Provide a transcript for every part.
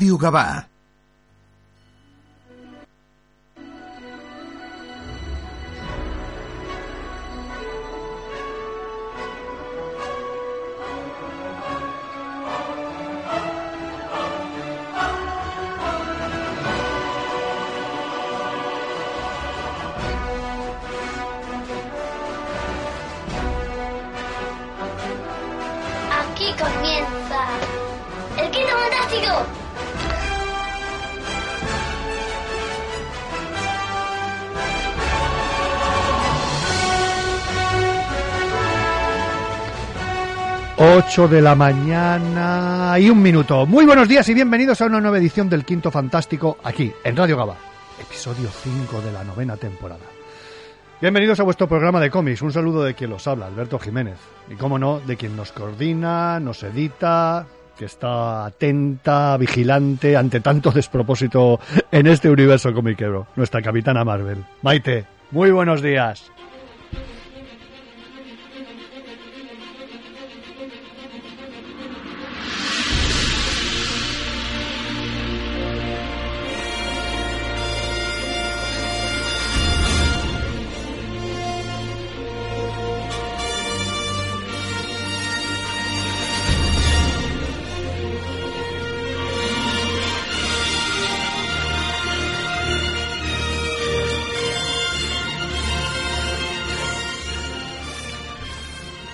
Radio Gavà. Aquí 8 de la mañana y un minuto. Muy buenos días y bienvenidos a una nueva edición del Quinto Fantástico aquí en Radio Gaba, episodio 5 de la novena temporada. Bienvenidos a vuestro programa de cómics. Un saludo de quien los habla, Alberto Jiménez. Y cómo no, de quien nos coordina, nos edita, que está atenta, vigilante ante tanto despropósito en este universo comiquero, nuestra capitana Marvel. Maite, muy buenos días.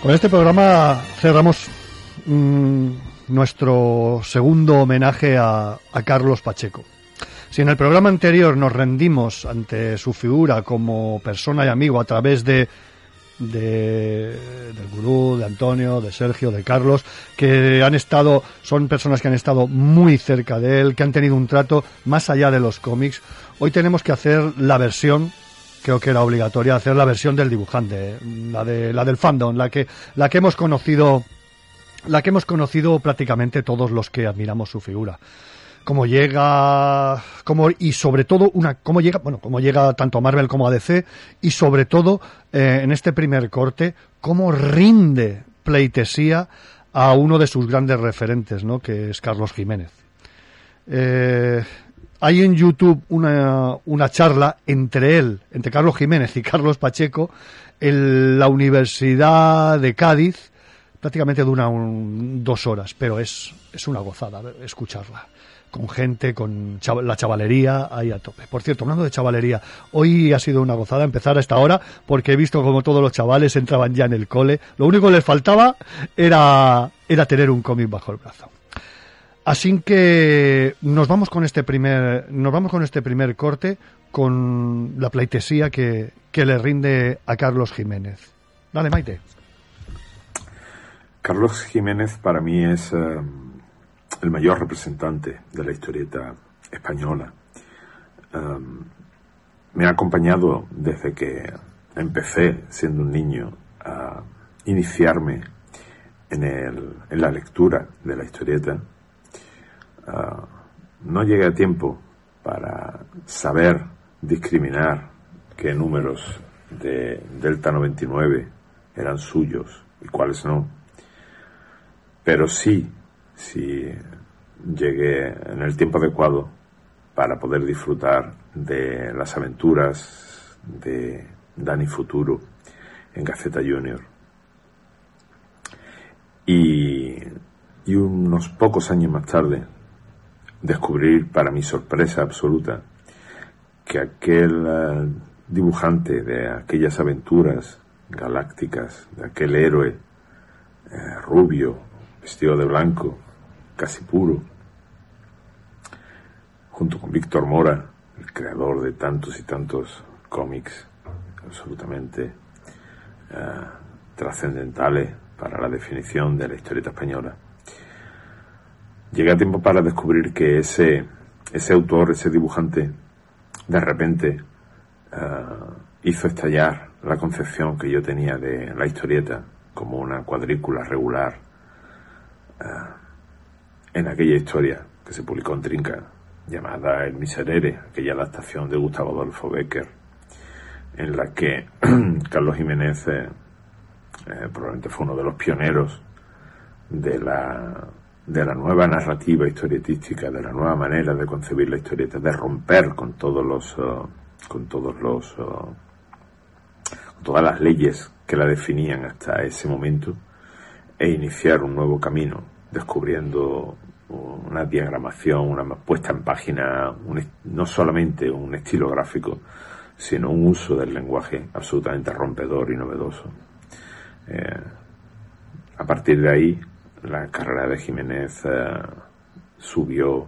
Con este programa cerramos mm, nuestro segundo homenaje a, a Carlos Pacheco. Si en el programa anterior nos rendimos ante su figura como persona y amigo a través de, de del gurú, de Antonio, de Sergio, de Carlos, que han estado, son personas que han estado muy cerca de él, que han tenido un trato más allá de los cómics, hoy tenemos que hacer la versión creo que era obligatoria hacer la versión del dibujante, la de la del fandom, la que la que hemos conocido la que hemos conocido prácticamente todos los que admiramos su figura. Cómo llega, cómo, y sobre todo una, cómo llega, bueno, cómo llega tanto a Marvel como a DC, y sobre todo eh, en este primer corte, cómo rinde pleitesía a uno de sus grandes referentes, ¿no? Que es Carlos Jiménez. Eh, hay en YouTube una, una charla entre él, entre Carlos Jiménez y Carlos Pacheco, en la Universidad de Cádiz. Prácticamente dura un- dos horas, pero es, es una gozada escucharla. Con gente, con la chavalería ahí a tope. Por cierto, hablando de chavalería, hoy ha sido una gozada empezar a esta hora porque he visto como todos los chavales entraban ya en el cole. Lo único que les faltaba era, era tener un cómic bajo el brazo. Así que nos vamos con este primer, nos vamos con este primer corte con la pleitesía que, que le rinde a Carlos Jiménez. Dale, Maite. Carlos Jiménez para mí es eh, el mayor representante de la historieta española. Eh, me ha acompañado desde que empecé siendo un niño a iniciarme en, el- en la lectura de la historieta. Ah, no llegué a tiempo para saber discriminar qué números de Delta 99 eran suyos y cuáles no. Pero sí, sí llegué en el tiempo adecuado para poder disfrutar de las aventuras de Dani Futuro en Gaceta Junior. Y, y unos pocos años más tarde, descubrir para mi sorpresa absoluta que aquel eh, dibujante de aquellas aventuras galácticas, de aquel héroe eh, rubio, vestido de blanco, casi puro, junto con Víctor Mora, el creador de tantos y tantos cómics absolutamente eh, trascendentales para la definición de la historieta española. Llegué a tiempo para descubrir que ese, ese autor, ese dibujante, de repente eh, hizo estallar la concepción que yo tenía de la historieta como una cuadrícula regular eh, en aquella historia que se publicó en Trinca llamada El Miserere, aquella adaptación de Gustavo Adolfo Becker, en la que Carlos Jiménez eh, eh, probablemente fue uno de los pioneros de la de la nueva narrativa historietística, de la nueva manera de concebir la historieta, de romper con todos los, uh, con todos los, uh, todas las leyes que la definían hasta ese momento e iniciar un nuevo camino, descubriendo una diagramación, una puesta en página, no solamente un estilo gráfico, sino un uso del lenguaje absolutamente rompedor y novedoso. Eh, a partir de ahí, la carrera de Jiménez eh, subió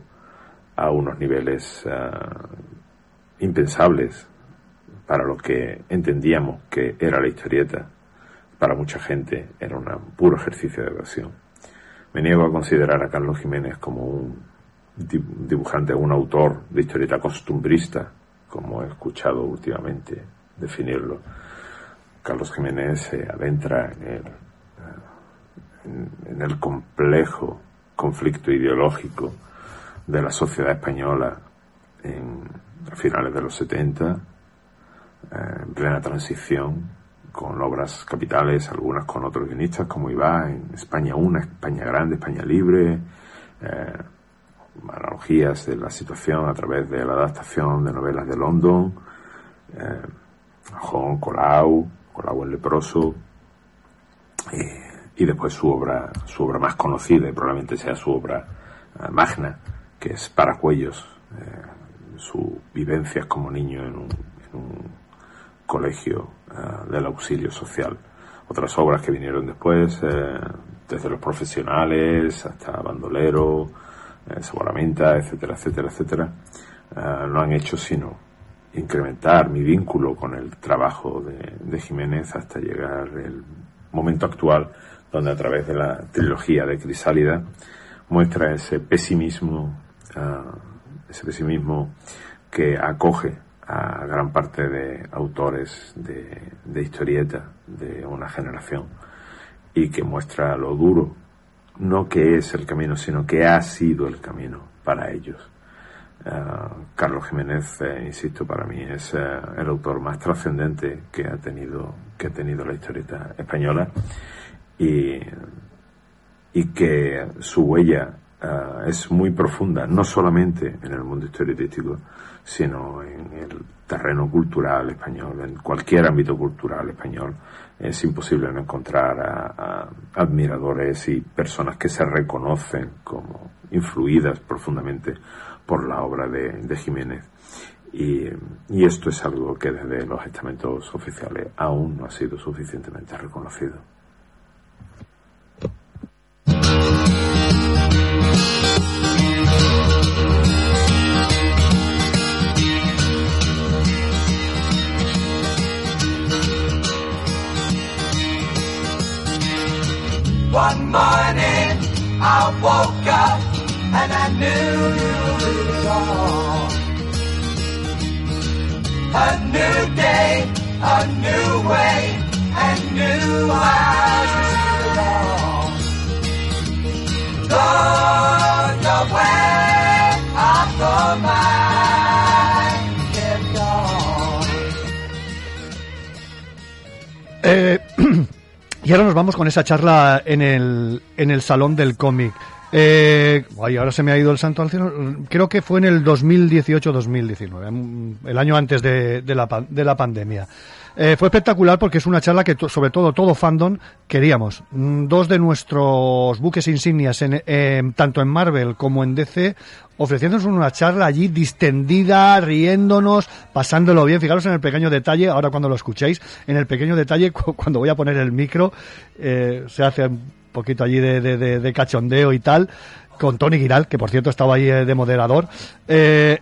a unos niveles eh, impensables para lo que entendíamos que era la historieta. Para mucha gente era un puro ejercicio de versión. Me niego a considerar a Carlos Jiménez como un dibujante, un autor de historieta costumbrista, como he escuchado últimamente definirlo. Carlos Jiménez se adentra en el en, el complejo conflicto ideológico de la sociedad española en, a finales de los 70, eh, en plena transición, con obras capitales, algunas con otros guionistas, como iba en España una, España grande, España libre, eh, analogías de la situación a través de la adaptación de novelas de London, eh, Colau, Colau el leproso, eh, y después su obra, su obra más conocida y probablemente sea su obra eh, magna, que es Paracuellos, eh, su vivencias como niño en un, colegio eh, del auxilio social. Otras obras que vinieron después, desde los profesionales hasta Bandolero, Saboramenta, etcétera, etcétera, etcétera, no han hecho sino incrementar mi vínculo con el trabajo de, de Jiménez hasta llegar el momento actual donde a través de la trilogía de Crisálida muestra ese pesimismo, ah, ese pesimismo que acoge a gran parte de autores de, de, historieta de una generación y que muestra lo duro, no que es el camino, sino que ha sido el camino para ellos. Ah, Carlos Jiménez, eh, insisto, para mí es eh, el autor más trascendente que ha tenido que ha tenido la historieta española y, y que su huella uh, es muy profunda, no solamente en el mundo historietístico, sino en el terreno cultural español, en cualquier ámbito cultural español. Es imposible no encontrar admiradores y personas que se reconocen como influidas profundamente por la obra de, de Jiménez. Y, y, esto es algo que desde los estamentos oficiales aún no ha sido suficientemente reconocido. One morning I woke up and I knew it all. A new day, a new way, and new eyes it all. Gone the way of the mind kept on. Eh, Y ahora nos vamos con esa charla en el, en el Salón del Cómic. Eh, ay, ahora se me ha ido el santo al cielo. Creo que fue en el 2018-2019, el año antes de, de, la, de la pandemia. Eh, fue espectacular porque es una charla que sobre todo todo fandom queríamos. Mm, dos de nuestros buques insignias en, tanto en Marvel como en DC ofreciéndonos una charla allí distendida, riéndonos, pasándolo bien. Fijaros en el pequeño detalle, ahora cuando lo escuchéis, en el pequeño detalle, cuando voy a poner el micro, eh, se hace un poquito allí de, de, cachondeo y tal, con Tony Giral, que por cierto estaba ahí eh, de moderador. Eh,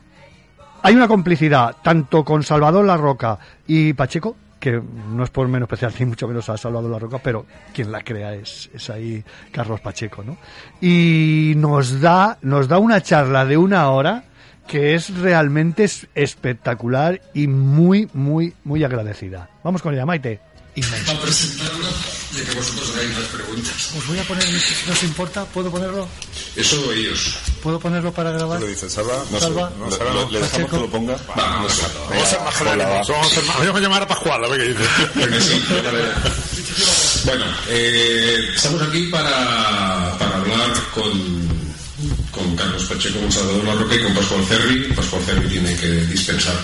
hay una complicidad tanto con Salvador La Roca y Pacheco que no es por menos especial ni mucho menos ha salvado la roca, pero quien la crea es, es ahí Carlos Pacheco, ¿no? Y nos da, nos da una charla de una hora que es realmente espectacular y muy, muy, muy agradecida. Vamos con ella, Maite inmenso. Para presentarlo y que vosotros hagáis las preguntas. Os voy a poner, si os importa, ¿puedo ponerlo? Eso ellos. ¿Puedo ponerlo para grabar? lo dice Salva? No, Salva. No, Salva no. ¿Le dejamos que lo ponga? Vamos, vamos a ser más claros. Vamos a llamar a Pascual, a ver qué dice. bueno, eh, estamos aquí para, para hablar con, con Carlos Pacheco, con Salvador Larroca y con Pascual Ferri. Pascual Ferri tiene que dispensar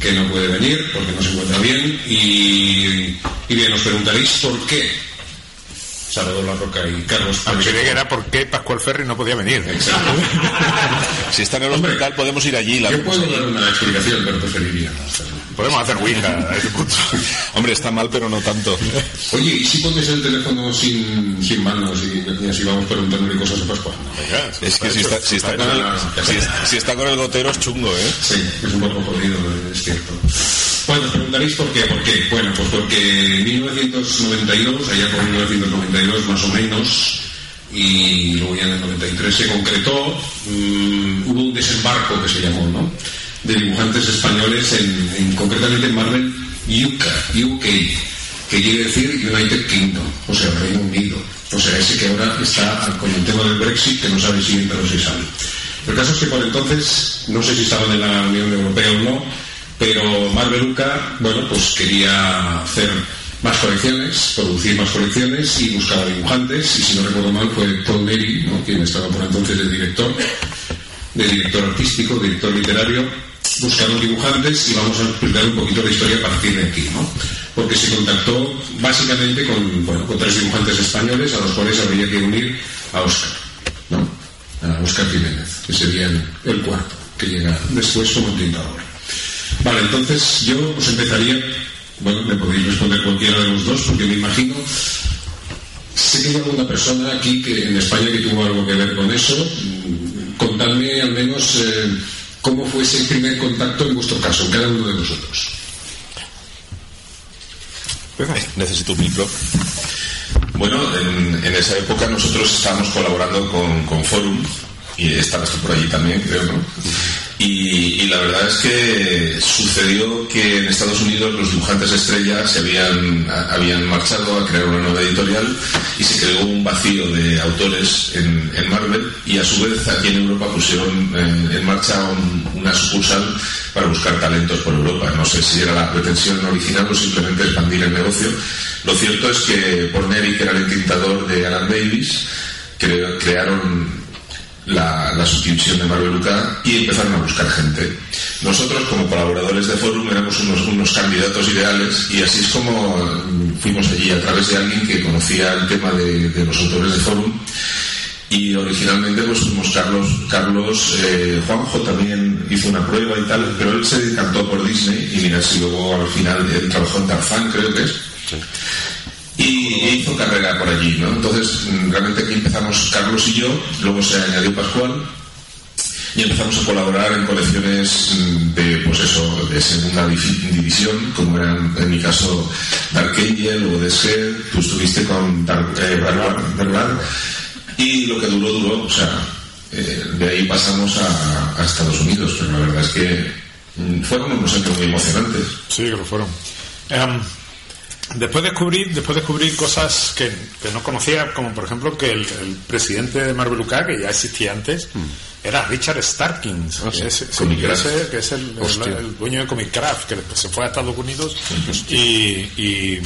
que no puede venir porque no se encuentra bien. Y, y bien, os preguntaréis por qué Salvador Larroca y Carlos A mí Pacheco. creía que era porque Pascual Ferri no podía venir. Exacto. Si está en el Hombre, hospital, podemos ir allí. La Yo puedo dar una explicación, pero preferiría no. Podemos hacer Ouija a ese punto. Hombre, está mal, pero no tanto. Oye, ¿y si pones el teléfono sin, sin manos y, y así vamos preguntándole cosas a Pascual? Venga, Es que si está, si está, con, el, si, si está con el gotero es chungo, ¿eh? Sí, es un poco jodido, es cierto. Preguntaréis por qué. ¿Por qué? Bueno, pues porque en 1992, allá por 1992 más o menos, y luego ya en el 93 se concretó, mm, hubo un desembarco que se llamó, ¿no? De dibujantes españoles, en- concretamente en Marvel UK, UK, que quiere decir United Kingdom, o sea, Reino Unido. O sea, ese que ahora está con el tema del Brexit, que no sabe si entra o si sale. El caso es que por entonces, no sé si estaban en la Unión Europea o no, pero Marvel UK, bueno, pues quería hacer más colecciones, producir más colecciones y buscaba dibujantes, y si no recuerdo mal fue Paul Neri, ¿no? quien estaba por entonces de director, de director artístico, director literario, buscaron dibujantes y vamos a explicar un poquito la historia a partir de aquí, ¿no? Porque se contactó básicamente con, bueno, con tres dibujantes españoles a los cuales habría que unir a Oscar, ¿no? A Oscar Jiménez, que sería el, el cuarto, que llega después como tintador. Vale, entonces yo os empezaría, bueno, me podéis responder cualquiera de los dos, porque me imagino Sé que hay alguna persona aquí que en España que tuvo algo que ver con eso. Contadme al menos eh, cómo fue ese primer contacto en vuestro caso, en cada uno de vosotros. Necesito un micro. Bueno, en, en esa época nosotros estábamos colaborando con, con Forum y estabas tú por allí también, creo, ¿no? Y, la verdad es que sucedió que en Estados Unidos los dibujantes estrellas se habían, habían marchado a crear una nueva editorial y se creó un vacío de autores en, en Marvel y a su vez aquí en Europa pusieron eh, en marcha un- una sucursal para buscar talentos por Europa. No sé si era la pretensión original o simplemente expandir el negocio. Lo cierto es que Porneri, que era el tintador de Alan Davis, cre- crearon la, la subdivisión de Marvel UK y empezaron a buscar gente. Nosotros, como colaboradores de Forum, éramos unos, unos candidatos ideales y así es como mm, fuimos allí a través de alguien que conocía el tema de, de los autores de Forum. Y originalmente pues fuimos Carlos Carlos eh, Juanjo también hizo una prueba y tal pero él se decantó por Disney y mira si luego al final él trabajó en Tarzán creo que es y hizo carrera por allí, ¿no? Entonces, mm, realmente aquí empezamos Carlos y yo, luego se añadió Pascual y empezamos a colaborar en colecciones mm, de, pues eso, de segunda divi- división, como eran en mi caso Dark Angel o Scare, tú estuviste con Dark, eh, World, y lo que duró, duró, o sea, eh, de ahí pasamos a, a Estados Unidos, pero la verdad es que mm, fueron unos años muy emocionantes. Sí, que lo fueron. Em, después descubrí, después descubrí cosas que, que no conocía, como por ejemplo que el, el presidente de Marvel UK, que ya existía antes, era Richard Starkins, que, es, sí, Comic que Craft. es- que es el, el- Hostia. el dueño de Comic Craft, que después se fue a Estados Unidos y, y,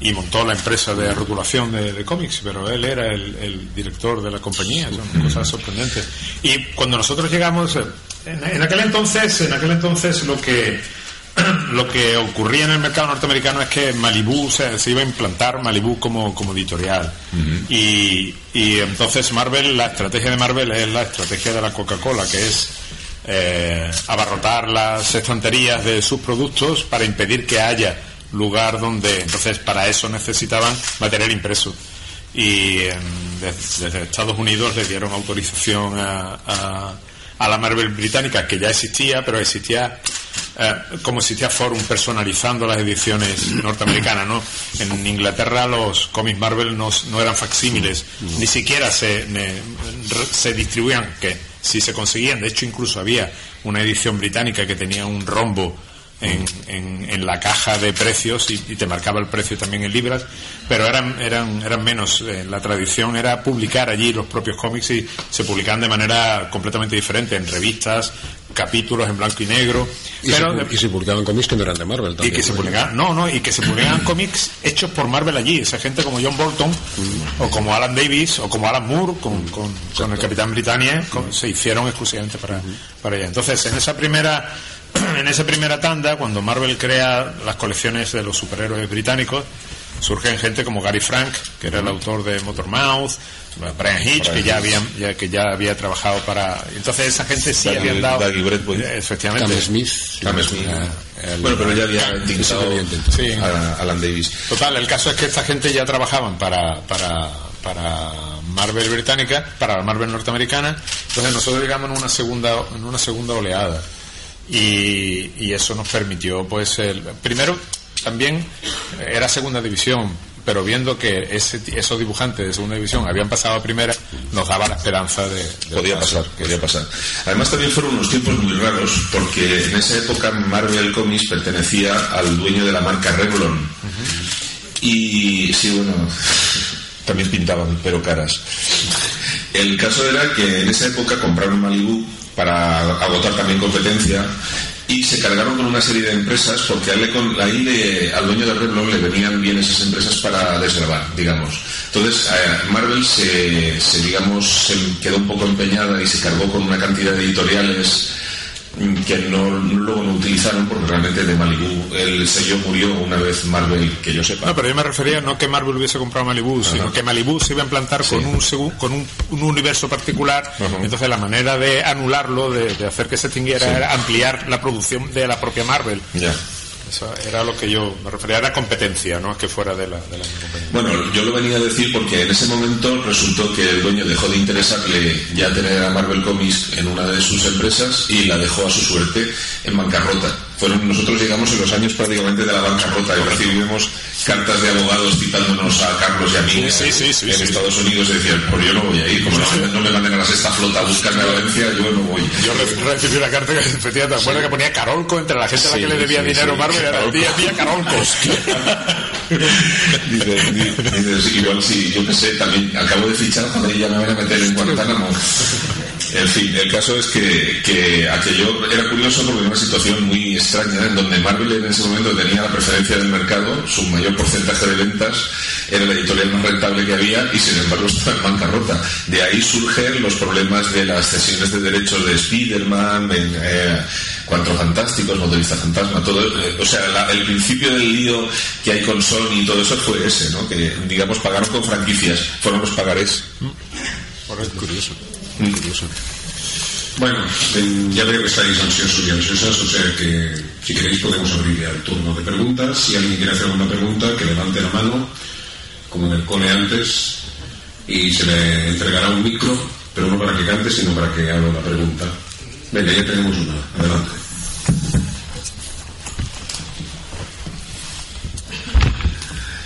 y montó la empresa de rotulación de, de cómics, pero él era el, director de la compañía, son cosas sorprendentes. Y cuando nosotros llegamos, eh, en, en aquel entonces, en aquel entonces lo que lo que ocurría en el mercado norteamericano es que Malibu se, se iba a implantar Malibu como, como editorial. Y, y entonces Marvel la estrategia de Marvel es la estrategia de la Coca-Cola que es eh, abarrotar las estanterías de sus productos para impedir que haya lugar donde entonces para eso necesitaban material impreso. Y em, des- desde, Estados Unidos le dieron autorización a, a- a la Marvel británica que ya existía pero existía eh, como existía Forum personalizando las ediciones norteamericanas ¿no? en Inglaterra los cómics Marvel no, no eran facsímiles ni siquiera se, ne- se distribuían que si se conseguían de hecho incluso había una edición británica que tenía un rombo en, en- en la caja de precios y, y te marcaba el precio también en libras, pero eran, eran, eran menos. Eh, la tradición era publicar allí los propios cómics y se publicaban de manera completamente diferente, en revistas, capítulos en blanco y negro. Y, pero se, pu- y se publicaban cómics que no eran de Marvel y que se publicaban, no, no, y que se publicaban cómics hechos por Marvel allí, esa gente como John Bolton, o como Alan Davis, o como Alan Moore, con, con, con el Capitán Britannia, con- se hicieron exclusivamente para, para allá. Entonces, en esa primera, en esa primera tanda, cuando Marvel crea las colecciones de los superhéroes británicos, surgen gente como Gary Frank, que era el autor de Motormouth, Brian Hitch, que ya había, ya, que ya había trabajado para, entonces esa gente sí habían dado, efectivamente, Cam Smith. Cam Smith. El- bueno, pero ya había. Sí. a Alan Davis. Total, el caso es que esta gente ya trabajaban para, para, para Marvel británica, para la Marvel norteamericana, entonces nosotros llegamos en una segunda, en una segunda oleada. Y, y eso nos permitió, pues, el, primero, también era segunda división, pero viendo que ese, esos dibujantes de segunda división habían pasado a primera, nos daba la esperanza de... de Podía pasar, podía pasar. Además también fueron unos tiempos muy raros porque en esa época Marvel Comics pertenecía al dueño de la marca Revlon. Y sí, bueno, también pintaban, pero caras. El caso era que en esa época compraron Malibu para agotar también competencia y se cargaron con una serie de empresas porque ahí le- al dueño de Revlon le venían bien esas empresas para desgravar, digamos. Entonces eh, Marvel se, se, digamos, se quedó un poco empeñada y se cargó con una cantidad de editoriales que no, luego no utilizaron porque realmente de Malibu el sello murió una vez Marvel, que yo sepa. No, pero yo me refería no que Marvel hubiese comprado Malibu, sino que Malibu se iba a implantar con, un, con un, un universo particular. Entonces, la manera de anularlo, de, de hacer que se extinguiera, era ampliar la producción de la propia Marvel. Ya. Eso era lo que yo me refería, era competencia, no es que fuera de la, de la compañía. Bueno, yo lo venía a decir porque en ese momento resultó que el dueño dejó de interesarle ya tener a Marvel Comics en una de sus empresas y la dejó a su suerte en bancarrota. Fueron, nosotros llegamos en los años prácticamente de la bancarrota y recibimos cartas de abogados citándonos a Carlos y a mí Sí, sí, sí, en. Estados Unidos decían, pues yo no voy a ir, como no me manden a la sexta flota a buscarme a Valencia, yo no voy. Yo re- recibí una carta que efectivamente, ¿te acuerdas que ponía Carolco entre la gente a la que le debía dinero. Marvel? Era Carolco. tía, tía Carolco. Dices, di- dices, igual sí, yo qué sé, también acabo de fichar, joder, ya me van a meter en Guantánamo. En fin, el caso es que, que aquello era curioso porque era una situación muy extraña en donde Marvel en ese momento tenía la preferencia del mercado, su mayor porcentaje de ventas era la editorial más rentable que había y sin embargo estaba en bancarrota. De ahí surgen los problemas de las cesiones de derechos de Spider-Man, eh, Cuatro Fantásticos, Motorista Fantasma, todo. eh, o sea, la- el principio del lío que hay con Sony y todo eso fue ese, ¿no? Que, digamos, pagaron con franquicias, fueron los pagarés. Curioso. Bueno, ya veo que estáis ansiosos y ansiosas, o sea que si queréis podemos abrir ya el turno de preguntas. Si alguien quiere hacer alguna pregunta, que levante la mano, como en el cole antes, y se le entregará un micro, pero no para que cante, sino para que haga la pregunta. Venga, ya tenemos una. Adelante.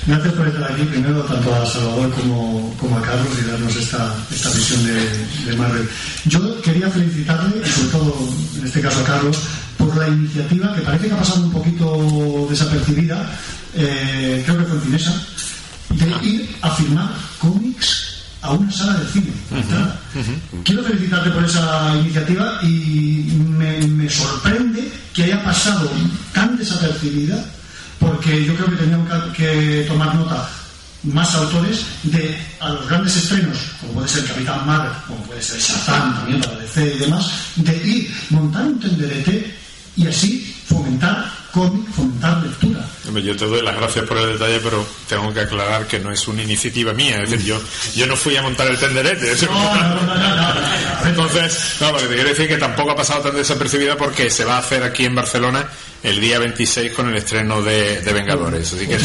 Gracias por estar aquí, primero, tanto a Salvador como, como a Carlos y darnos esta, esta visión de, de Marvel. Yo quería felicitarle, y sobre todo, en este caso a Carlos, por la iniciativa que parece que ha pasado un poquito desapercibida, eh, creo que fue en Cinesa, de ir a firmar cómics a una sala de cine. Quiero felicitarte por esa iniciativa y me, me sorprende que haya pasado tan desapercibida porque yo creo que teníamos que- tomar nota más autores de a los grandes estrenos, como puede ser Capitán Marvel, como puede ser Shazam también para DC y demás, de ir, montar un tenderete y así fomentar cómic, fomentar lectura. Yo te doy las gracias por el detalle, pero tengo que aclarar que no es una iniciativa mía. Es decir, yo, yo no fui a montar el tenderete. No, no, no, no, no, no. Entonces, no, porque te quiero decir que tampoco ha pasado tan desapercibida porque se va a hacer aquí en Barcelona el día 26 con el estreno de, de Vengadores. Así que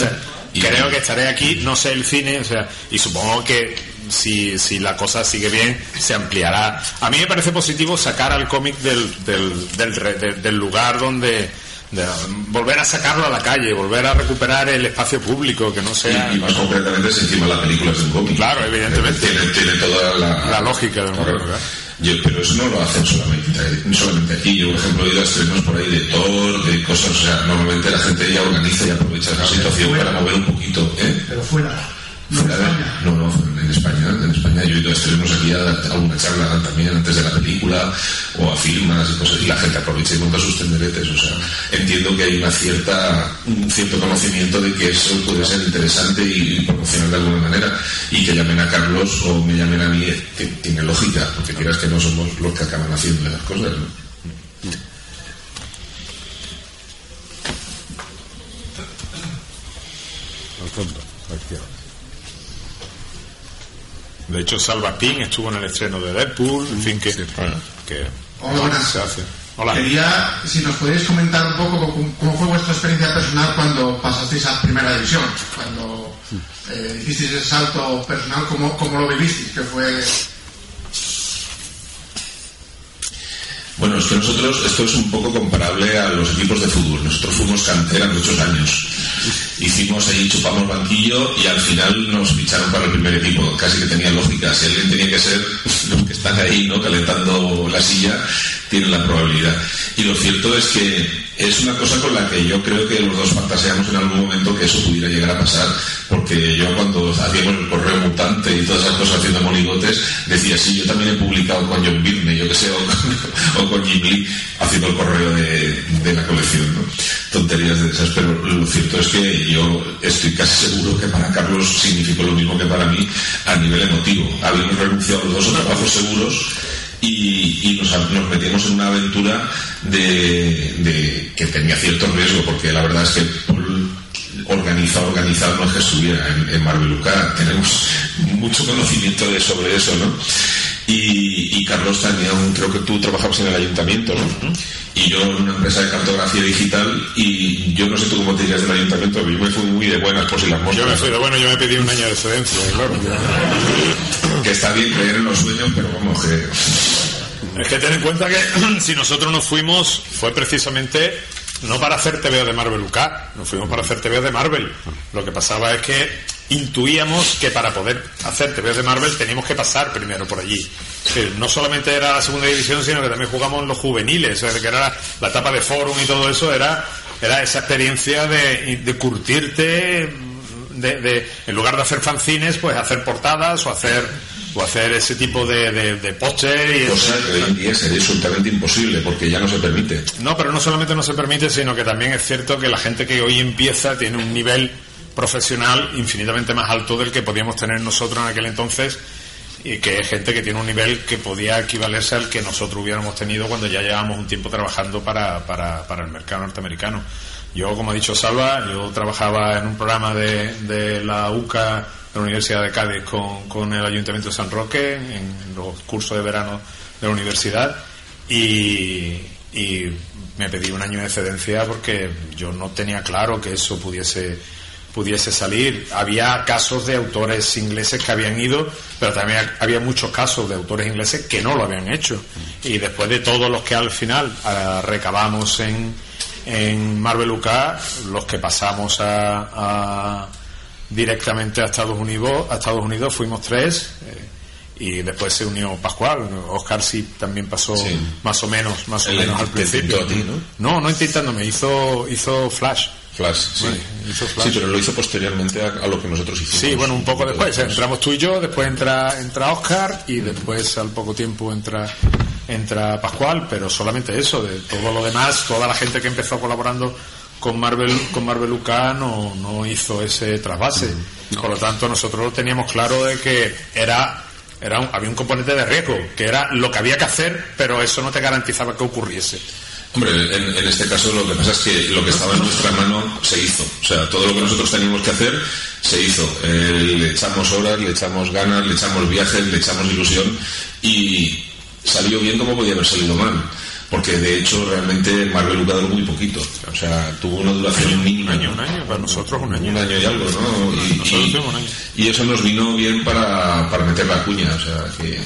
creo que estaré aquí, no sé el cine, o sea, y supongo que si, si la cosa sigue bien, se ampliará. A mí me parece positivo sacar al cómic del, del, del, re- del- del lugar donde. De- volver a sacarlo a la calle, volver a recuperar el espacio público, que no sea. Y, y más concretamente si encima la película es un cómic. Claro, evidentemente. Tiene, tiene toda la, La lógica del mundo, ¿verdad? Yo- pero eso no lo hacen solamente, no solamente aquí. Yo, por ejemplo, he ido a estrenos por ahí de Thor, de cosas. O sea, normalmente la gente ya organiza y aprovecha esa situación para mover un poquito. ¿eh? Pero fuera. Fuera de- no, no, en España, en España. Yo a estrenos aquí a alguna charla también antes de la película o a firmas y cosas y la gente aprovecha y monta sus tenderetes, o sea, entiendo que hay una cierta, un cierto conocimiento de que eso puede ser interesante y, promocionar de alguna manera y que llamen a Carlos o me llamen a mí eh, tiene lógica, porque quieras que no somos los que acaban haciendo las cosas, ¿no? De hecho, Salva Pin estuvo en el estreno de Deadpool, en fin, que, que Hola, buenas. se hace. Hola. Quería, si nos podéis comentar un poco cómo, fue vuestra experiencia personal cuando pasasteis a primera división, cuando eh, hicisteis ese salto personal, ¿cómo, cómo lo vivisteis? Que fue Bueno, es que nosotros, esto es un poco comparable a los equipos de fútbol. Nosotros fuimos cantera muchos años. Hicimos ahí, chupamos banquillo y al final nos ficharon para el primer equipo. Casi que tenía lógica. Si alguien tenía que ser los que están ahí, ¿no? Calentando la silla, tienen la probabilidad. Y lo cierto es que es una cosa con la que yo creo que los dos fantaseamos en algún momento que eso pudiera llegar a pasar, porque yo cuando hacíamos el correo mutante y todas esas cosas haciendo monigotes, decía, sí, yo también he publicado con John Byrne, yo que sé, o con, o Jim Lee, haciendo el correo de, de la colección, ¿no? Tonterías de esas, pero lo cierto es que yo estoy casi seguro que para Carlos significó lo mismo que para mí a nivel emotivo. Habíamos renunciado los dos a trabajos seguros y, nos, nos metimos en una aventura de, que tenía cierto riesgo, porque la verdad es que organiza, organizar no es que estuviera en, en Marvel UK, tenemos mucho conocimiento de sobre eso, ¿no? Y, y Carlos tenía un, creo que tú trabajabas en el ayuntamiento, ¿no? Y yo en una empresa de cartografía digital y yo no sé tú cómo te dirías del ayuntamiento, pero yo me fui muy de buenas por si las moscas. Yo me fui de bueno, yo me pedí un año de excedencia, claro. Que está bien creer en los sueños, pero vamos, que Es que ten en cuenta que si nosotros nos fuimos fue precisamente no para hacer TVO de Marvel UK, nos fuimos para hacer TVO de Marvel. Lo que pasaba es que intuíamos que para poder hacer TVO de Marvel teníamos que pasar primero por allí. Es no solamente era la segunda división, sino que también jugamos los juveniles, o sea, que era la, la etapa de forum y todo eso, era, era esa experiencia de, de curtirte de, de- en lugar de hacer fanzines, pues hacer portadas o hacer o hacer ese tipo de, de, de póster y cosa que hoy sería absolutamente imposible porque ya no se permite. no, pero no solamente no se permite, sino que también es cierto que la gente que hoy empieza tiene un nivel profesional infinitamente más alto del que podíamos tener nosotros en aquel entonces y que es gente que tiene un nivel que podía equivalerse al que nosotros hubiéramos tenido cuando ya llevábamos un tiempo trabajando para, para, para el mercado norteamericano. Yo, como ha dicho Salva, yo trabajaba en un programa de, de la UCA de la Universidad de Cádiz con, con el Ayuntamiento de San Roque en los cursos de verano de la universidad y, y me pedí un año de excedencia porque yo no tenía claro que eso pudiese pudiese salir. Había casos de autores ingleses que habían ido, pero también había muchos casos de autores ingleses que no lo habían hecho. Y después de todos los que al final ah, recabamos en, en Marvel UK, los que pasamos a, a- directamente a Estados Unidos, a Estados Unidos fuimos tres. eh, y después se unió Pascual, Oscar sí también pasó Sí. más o menos, más o menos al principio. ti, ¿no? No, no intentándome, hizo, hizo Flash. Flash, sí. Bueno, hizo Flash. Sí, pero lo hizo posteriormente a, a lo que nosotros hicimos. Sí, bueno, un poco después. Después. Entramos tú y yo, después entra, entra Oscar y después al poco tiempo entra, entra Pascual, pero solamente eso, de todo lo demás, toda la gente que empezó colaborando con Marvel, con Marvel UK no, no hizo ese trasvase. Por lo tanto, nosotros teníamos claro de que era, era un- había un componente de riesgo, que era lo que había que hacer, pero eso no te garantizaba que ocurriese. Hombre, en, en este caso lo que pasa es que lo que estaba en nuestra mano se hizo. O sea, todo lo que nosotros teníamos que hacer se hizo. Eh, le echamos horas, le echamos ganas, le echamos viajes, le echamos ilusión y salió bien como podía haber salido mal. Porque de hecho realmente Marvel duró muy poquito. O sea, tuvo una duración mínima. Un año, un año, para nosotros un año. Un año y algo, ¿no? Y, Nosotros y- tuvimos un año. y eso nos vino bien para, para meter la cuña. O sea, que...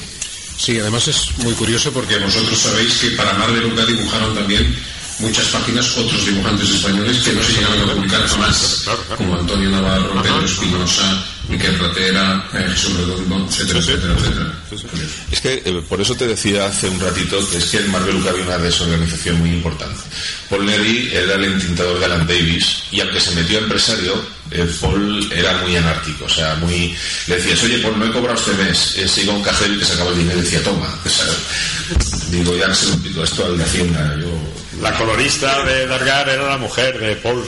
Sí, además es muy curioso porque vosotros sabéis que para Marvel UK dibujaron también muchas páginas otros dibujantes españoles que no se llegaron a publicar jamás, como Antonio Navarro, Pedro Espinosa, Miquel Ratera, eh, Jesús Redondo, etcétera, etcétera, etcétera. Es que eh, por eso te decía hace un ratito que es que en Marvel UK había una desorganización muy importante. Paul Nery era el entintador de Alan Davis y al que se metió a empresario Paul era muy anárquico, o sea, muy. Le decías, oye, Paul, no he cobrado este mes. Se iba a un cajero y te sacaba el dinero y decía, toma. O sea, digo, ya se lo pido esto al de Hacienda. Yo, La colorista de Dargar era la mujer de Paul.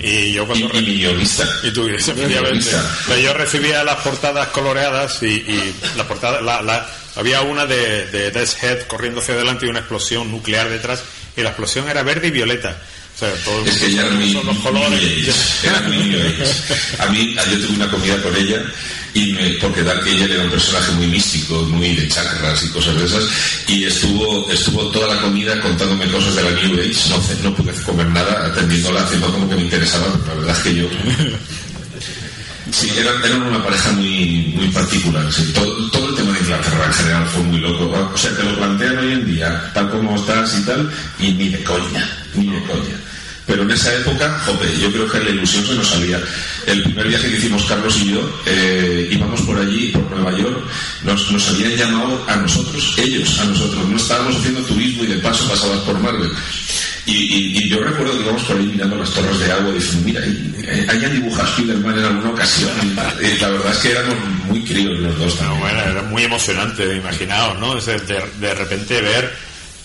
Y yo cuando... y, y mi guionista. Y tú, efectivamente. Guionista. Pero yo recibía las portadas coloreadas y, y la portada, la, la- había una de, de Death's Head corriendo hacia adelante y una explosión nuclear detrás y la explosión era verde y violeta. O sea, todo el Es que ella era muy, son los colores. Age, era. A mí, yo tuve una comida con ella y me, porque Dark Angel era un personaje muy místico, muy de chakras y cosas de esas, y estuvo, estuvo toda la comida contándome cosas de la New Age, no, no pude comer nada atendiéndola, haciendo como que me interesaba, pero la verdad es que yo... Sí, eran, eran una pareja muy, muy particular. sí. Todo, Inglaterra en general fue muy loco. O sea, te lo plantean hoy en día, tal como estás y tal, y ni de coña, ni de coña. Pero en esa época, joder, yo creo que la ilusión se nos salía. El primer viaje que hicimos Carlos y yo, eh, íbamos por allí, por Nueva York, nos, nos habían llamado a nosotros, ellos, a nosotros. No estábamos haciendo turismo y de paso pasabas por Marvel. Y, y- yo recuerdo que íbamos por ahí mirando las torres de agua y diciendo, mira, ahí- eh, han dibujado a Spiderman en alguna ocasión. La verdad es que éramos muy críos los dos también. bueno, era muy emocionante, imaginaos, ¿no? De, de- repente ver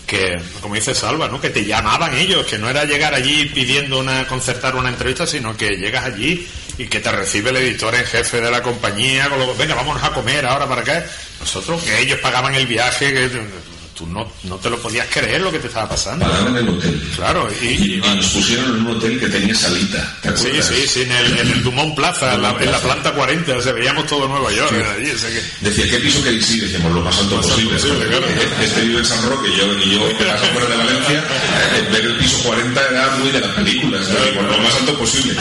que, como dice Salva, ¿no? Que te llamaban ellos, que no era llegar allí pidiendo una, concertar una entrevista, sino que llegas allí y que te recibe el editor en jefe de la compañía, con lo- venga, vámonos a comer ahora para qué. Nosotros, que ellos pagaban el viaje, que tú no, no te lo podías creer lo que te estaba pasando. Pagaban el hotel. Claro, y, Y, y- y nos pusieron en un hotel que tenía salita. ¿te Sí, sí, sí, en el, en el Dumont Plaza, en la, en la planta 40, o sea, veíamos todo Nueva York, Sí. era allí, o sea que- Decía, ¿qué piso queréis ir? Decíamos, lo más alto Más alto posible. posible, claro. Este vive en San Roque, yo, y yo en las afueras de Valencia, eh, ver el piso 40 era muy de las películas. Digo, lo más alto posible.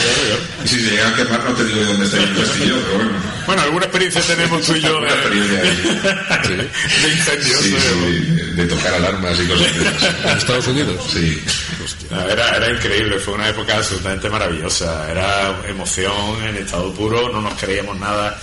Y si se llega a quemar, no te digo de dónde está el castillo, pero bueno. Bueno, alguna experiencia tenemos tú y yo Alguna experiencia ahí. de incendios. Sí, sí, de, tocar alarmas y cosas de esas. ¿En Estados Unidos? Sí. Era, era increíble, fue una época absolutamente maravillosa. Era emoción en estado puro, no nos creíamos nada.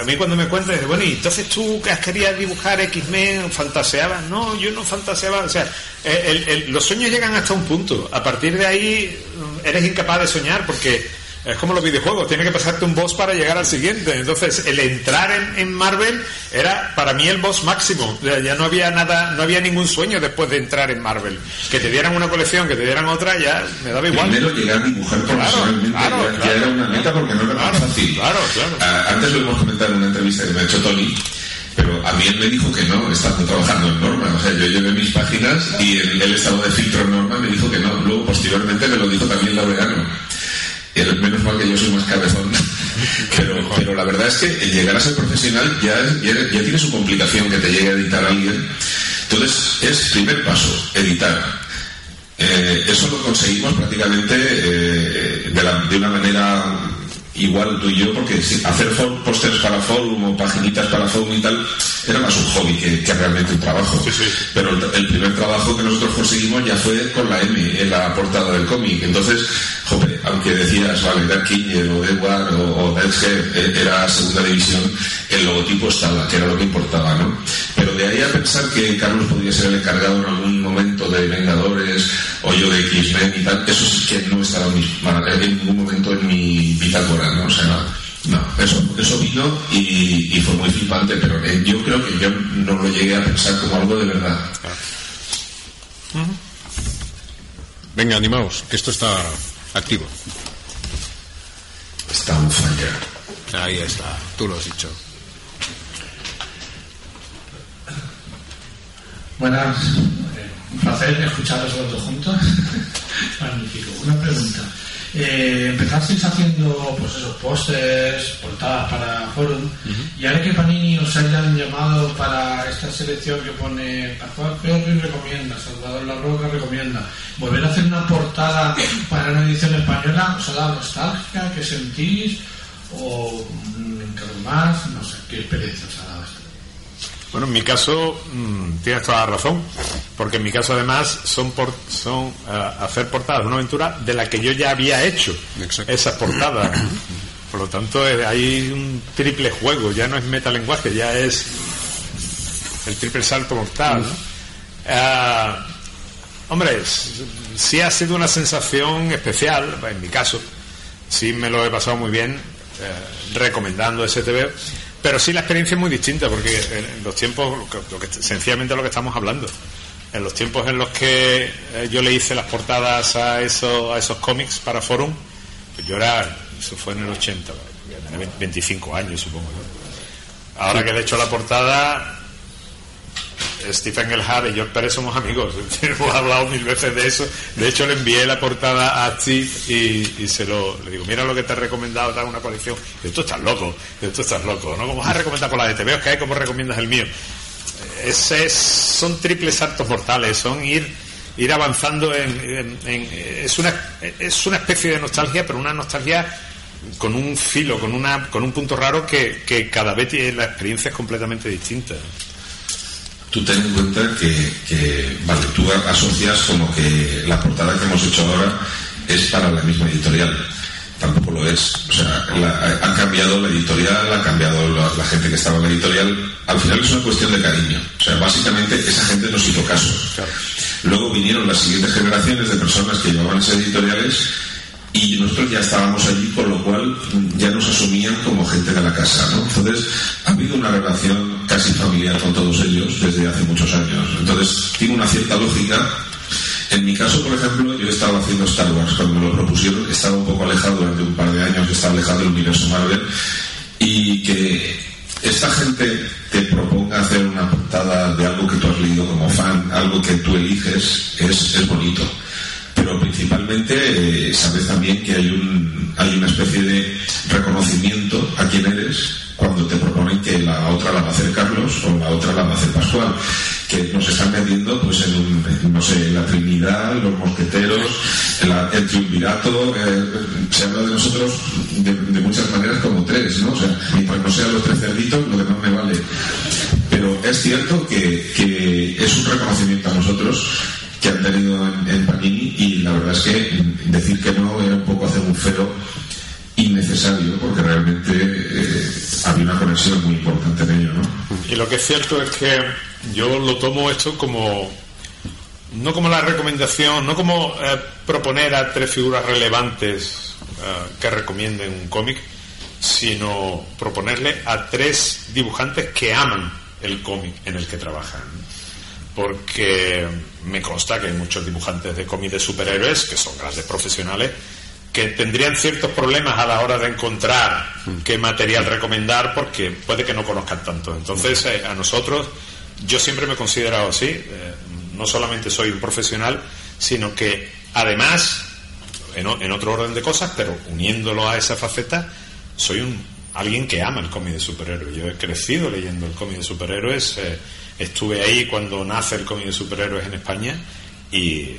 A mí cuando me cuentan, dice, bueno, y entonces tú que querías dibujar X-Men, fantaseabas. No, yo no fantaseaba. O sea, el- el- los sueños llegan hasta un punto. A partir de ahí eres incapaz de soñar porque es como los videojuegos, tiene que pasarte un boss para llegar al siguiente. Entonces, el entrar en, en Marvel era para mí el boss máximo. Ya ya no había nada, no había ningún sueño después de entrar en Marvel. Que te dieran una colección, que te dieran otra, ya me daba igual. Primero llegar a dibujar profesionalmente claro, ya, ya claro. era una meta porque no era tan Claro, fácil. claro, claro. Ah, antes lo hemos comentado en una entrevista que me ha hecho Tony, pero a mí él me dijo que no, estando trabajando en Norma. O sea, yo llevé mis páginas y el, el estado de filtro en Norma me dijo que no. Luego, posteriormente, me lo dijo también Laureano. Menos mal que yo soy más cabezón. Pero, pero la verdad es que el llegar a ser profesional ya, ya, ya tiene su complicación que te llegue a editar alguien. Entonces, es primer paso, editar. Eh, eso lo conseguimos prácticamente eh, de, la- de una manera igual tú y yo, porque hacer pósters para forum o paginitas para forum y tal era más un hobby que, que realmente un trabajo. Pero el, el primer trabajo que nosotros conseguimos ya fue con la M en la portada del cómic. Entonces, jope, aunque decías, vale, Dark o Edward o, o Deathhead, eh, era segunda división, el logotipo estaba, que era lo que importaba, ¿no? Pero de ahí a pensar que Carlos podría ser el encargado en algún momento de Vengadores o yo de X-Men y tal, eso sí que no estaba en ningún momento en mi bitácora, ¿no? O sea, no, eso, eso vino y, y fue muy flipante, pero eh, yo creo que yo no lo llegué a pensar como algo de verdad. Venga, animaos, que esto está activo. Está un fire. Ahí está, tú lo has dicho. Buenas, eh, un placer escucharos los dos juntos. Magnífico. Una pregunta. Eh, empezasteis haciendo pues esos pósters, portadas para Forum, y ahora que Panini os hayan llamado para esta selección que pone Pascual Ferri recomienda, Salvador La Roca recomienda, volver a hacer una portada para una edición española, ¿os ha dado nostalgia? ¿Qué sentís? ¿O mm, algo más? No sé, ¿qué experiencia os ha dado? Bueno, en mi caso mm, tienes toda la razón, porque en mi caso además son por, son ah, hacer portadas de una aventura de la que yo ya había hecho Exacto. esas portadas. Por lo tanto, eh, hay un triple juego, ya no es metalenguaje, ya es el triple salto mortal. ¿no? Ah, hombre, sí ha sido una sensación especial, en mi caso, sí me lo he pasado muy bien eh, recomendando ese TV, pero sí la experiencia es muy distinta porque en los tiempos, lo que, sencillamente lo que estamos hablando, en los tiempos en los que eh, yo le hice las portadas a, eso, a esos cómics para Forum, pues yo era, eso fue en el 80, 25 años supongo. Ahora que le he hecho la portada, Stephen Elhard y George Pérez somos amigos. Hemos hablado mil veces de eso. De hecho, le envié la portada a Steve y, se lo le digo, mira lo que te he recomendado, dar una colección. Y tú estás loco, tú estás loco, ¿no? Como has recomendado con la de TV, que hay, como recomiendas el mío? Ese son triples saltos mortales, son ir ir avanzando en, es una es una especie de nostalgia, pero una nostalgia con un filo, con una con un punto raro que, que cada vez la experiencia es completamente distinta tú ten en cuenta que, vale, tú asocias como que la portada que hemos hecho ahora es para la misma editorial. Tampoco lo es. O sea, ha cambiado la editorial, ha cambiado la, gente que estaba en la editorial. Al final es una cuestión de cariño. O sea, básicamente esa gente nos hizo caso. Luego vinieron las siguientes generaciones de personas que llevaban esas editoriales y nosotros ya estábamos allí, por lo cual ya nos asumían como gente de la casa, ¿no? Entonces, ha habido una relación casi familiar con todos ellos desde hace muchos años. Entonces, tiene una cierta lógica. En mi caso, por ejemplo, yo estaba haciendo Star Wars cuando me lo propusieron, estaba un poco alejado durante un par de años, estaba alejado del universo Marvel, y que esta gente te proponga hacer una portada de algo que tú has leído como fan, algo que tú eliges, es, es bonito pero principalmente eh, sabes también que hay, un, hay una especie de reconocimiento a quién eres cuando te proponen que la otra la va a hacer Carlos o la otra la va a hacer Pascual que nos están metiendo pues en, un, no sé, la Trinidad, los mosqueteros, el triunvirato, eh, se habla de nosotros de, muchas maneras como tres, ¿no? O sea, mientras no sean los tres cerditos, lo demás me vale. Pero es cierto que es un reconocimiento a nosotros que han tenido en, Panini y la verdad es que decir que no era un poco hacer un feo innecesario porque realmente eh, había una conexión muy importante en ello, ¿no? Y lo que es cierto es que yo lo tomo esto como no como la recomendación, no como eh, proponer a tres figuras relevantes eh, que recomienden un cómic, sino proponerle a tres dibujantes que aman el cómic en el que trabajan porque me consta que hay muchos dibujantes de cómics de superhéroes que son grandes profesionales que tendrían ciertos problemas a la hora de encontrar qué material recomendar porque puede que no conozcan tanto. Entonces, eh, a nosotros, yo siempre me he considerado así, eh, no solamente soy un profesional, sino que además, en, otro orden de cosas, pero uniéndolo a esa faceta, soy un, alguien que ama el cómic de superhéroes. Yo he crecido leyendo el cómic de superhéroes. Eh, Estuve ahí cuando nace el cómic de superhéroes en España y,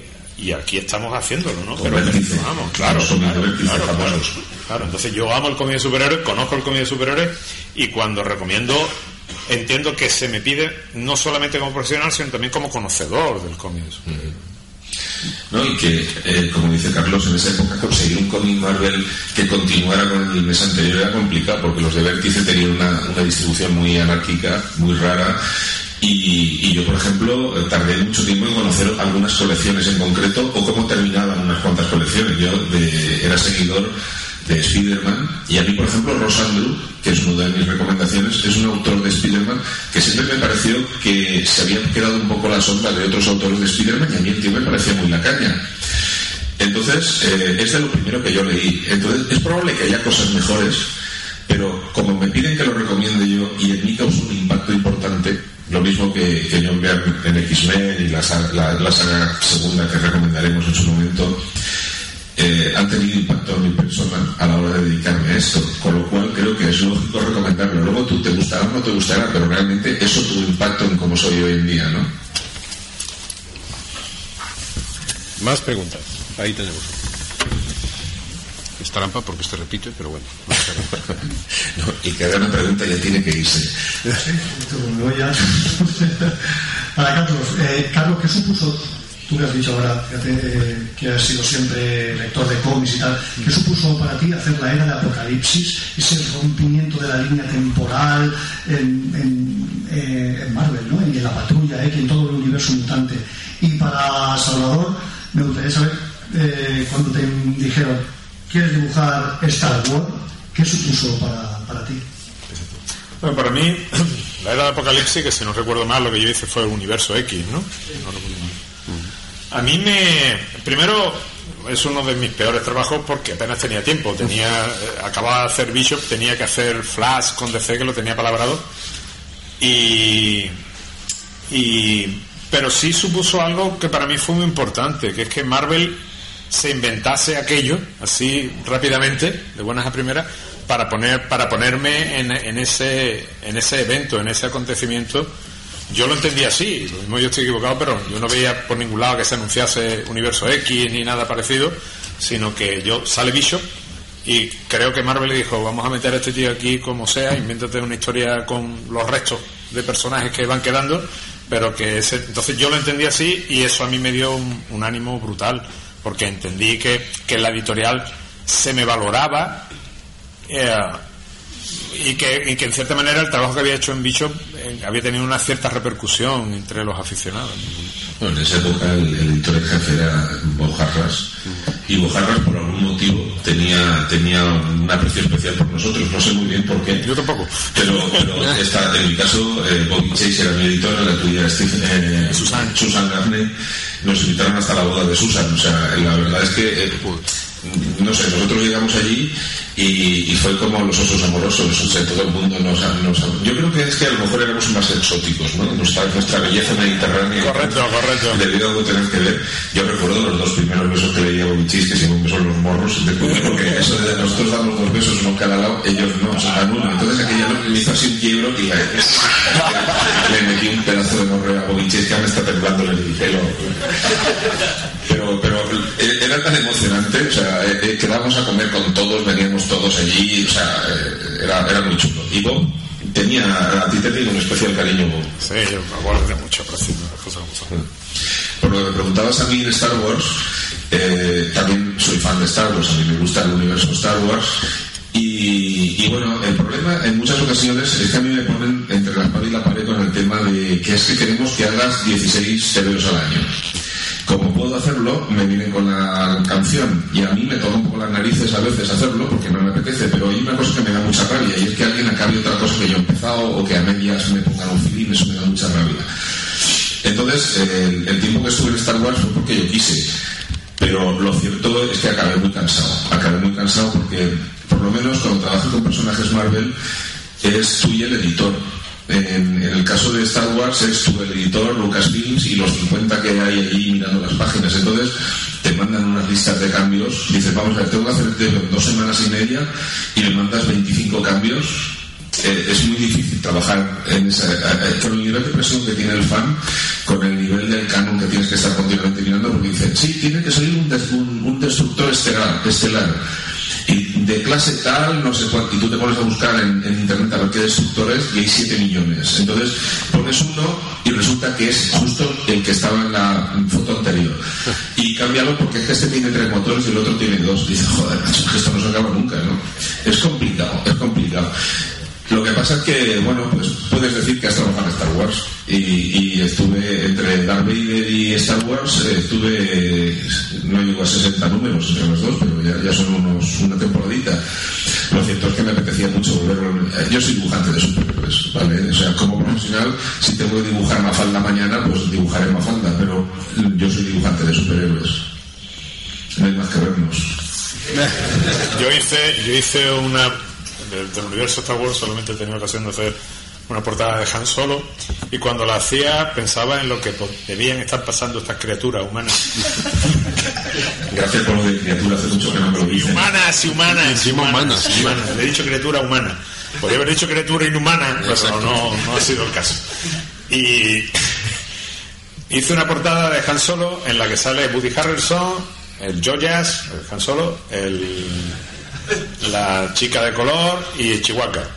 aquí estamos haciéndolo, ¿no? Pero vamos, claro, claro, claro, claro, Entonces yo amo el cómic de superhéroes, conozco el cómic de superhéroes y cuando recomiendo entiendo que se me pide no solamente como profesional, sino también como conocedor del cómic de superhéroes. ¿no? Y que, eh, como dice Carlos, en esa época conseguir un cómic Marvel que continuara con el mes anterior era complicado porque los de Vértice tenían una, una distribución muy anárquica, muy rara y, yo, por ejemplo, tardé mucho tiempo en conocer algunas colecciones en concreto o cómo terminaban unas cuantas colecciones. Yo era seguidor de Spider-Man y a mí, por ejemplo, Ross Andrew, que es una de mis recomendaciones, es un autor de Spider-Man que siempre me pareció que se había quedado un poco la sombra de otros autores de Spider-Man y a mí el tío me parecía muy la caña. Entonces, eh, es de lo primero que yo leí. Entonces, es probable que haya cosas mejores, pero como me piden que lo recomiende yo y en mí causa un impacto importante, lo mismo que, que John Byrne en X-Men y la, la, saga segunda que recomendaremos en su momento, eh, han tenido impacto en mi persona a la hora de dedicarme a esto. Con lo cual creo que es lógico recomendarlo. Luego tú te gustará o no te gustará, pero realmente eso tuvo impacto en cómo soy hoy en día, ¿no? Más preguntas. Ahí tenemos trampa porque se repite, pero bueno. y que haga una pregunta ya tiene que irse. Para Carlos, eh, Carlos, ¿qué supuso, tú que has dicho ahora, eh, que has sido siempre lector de cómics y tal, ¿qué supuso para ti hacer la era de Apocalipsis, ese rompimiento de la línea temporal en, en, eh, Marvel, ¿no? y en la patrulla, ¿eh? en todo el universo mutante? Y para Salvador, me gustaría saber, cuando te dijeron, quieres dibujar Star Wars, ¿qué supuso para, para ti? Bueno, para mí, la era de Apocalipsis, que si no recuerdo mal, lo que yo hice fue el universo X, ¿no? No recuerdo mal. A mí me. Primero, es uno de mis peores trabajos porque apenas tenía tiempo. Tenía, eh, acababa de hacer Bishop, tenía que hacer Flash con DC, que lo tenía palabrado. Y. y pero sí supuso algo que para mí fue muy importante, que es que Marvel se inventase aquello, así rápidamente, de buenas a primeras, para poner para ponerme en, en ese en ese evento en ese acontecimiento yo lo entendí así. Lo mismo yo estoy equivocado pero yo no veía por ningún lado que se anunciase Universo X ni nada parecido sino que yo sale Bishop y creo que Marvel le dijo vamos a meter a este tío aquí como sea invéntate una historia con los restos de personajes que van quedando pero que ese, entonces yo lo entendí así y eso a mí me dio un, un ánimo brutal porque entendí que, que la editorial se me valoraba eh, y, que, y que en cierta manera el trabajo que había hecho en Bishop eh, había tenido una cierta repercusión entre los aficionados. Bueno, en esa época el, el editor en jefe era Bojarras y Bojarras por algún motivo tenía tenía un aprecio especial por nosotros, no sé muy bien por qué. Yo tampoco. Pero, pero en mi caso, eh, Bobby Chase era mi editor, en la tuya Steve, eh, Susan. Susan Gaffney, nos invitaron hasta la boda de Susan, o sea, la verdad es que eh, no sé, nosotros llegamos allí y, y fue como los osos amorosos, o sea, todo el mundo nos, nos... Yo creo que es que a lo mejor éramos más exóticos, ¿no? Nuestra, nuestra belleza mediterránea Correcto, correcto. debido a algo tener que ver. Yo recuerdo los dos primeros besos que leía Bobichis, que siempre un beso en los morros, de culo, porque eso de nosotros damos dos besos uno cada lado, ellos no, se dan uno. Entonces aquella no me hizo así un quiebro y le, le metí un pedazo de morro a Bobichis que me está temblando el pelo. Pero, pero eh, era tan emocionante, o sea, eh, eh, quedábamos a comer con todos, veníamos todos allí, o sea, eh, era, era muy chulo. Y Bob tenía, a ti te tengo un especial cariño, Bob. Sí, yo me acuerdo de mucho aprecio de son. Por lo que me preguntabas a mí en Star Wars, también soy fan de Star Wars, a mí me gusta el universo Star Wars. Y, y bueno, el problema en muchas ocasiones es que a mí me ponen entre la espada y la pared con el tema de que es que queremos que hagas 16 TVOs al año. Como puedo hacerlo, me vienen con la canción y a mí me toca un poco las narices a veces hacerlo porque no me apetece, pero hay una cosa que me da mucha rabia y es que alguien acabe otra cosa que yo he empezado o que a medias me pongan un feeling, eso me da mucha rabia. Entonces, el, el tiempo que estuve en Star Wars fue porque yo quise. Pero lo cierto es que acabé muy cansado. Acabé muy cansado porque, por lo menos, cuando trabajas con personajes Marvel, eres tú y el editor. En, en el caso de Star Wars, es el editor, Lucasfilms y los 50 que hay allí mirando las páginas. Entonces, te mandan unas listas de cambios. Dices, vamos a ver, tengo que hacer dos semanas y media y me mandas 25 cambios eh, es muy difícil trabajar en esa, eh, eh, con el nivel de presión que tiene el fan, con el nivel del canon que tienes que estar continuamente mirando, porque dicen, sí, tiene que salir un, un- un destructor estelar, estelar. Y de clase tal, no sé cuánto, y tú te pones a buscar en, internet a ver qué destructores y hay 7 millones. Entonces pones uno y resulta que es justo el que estaba en la foto anterior. Y cámbialo porque es que este tiene tres motores y el otro tiene dos. Y dices, joder, esto no se acaba nunca, ¿no? Es complicado, es complicado. Lo que pasa es que, bueno, pues puedes decir que has trabajado en Star Wars. Darth y Star Wars, eh, estuve, no llego a 60 números entre los dos, pero ya, ya son unos, una temporadita. Lo cierto es que me apetecía mucho volverlo. eh, Yo soy dibujante de superhéroes, ¿vale? O sea, como profesional, si tengo que dibujar Mafalda mañana, pues dibujaré Mafalda, pero yo soy dibujante de superhéroes. No hay más que vernos. Yo hice, yo hice una del, del universo Star Wars, solamente he tenido ocasión de hacer una portada de Han Solo y cuando la hacía pensaba en lo que debían estar pasando estas criaturas humanas. Gracias por lo de criatura, hace mucho que no me lo dicen. Humanas y humanas. Encima humanas, sí. humanas. Le he dicho criatura humana. Podría haber dicho criatura inhumana, pero no, no ha sido el caso. Y hice una portada de Han Solo en la que sale Woody Harrelson, el Joyas, el Han Solo, el, la chica de color y Chihuahua.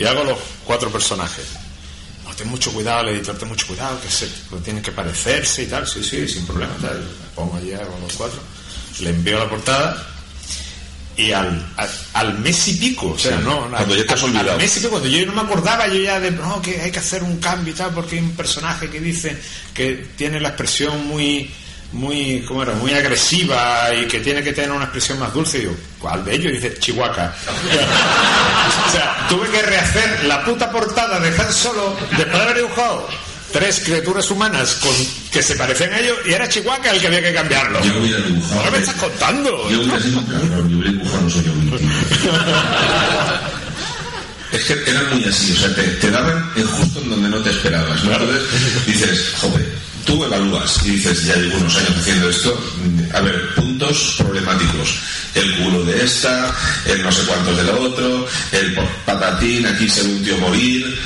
Y hago los cuatro personajes. No, ten mucho cuidado, el editor, ten mucho cuidado, que se tienen que parecerse y tal. Sí, sí, sin problema. Tal. Me pongo allí, hago los cuatro. Le envío la portada y al, al, al mes y pico, o sea, Sí, no, cuando ya te has al, olvidado. al mes y pico, cuando yo no me acordaba, yo ya de, no, que hay que hacer un cambio y tal, porque hay un personaje que dice que tiene la expresión muy muy, ¿cómo era? Muy agresiva y que tiene que tener una expresión más dulce. Y digo, ¿cuál de ellos? Y dice, Chihuahua. o sea, tuve que rehacer la puta portada de Han Solo después de haber dibujado tres criaturas humanas con, que se parecen a ellos y era Chihuahua el que había que cambiarlo. Yo hubiera dibujado. ¿Ahora me estás contando? Yo hubiera sido un cabrón, yo hubiera dibujado no soy yo. Es que eran muy así, o sea, te, te daban justo en donde no te esperabas, ¿no? Entonces dices, joder, tú evalúas y dices, ya llevo unos años haciendo esto, a ver, puntos problemáticos. El culo de esta, el no sé cuántos del otro, el patatín, aquí se ve un tío morir.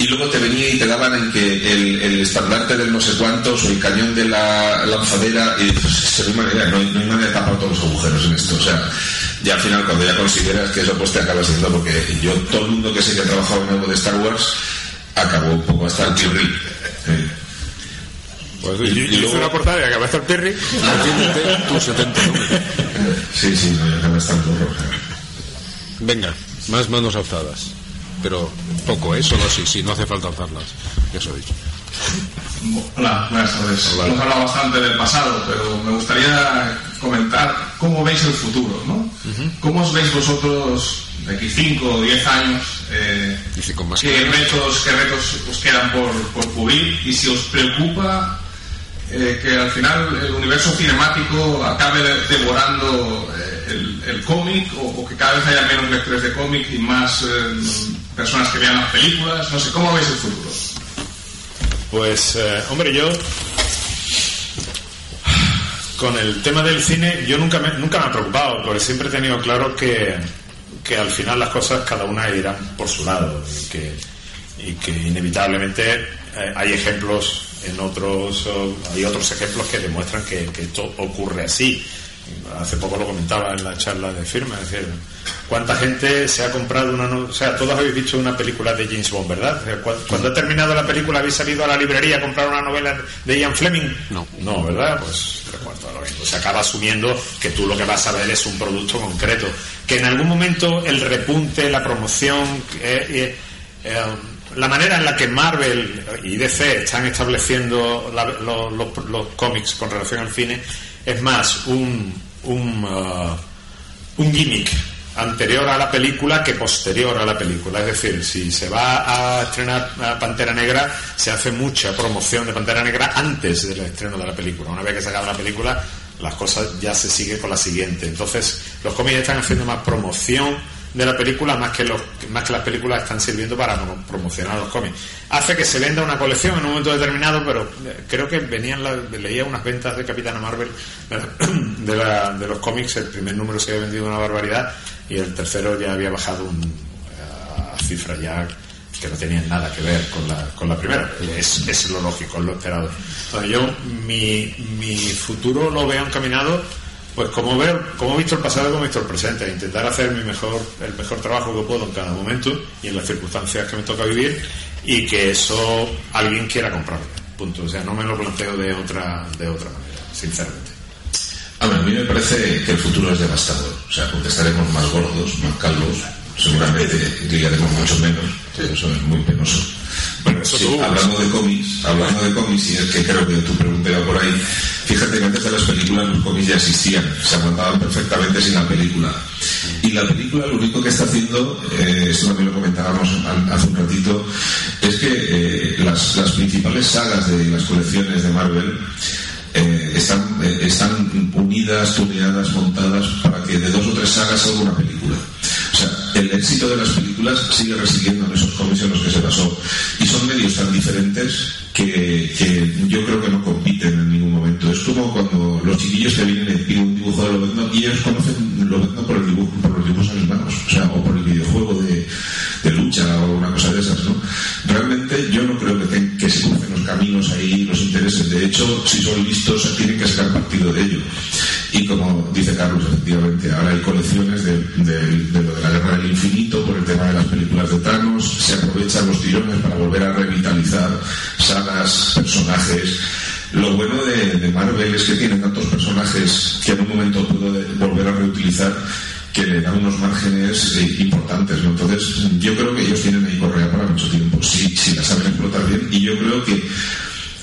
Y luego te venía y te daban en que el, el estandarte del no sé cuántos o el cañón de la lanzadera, y dices, no hay manera, no no de tapar todos los agujeros en esto. O sea, ya al final cuando ya consideras que eso pues te acaba siendo, porque yo, todo el mundo que sé que ha trabajado en algo de Star Wars, acabó un poco hasta el. Eh, Pues yo, yo hice una portada y acabé hasta el Perry. Atiéndete tus 70 números. Sí, sí, no, ya acaba hasta el gorro. o sea. Venga, más manos alzadas. Pero poco, ¿eh? Solo así, si no hace falta alzarlas. Ya os he dicho. Hola, buenas tardes. Hemos hablado bastante del pasado, pero me gustaría comentar cómo veis el futuro, ¿no? ¿Cómo os veis vosotros de aquí 5 o 10 años? Eh, Dice con más ¿Qué retos, qué retos os quedan por, por cubrir? Y si os preocupa eh, que al final el universo cinemático acabe de- devorando eh, el, cómic o, que cada vez haya menos lectores de cómic y más eh, personas que vean las películas. No sé, ¿cómo veis el futuro? Pues, hombre, yo con el tema del cine yo nunca me, nunca me he preocupado, porque siempre he tenido claro que, que al final las cosas cada una irán por su lado y que, y que inevitablemente eh, hay ejemplos en otros, o hay otros ejemplos que demuestran que, que esto ocurre así. Hace poco lo comentaba en la charla de firma, es decir, ¿cuánta gente se ha comprado una... no- O sea, todos habéis visto una película de James Bond, ¿verdad? Cuando ha terminado la película habéis salido a la librería a comprar una novela de Ian Fleming. No. No, ¿verdad? Pues recuerdo lo mismo. Se acaba asumiendo que tú lo que vas a ver es un producto concreto. Que en algún momento el repunte, la promoción, eh, eh, eh, la manera en la que Marvel y DC están estableciendo la- lo- los, cómics con relación al cine es más un, un, ah, un gimmick anterior a la película que posterior a la película. Es decir, si se va a estrenar Pantera Negra, se hace mucha promoción de Pantera Negra antes del estreno de la película. Una vez que se acaba la película, las cosas ya se sigue con la siguiente. Entonces, los cómics están haciendo más promoción de la película más que los más que las películas están sirviendo para pro- promocionar los cómics. Hace que se venda una colección en un momento determinado, pero eh, creo que venían la- leía unas ventas de Capitana Marvel de, la- de los cómics, el primer número se había vendido una barbaridad y el tercero ya había bajado un, a cifras ya que no tenían nada que ver con la, con la primera. Es, es lo lógico, es lo esperado. Entonces yo mi, mi futuro lo veo encaminado pues como veo, como he visto el pasado y como he visto el presente, intentar hacer mi mejor, el mejor trabajo que puedo en cada momento y en las circunstancias que me toca vivir y que eso alguien quiera comprarlo. Punto. O sea, no me lo planteo de otra, de otra manera, sinceramente. A ver, a mí me parece que el futuro es devastador. O sea, porque estaremos más gordos, más calvos, seguramente ligaremos mucho menos. Eso es muy penoso. Bueno, eso Sí, tú- hablando de cómics, hablando de cómics, y es que creo que tu pregunta iba por ahí, fíjate que antes de las películas los cómics ya existían, se aguantaban perfectamente sin la película. Y la película lo único que está haciendo, eh, esto también lo comentábamos hace un ratito, es que eh, las, las principales sagas de las colecciones de Marvel eh, están, eh, están unidas, tuneadas, montadas para que de dos o tres sagas salga una película. O sea, el éxito de las películas sigue residiendo en esos cómics en los que se basó. Y son medios tan diferentes que, yo creo que no compiten en ningún momento. Es como cuando los chiquillos que vienen y piden un dibujo de Lobezno y ellos conocen Lobezno por, el por los dibujos animados, o sea, o por el videojuego de, lucha o una cosa de esas, ¿no? Realmente yo no creo que se crucen los caminos ahí, los intereses. De hecho, si son listos, tienen que sacar partido de ello. Y como dice Carlos, efectivamente, ahora hay colecciones de, de- lo de la guerra del infinito por el tema de las películas de Thanos, se aprovechan los tirones para volver a revitalizar sagas, personajes. Lo bueno de, de Marvel es que tiene tantos personajes que en un momento puede volver a reutilizar que le dan unos márgenes eh, importantes. ¿no? Entonces, yo creo que ellos tienen ahí correa para mucho tiempo, si, si la saben explotar bien. Y yo creo que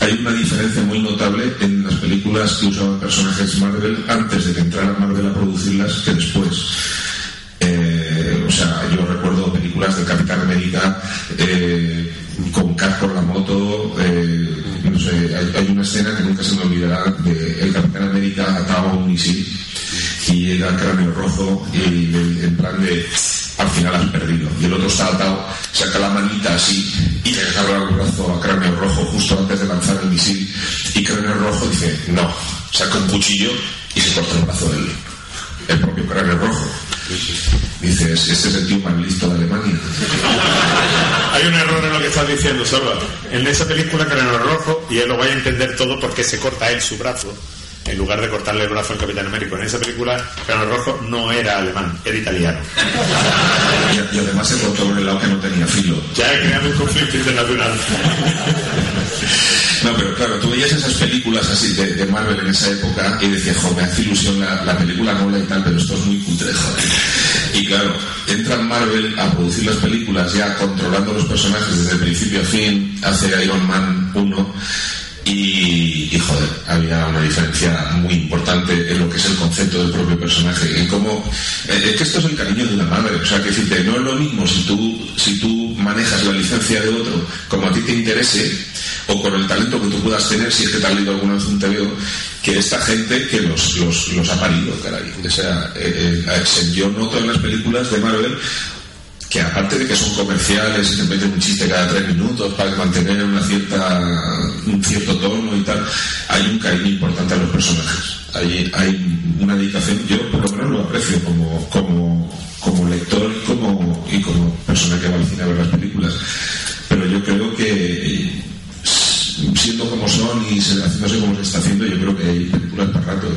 hay una diferencia muy notable en las películas que usaban personajes Marvel antes de que entrara Marvel a producirlas que después. Eh, o sea, yo recuerdo películas del Capitán América eh, con Cat por la moto. eh, no sé, hay, una escena que nunca se me olvidará de el Capitán América atado a un misil y al cráneo rojo y en plan de al final has perdido. Y el otro está atado, saca la manita así y le agarra el brazo a cráneo rojo justo antes de lanzar el misil. Y cráneo rojo dice, no, saca un cuchillo y se corta el brazo del el propio cráneo rojo. Dices, este es el tío más listo de Alemania. Hay un error en lo que estás diciendo, Salva. En esa película, Cráneo Rojo, y él lo vaya a entender todo porque se corta él su brazo, en lugar de cortarle el brazo al Capitán Américo. En esa película, Cráneo Rojo no era alemán, era italiano. Y, además se cortó por el lado que no tenía filo. Ya he creado un conflicto internacional. No, pero claro, tú veías esas películas así de, de Marvel en esa época y decías, joder, me hace ilusión la, la película mola y tal, pero esto es muy cutre, joder. Y claro, entra Marvel a producir las películas ya controlando los personajes desde el principio a fin, hace Iron Man 1 y, y, joder, había una diferencia muy importante en lo que es el concepto del propio personaje, en cómo eh, es que esto es el cariño de una madre, o sea que decirte, no es lo mismo si tú, si tú manejas la licencia de otro como a ti te interese, o con el talento que tú puedas tener, si es que te has leído alguna vez un TVO, que esta gente que los, los, los ha parido, caray. Sea, eh, eh, yo noto en las películas de Marvel que aparte de que son comerciales y te meten un chiste cada tres minutos para mantener una un cierto tono y tal, hay un cariño importante a los personajes. Hay, hay una dedicación, yo por lo menos lo aprecio como, como, como lector y como, y como persona que va al cine a ver las películas. Pero yo creo que siendo como son y se- haciéndose como se está haciendo, yo creo que hay películas para rato.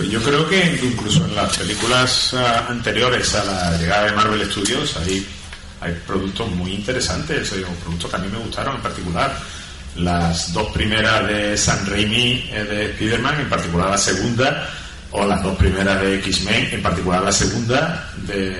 Pues yo creo que incluso en las películas ah, anteriores a la llegada de Marvel Studios hay, hay productos muy interesantes, hay productos que a mí me gustaron en particular. Las dos primeras de San Raimi eh, de Spider-Man, en particular la segunda, o las dos primeras de X-Men, en particular la segunda de,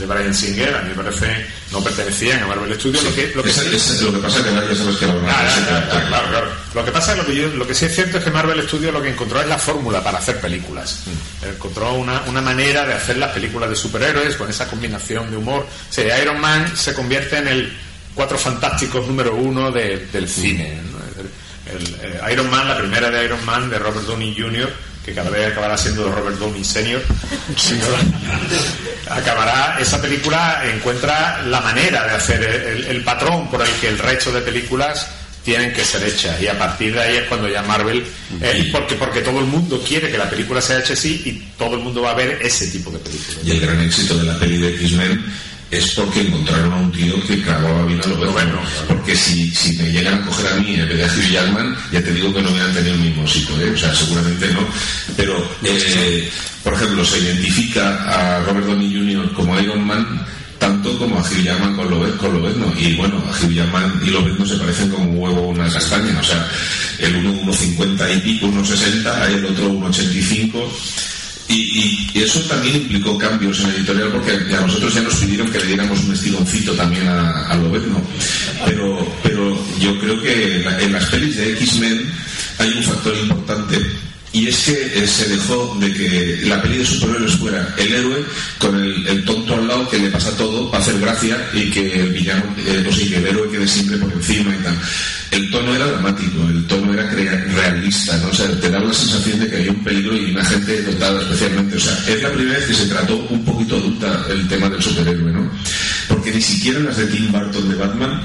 de Brian Singer, a mí me parece no pertenecían a Marvel Studios. Lo que, lo que Esa- sí- esa- lo que pasa es que ya sabes que Ah, ya, claro, claro. Lo que pasa es lo que, yo- lo que sí es cierto es que Marvel Studios lo que encontró es la fórmula para hacer películas. Encontró una, una manera de hacer las películas de superhéroes con esa combinación de humor. O sea, Iron Man se convierte en el Cuatro Fantásticos número uno de- del cine. ¿no? El, el, eh, Iron Man, la primera de Iron Man de Robert Downey Jr., que cada vez acabará siendo Robert Downey Sr. acabará esa película encuentra la manera de hacer el, el patrón por el que el resto de películas tienen que ser hechas. Y a partir de ahí es cuando ya Marvel eh, porque porque todo el mundo quiere que la película sea hecha así y todo el mundo va a ver ese tipo de películas. Y el gran éxito de la peli de X-Men es porque encontraron a un tío que clavaba bien a lo bueno. Porque si, si me llegan a coger a mí en vez de a Hugh Jackman, ya te digo que no hubieran tenido el mismo éxito, ¿eh? O sea, seguramente no. Pero, eh, por ejemplo, se identifica a Robert Downey Jr. como Iron Man tanto como a Hugh Jackman con Lobez, con Lobezno. Y bueno, a Hugh Jackman y Lobezno se parecen como un huevo una castaña. O sea, el uno 1,50 y pico, 1,60, el otro 1,85. Y, eso también implicó cambios en la editorial porque a nosotros ya nos pidieron que le diéramos un estiloncito también a, a. Pero, pero yo creo que en las pelis de X-Men hay un factor importante y es que eh, se dejó de que la peli de superhéroes fuera el héroe con el, tonto al lado que le pasa todo para hacer gracia y que el villano, eh, o sea, que el héroe quede siempre por encima y tal. El tono era dramático, el tono era realista, ¿no? O sea, te daba la sensación de que había un peligro y una gente dotada especialmente. O sea, es la primera vez que se trató un poquito adulta el tema del superhéroe, ¿no? Porque ni siquiera las de Tim Burton de Batman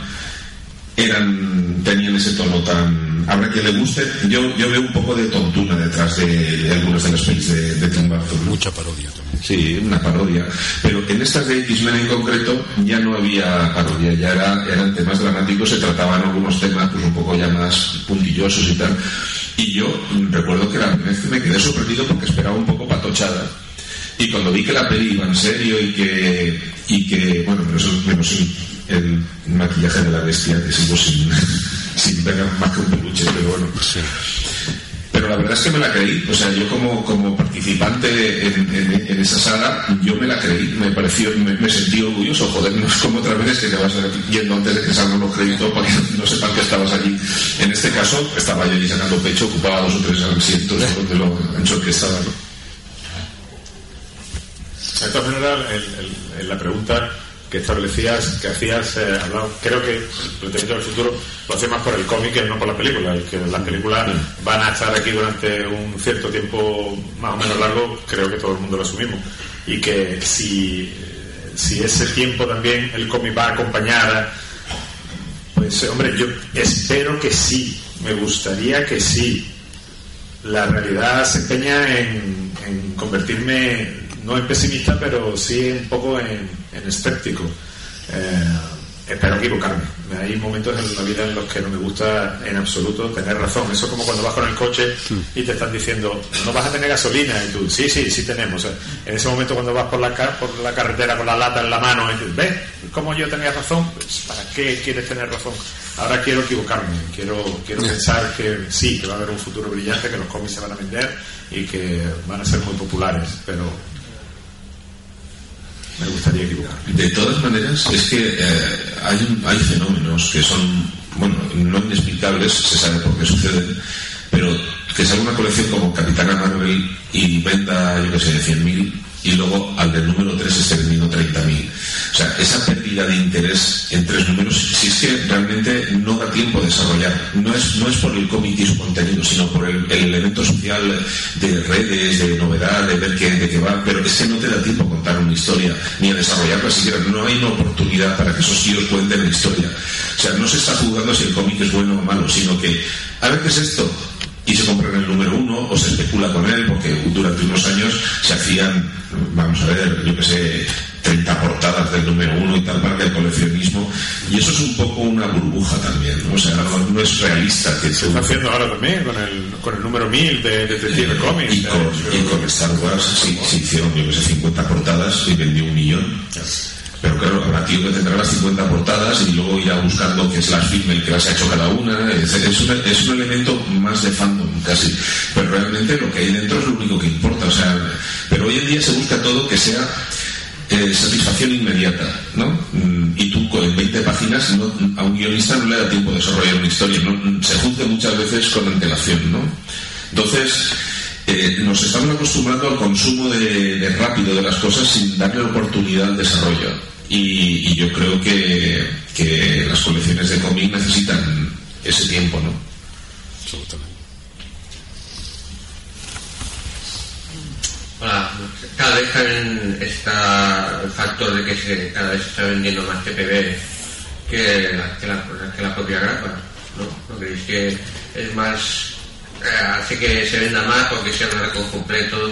eran tenían ese tono tan habrá que le guste. Yo, yo veo un poco de tontuna detrás de, de algunas de las pelis de, de Tim Burton mucha parodia también. Sí una parodia. Pero en estas de X-Men en concreto ya no había parodia ya era, eran temas dramáticos se trataban algunos temas pues un poco ya más puntillosos y tal. Y yo recuerdo que la primera vez que me quedé sorprendido porque esperaba un poco patochada. Y cuando vi que la peli iba en serio y que, y que bueno, pero eso menos el, el maquillaje de la bestia, que sigo sin, sin pegar más que un peluche, pero bueno. Pero pero la verdad es que me la creí. O sea, yo como, como participante en, en, esa saga, yo me la creí. Me pareció, me, sentí orgulloso. Joder, no es como otras veces que te vas yendo antes de que salgan los créditos para que no sepan que estabas allí. En este caso, estaba yo allí sacando pecho, ocupaba dos o tres asientos de lo ancho que estaba. ¿no? En la pregunta que establecías, que hacías, eh, creo que el planteamiento del futuro lo hace más por el cómic que no por la película. que las películas van a estar aquí durante un cierto tiempo más o menos largo, creo que todo el mundo lo asumimos. Y que si, si ese tiempo también el cómic va a acompañar, pues hombre, yo espero que sí, me gustaría que sí. La realidad se empeña en, en convertirme no en pesimista, pero sí un poco en, escéptico. Eh, espero equivocarme. Hay momentos en la vida en los que no me gusta en absoluto tener razón. Eso es como cuando vas con el coche y te están diciendo, no vas a tener gasolina. Y tú, sí, sí, sí tenemos. En ese momento cuando vas por la, por la carretera con la lata en la mano, y dices, ¿ves cómo yo tenía razón? Pues, ¿Para qué quieres tener razón? Ahora quiero equivocarme. Quiero, quiero pensar que sí, que va a haber un futuro brillante, que los cómics se van a vender y que van a ser muy populares. Pero me gustaría equivocar. De todas maneras, es que eh, hay, hay fenómenos que son, bueno, no inexplicables, se sabe por qué suceden, pero que salga una colección como Capitana Marvel y venda, yo qué sé, 100.000 y luego al del número 3 esté vendiendo 30.000. O sea, esa pérdida de interés en tres números, si es que realmente no da tiempo a desarrollar. No es, no es por el cómic y su contenido, sino por el, elemento social de redes, de novedad, de ver qué, de qué va. Pero es que no te da tiempo a contar una historia, ni a desarrollarla siquiera. No hay una oportunidad para que esos tíos cuenten la historia. O sea, no se está jugando si el cómic es bueno o malo, sino que, a ver qué es esto, y se compran el número uno o se especula con él porque durante unos años se hacían, vamos a ver, yo que sé, 30 portadas del número uno y tal para el coleccionismo. Y eso es un poco una burbuja también o sea no, es realista que se está haciendo ahora también con el, con el número 1000 de Detective eh, Comics y con, y con Star Wars sí, se hicieron yo que sé 50 portadas y vendió un millón pero claro, habrá tío que tendrá las 50 portadas y luego irá buscando qué es la el que las ha hecho cada una. Es, un, elemento más de fandom casi. Pero realmente lo que hay dentro es lo único que importa. O sea, pero hoy en día se busca todo que sea eh, satisfacción inmediata, ¿no? Mm, y tú en 20 páginas a un guionista no le da tiempo de desarrollar una historia, ¿no? se juzga muchas veces con antelación, ¿no? Entonces, eh, nos estamos acostumbrando al consumo de, rápido de las cosas sin darle oportunidad al desarrollo. Y, yo creo que, que, las colecciones de cómic necesitan ese tiempo, ¿no? Absolutamente. cada vez también está el factor de que se, cada vez se está vendiendo más TPB que la, que la, que la propia grapa, ¿no? ¿No creéis que es más eh, hace que se venda más porque sean arcos completos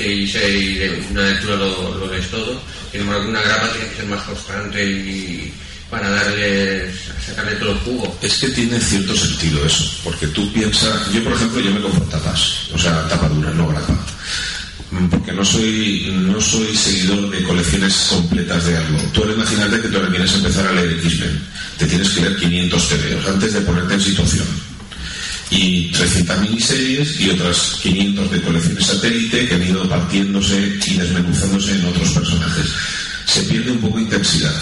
si, si una lectura lo, lo ves todo. Sin embargo, una grapa tiene que ser más constante y para darle, sacarle todo el jugo. Es que tiene cierto sentido eso, porque tú piensas, yo por ejemplo, yo me compro tapas, o sea, tapadura, no grapa porque no soy no soy seguidor de colecciones completas de algo. Tú ahora imagínate que tú ahora quieres empezar a leer X-Men. Te tienes que leer 500 TVOs antes de ponerte en situación y 300 miniseries y otras 500 de colecciones satélite que han ido partiéndose y desmenuzándose en otros personajes. Se pierde un poco intensidad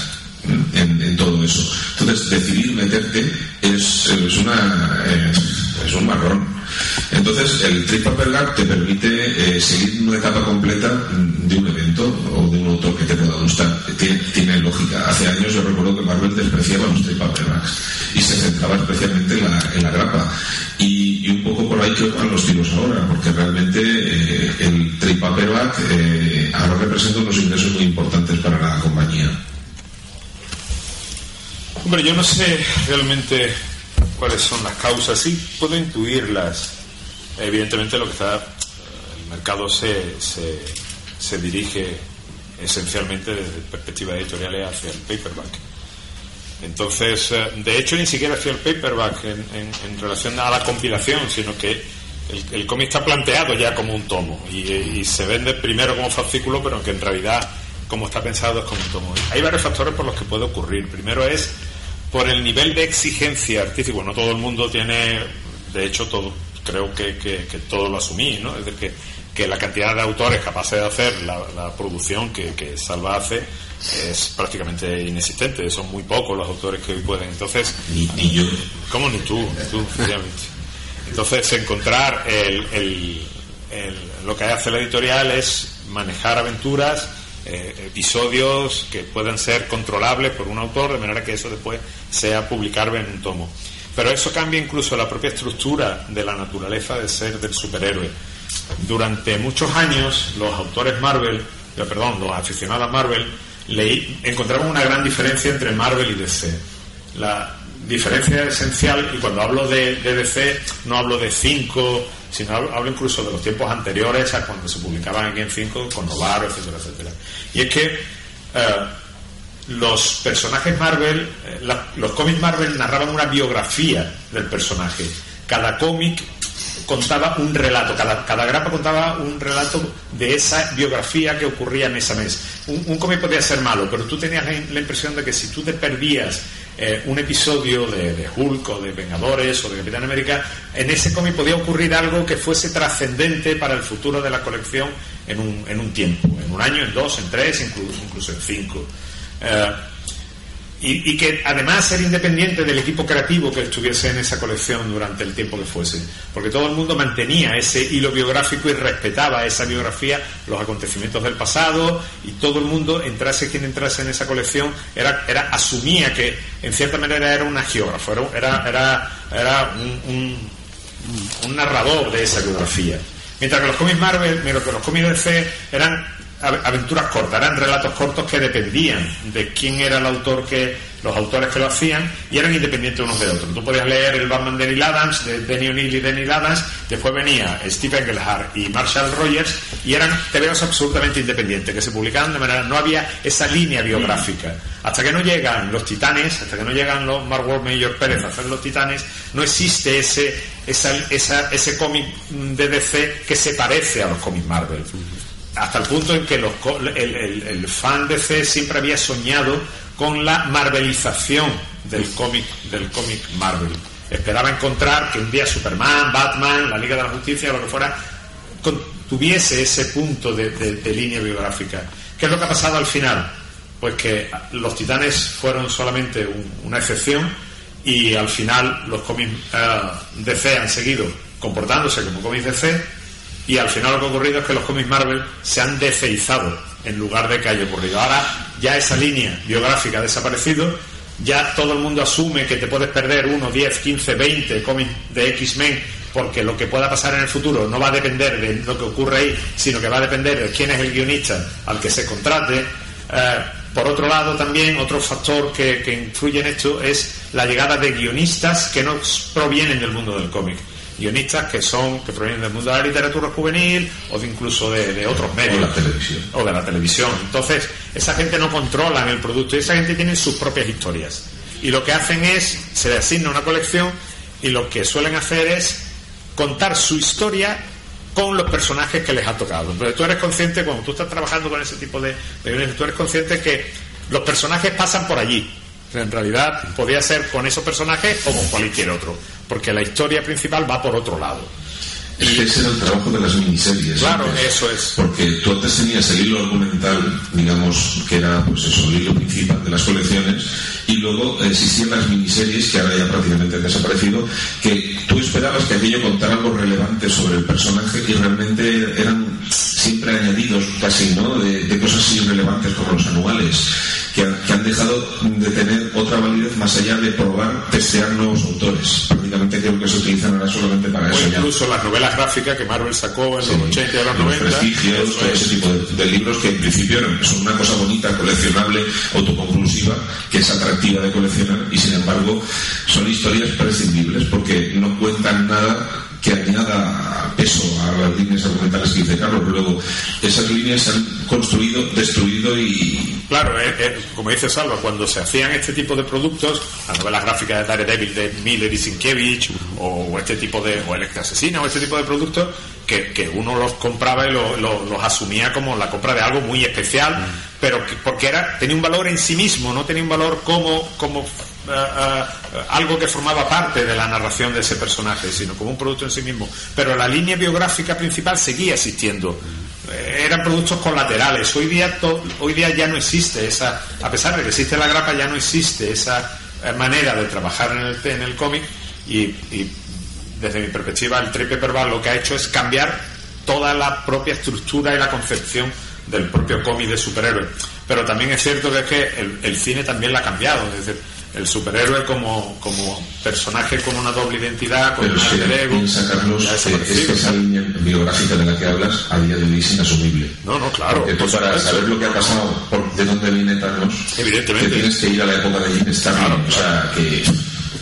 en, todo eso. Entonces, decidir meterte es, es, una, eh, es un marrón. Entonces, el Trip Paper te permite eh, seguir una etapa completa de un evento o de un autor que te pueda gustar. Lógica. Hace años yo recuerdo que Marvel despreciaba los Trip Paperbacks y se centraba especialmente en la, en la grapa. Y, un poco por ahí que van los tiros ahora, porque realmente eh, el Trip Paperback eh, ahora representa unos ingresos muy importantes para la compañía. Hombre, yo no sé realmente cuáles son las causas, sí puedo intuirlas. Evidentemente lo que está, el mercado se, se, dirige esencialmente desde perspectivas editoriales hacia el paperback. Entonces, eh, de hecho, ni siquiera hacia el paperback en, relación a la compilación, sino que el, cómic está planteado ya como un tomo y, se vende primero como fascículo, pero que en realidad, como está pensado, es como un tomo. Hay varios factores por los que puede ocurrir. Primero es por el nivel de exigencia artística. No todo el mundo tiene, de hecho, todo, creo que, que, que todos lo asumí, ¿no? Es decir, que, que la cantidad de autores capaces de hacer la, la producción que, que Salva hace es prácticamente inexistente, son muy pocos los autores que hoy pueden. Entonces, Ni, ni yo. ¿Cómo ni tú? Ni tú. Entonces, encontrar el, el- el- lo que hace la editorial es manejar aventuras, eh, episodios que puedan ser controlables por un autor, de manera que eso después sea publicable en un tomo. Pero eso cambia incluso la propia estructura de la naturaleza de ser del superhéroe. Durante muchos años, los autores Marvel, eh, perdón, los aficionados a Marvel, encontraban una gran diferencia entre Marvel y DC. La diferencia esencial, y cuando hablo de, DC, no hablo de 5, sino hablo, incluso de los tiempos anteriores a cuando se publicaban en 5 con Novaro, etcétera, etcétera. Y es que eh, los personajes Marvel, eh, los cómics Marvel narraban una biografía del personaje. Cada cómic contaba un relato, cada, cada grapa contaba un relato de esa biografía que ocurría en ese mes. Un, cómic podía ser malo, pero tú tenías la, impresión de que si tú te perdías eh, un episodio de, de Hulk o de Vengadores o de Capitán América, en ese cómic podía ocurrir algo que fuese trascendente para el futuro de la colección en un, en un tiempo, en un año, en dos, en tres, incluso, incluso en cinco. Eh, y, y que además era independiente del equipo creativo que estuviese en esa colección durante el tiempo que fuese, porque todo el mundo mantenía ese hilo biográfico y respetaba esa biografía, los acontecimientos del pasado, y todo el mundo, entrase quien entrase en esa colección, era, era asumía que en cierta manera era un geógrafo, era, era, era, un, un- un narrador de esa biografía. Mientras que los cómics Marvel, mientras que los cómics DC eran aventuras cortas, eran relatos cortos que dependían de quién era el autor que, los autores que lo hacían y eran independientes unos de otros. Tú podías leer el Batman de Neil Adams, de Denny O'Neill y Denny Adams, después venía Steve Engelhart y Marshall Rogers y eran TVOs absolutamente independientes, que se publicaban de manera, no había esa línea biográfica. Hasta que no llegan los titanes, hasta que no llegan los Mark Wahlberg y Pérez a hacer los titanes, no existe ese, esa, esa- ese cómic de DC que se parece a los cómics Marvel hasta el punto en que los el, el- el fan DC siempre había soñado con la marvelización del cómic del cómic Marvel. Esperaba encontrar que un día Superman, Batman, la Liga de la Justicia lo que fuera tuviese ese punto de, de- de línea biográfica. ¿qué es lo que ha pasado al final? pues que los titanes fueron solamente un- una excepción y al final los cómics eh, DC han seguido comportándose como cómics DC y al final lo que ha ocurrido es que los cómics Marvel se han deceizado en lugar de que haya ocurrido. Ahora ya esa línea biográfica ha desaparecido, ya todo el mundo asume que te puedes perder 1, 10, 15, 20 cómics de X-Men porque lo que pueda pasar en el futuro no va a depender de lo que ocurre ahí, sino que va a depender de quién es el guionista al que se contrate. Eh, por otro lado, también otro factor que influye en esto es la llegada de guionistas que no provienen del mundo del cómic. Guionistas que son que provienen del mundo de la literatura juvenil o de incluso de, de otros medios. O la televisión. O de la televisión. Entonces, esa gente no controla el producto y esa gente tiene sus propias historias. Y lo que hacen es, se le asigna una colección y lo que suelen hacer es contar su historia con los personajes que les ha tocado. Entonces tú eres consciente, cuando tú estás trabajando con ese tipo de, de guiones, tú eres consciente que los personajes pasan por allí. En realidad podía ser con esos personajes o con cualquier otro, porque la historia principal va por otro lado. Ese era el trabajo de las miniseries. Claro, antes. eso es. Porque tú antes tenías el hilo argumental, digamos, que era pues eso, el hilo principal de las colecciones, y luego existían las miniseries, que ahora ya prácticamente han desaparecido, que tú esperabas que aquello contara algo relevante sobre el personaje y realmente eran siempre añadidos casi, ¿no? De, de cosas irrelevantes como los anuales, que han, que han dejado de tener otra validez más allá de probar, testear nuevos autores. Prácticamente creo que se utilizan ahora solamente para O eso. ya. incluso las novelas gráficas que Marvel sacó en los 80 y los los 90. prestigios, todo es. ese tipo de, de libros que en principio son una cosa bonita, coleccionable, autoconclusiva, que es atractiva de coleccionar y sin embargo son historias prescindibles porque no cuentan nada que añada peso a las líneas argumentales que dice Carlos. Luego, esas líneas se han construido, destruido y Claro, eh, eh, como dice Salva, cuando se hacían este tipo de productos, las novelas gráficas de Daredevil de Miller y Sienkiewicz, o, este tipo de, o Electra Asesina, o este tipo de productos, que, que uno los compraba y lo- lo- los asumía como la compra de algo muy especial, pero que- porque era, tenía un valor en sí mismo, no tenía un valor como, como algo que formaba parte de la narración de ese personaje, sino como un producto en sí mismo. Pero la línea biográfica principal seguía existiendo. Eh, eran productos colaterales. Hoy día, hoy día ya no existe esa, a pesar de que existe la grapa, ya no existe esa eh, manera de trabajar en el, en el cómic y, desde mi perspectiva el trade paperback lo que ha hecho es cambiar toda la propia estructura y la concepción del propio cómic de superhéroe. Pero también es cierto que es que el, cine también la ha cambiado. El superhéroe como, como personaje con una doble identidad, con Pero un es que alter ego, piensa, Carlos, que es desaparecido. que esa línea biográfica de la que hablas a día de hoy es inasumible. No, no, claro. Porque tú para saber lo que ha pasado, por, de dónde viene Thanos, Evidentemente. te tienes que ir a la época de Jim Starlin. O sea, que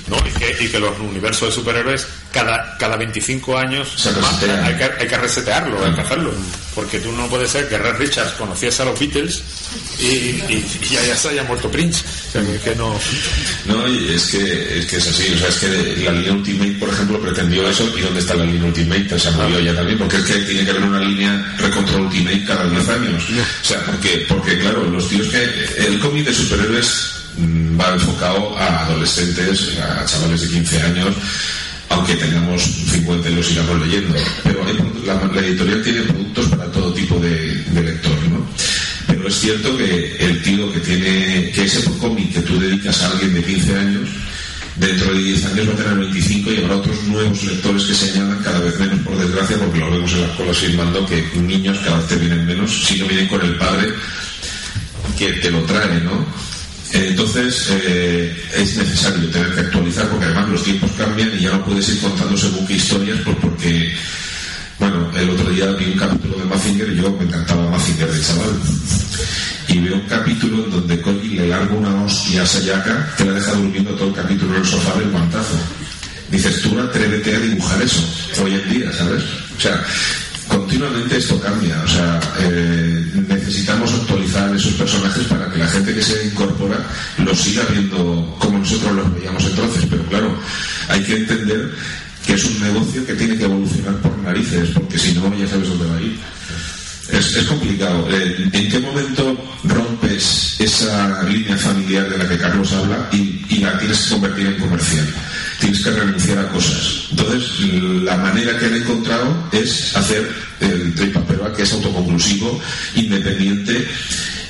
¿no? Y, que, y que los universos de superhéroes cada, cada 25 años Se más, resetean. hay, que, hay que resetearlo, hay que hacerlo. Porque tú no puedes ser que Red Richards conociese a los Beatles y, y, y ya, ya se haya muerto Prince. O sea, que, no... No, y es que, es que es así. O sea, es que la línea Ultimate, por ejemplo, pretendió eso. ¿Y dónde está la línea Ultimate? Se murió ya también. Porque es que tiene que haber una línea Recontrol Ultimate cada 10 años. O sea, porque, porque claro, los tíos que. El cómic de superhéroes mm, va enfocado a adolescentes, a chavales de 15 años. Aunque tengamos 50 y lo sigamos leyendo. Pero la editorial tiene productos para todo tipo de, de lector, ¿no? Pero es cierto que el tío que tiene, que ese cómic que tú dedicas a alguien de 15 años, dentro de 10 años va a tener 25 y habrá otros nuevos lectores que se añadan cada vez menos, por desgracia, porque lo vemos en las colas firmando que niños cada vez te vienen menos, si no vienen con el padre que te lo trae, ¿no? Entonces eh, es necesario tener que actualizar porque además los tiempos cambian y ya no puedes ir contando según qué historias pues porque bueno, el otro día vi un capítulo de Mazinger y yo me encantaba Mazinger de chaval. Y veo un capítulo en donde Koji le larga una hostia a Sayaka que la deja durmiendo todo el capítulo en el sofá del guantazo. Dices, tú atrévete a dibujar eso hoy en día, ¿sabes? O sea, continuamente esto cambia. O sea, eh, necesitamos actualizar esos personajes para que la gente que se incorpora los siga viendo como nosotros los veíamos entonces. Pero claro, hay que entender que es un negocio que tiene que evolucionar por narices, porque si no, ya sabes dónde va a ir. Es, complicado. Eh, ¿En qué momento rompes esa línea familiar de la que Carlos habla y, la tienes que convertir en comercial? Tienes que renunciar a cosas. Entonces, la manera que han encontrado es hacer el trade paperback que es autoconclusivo, independiente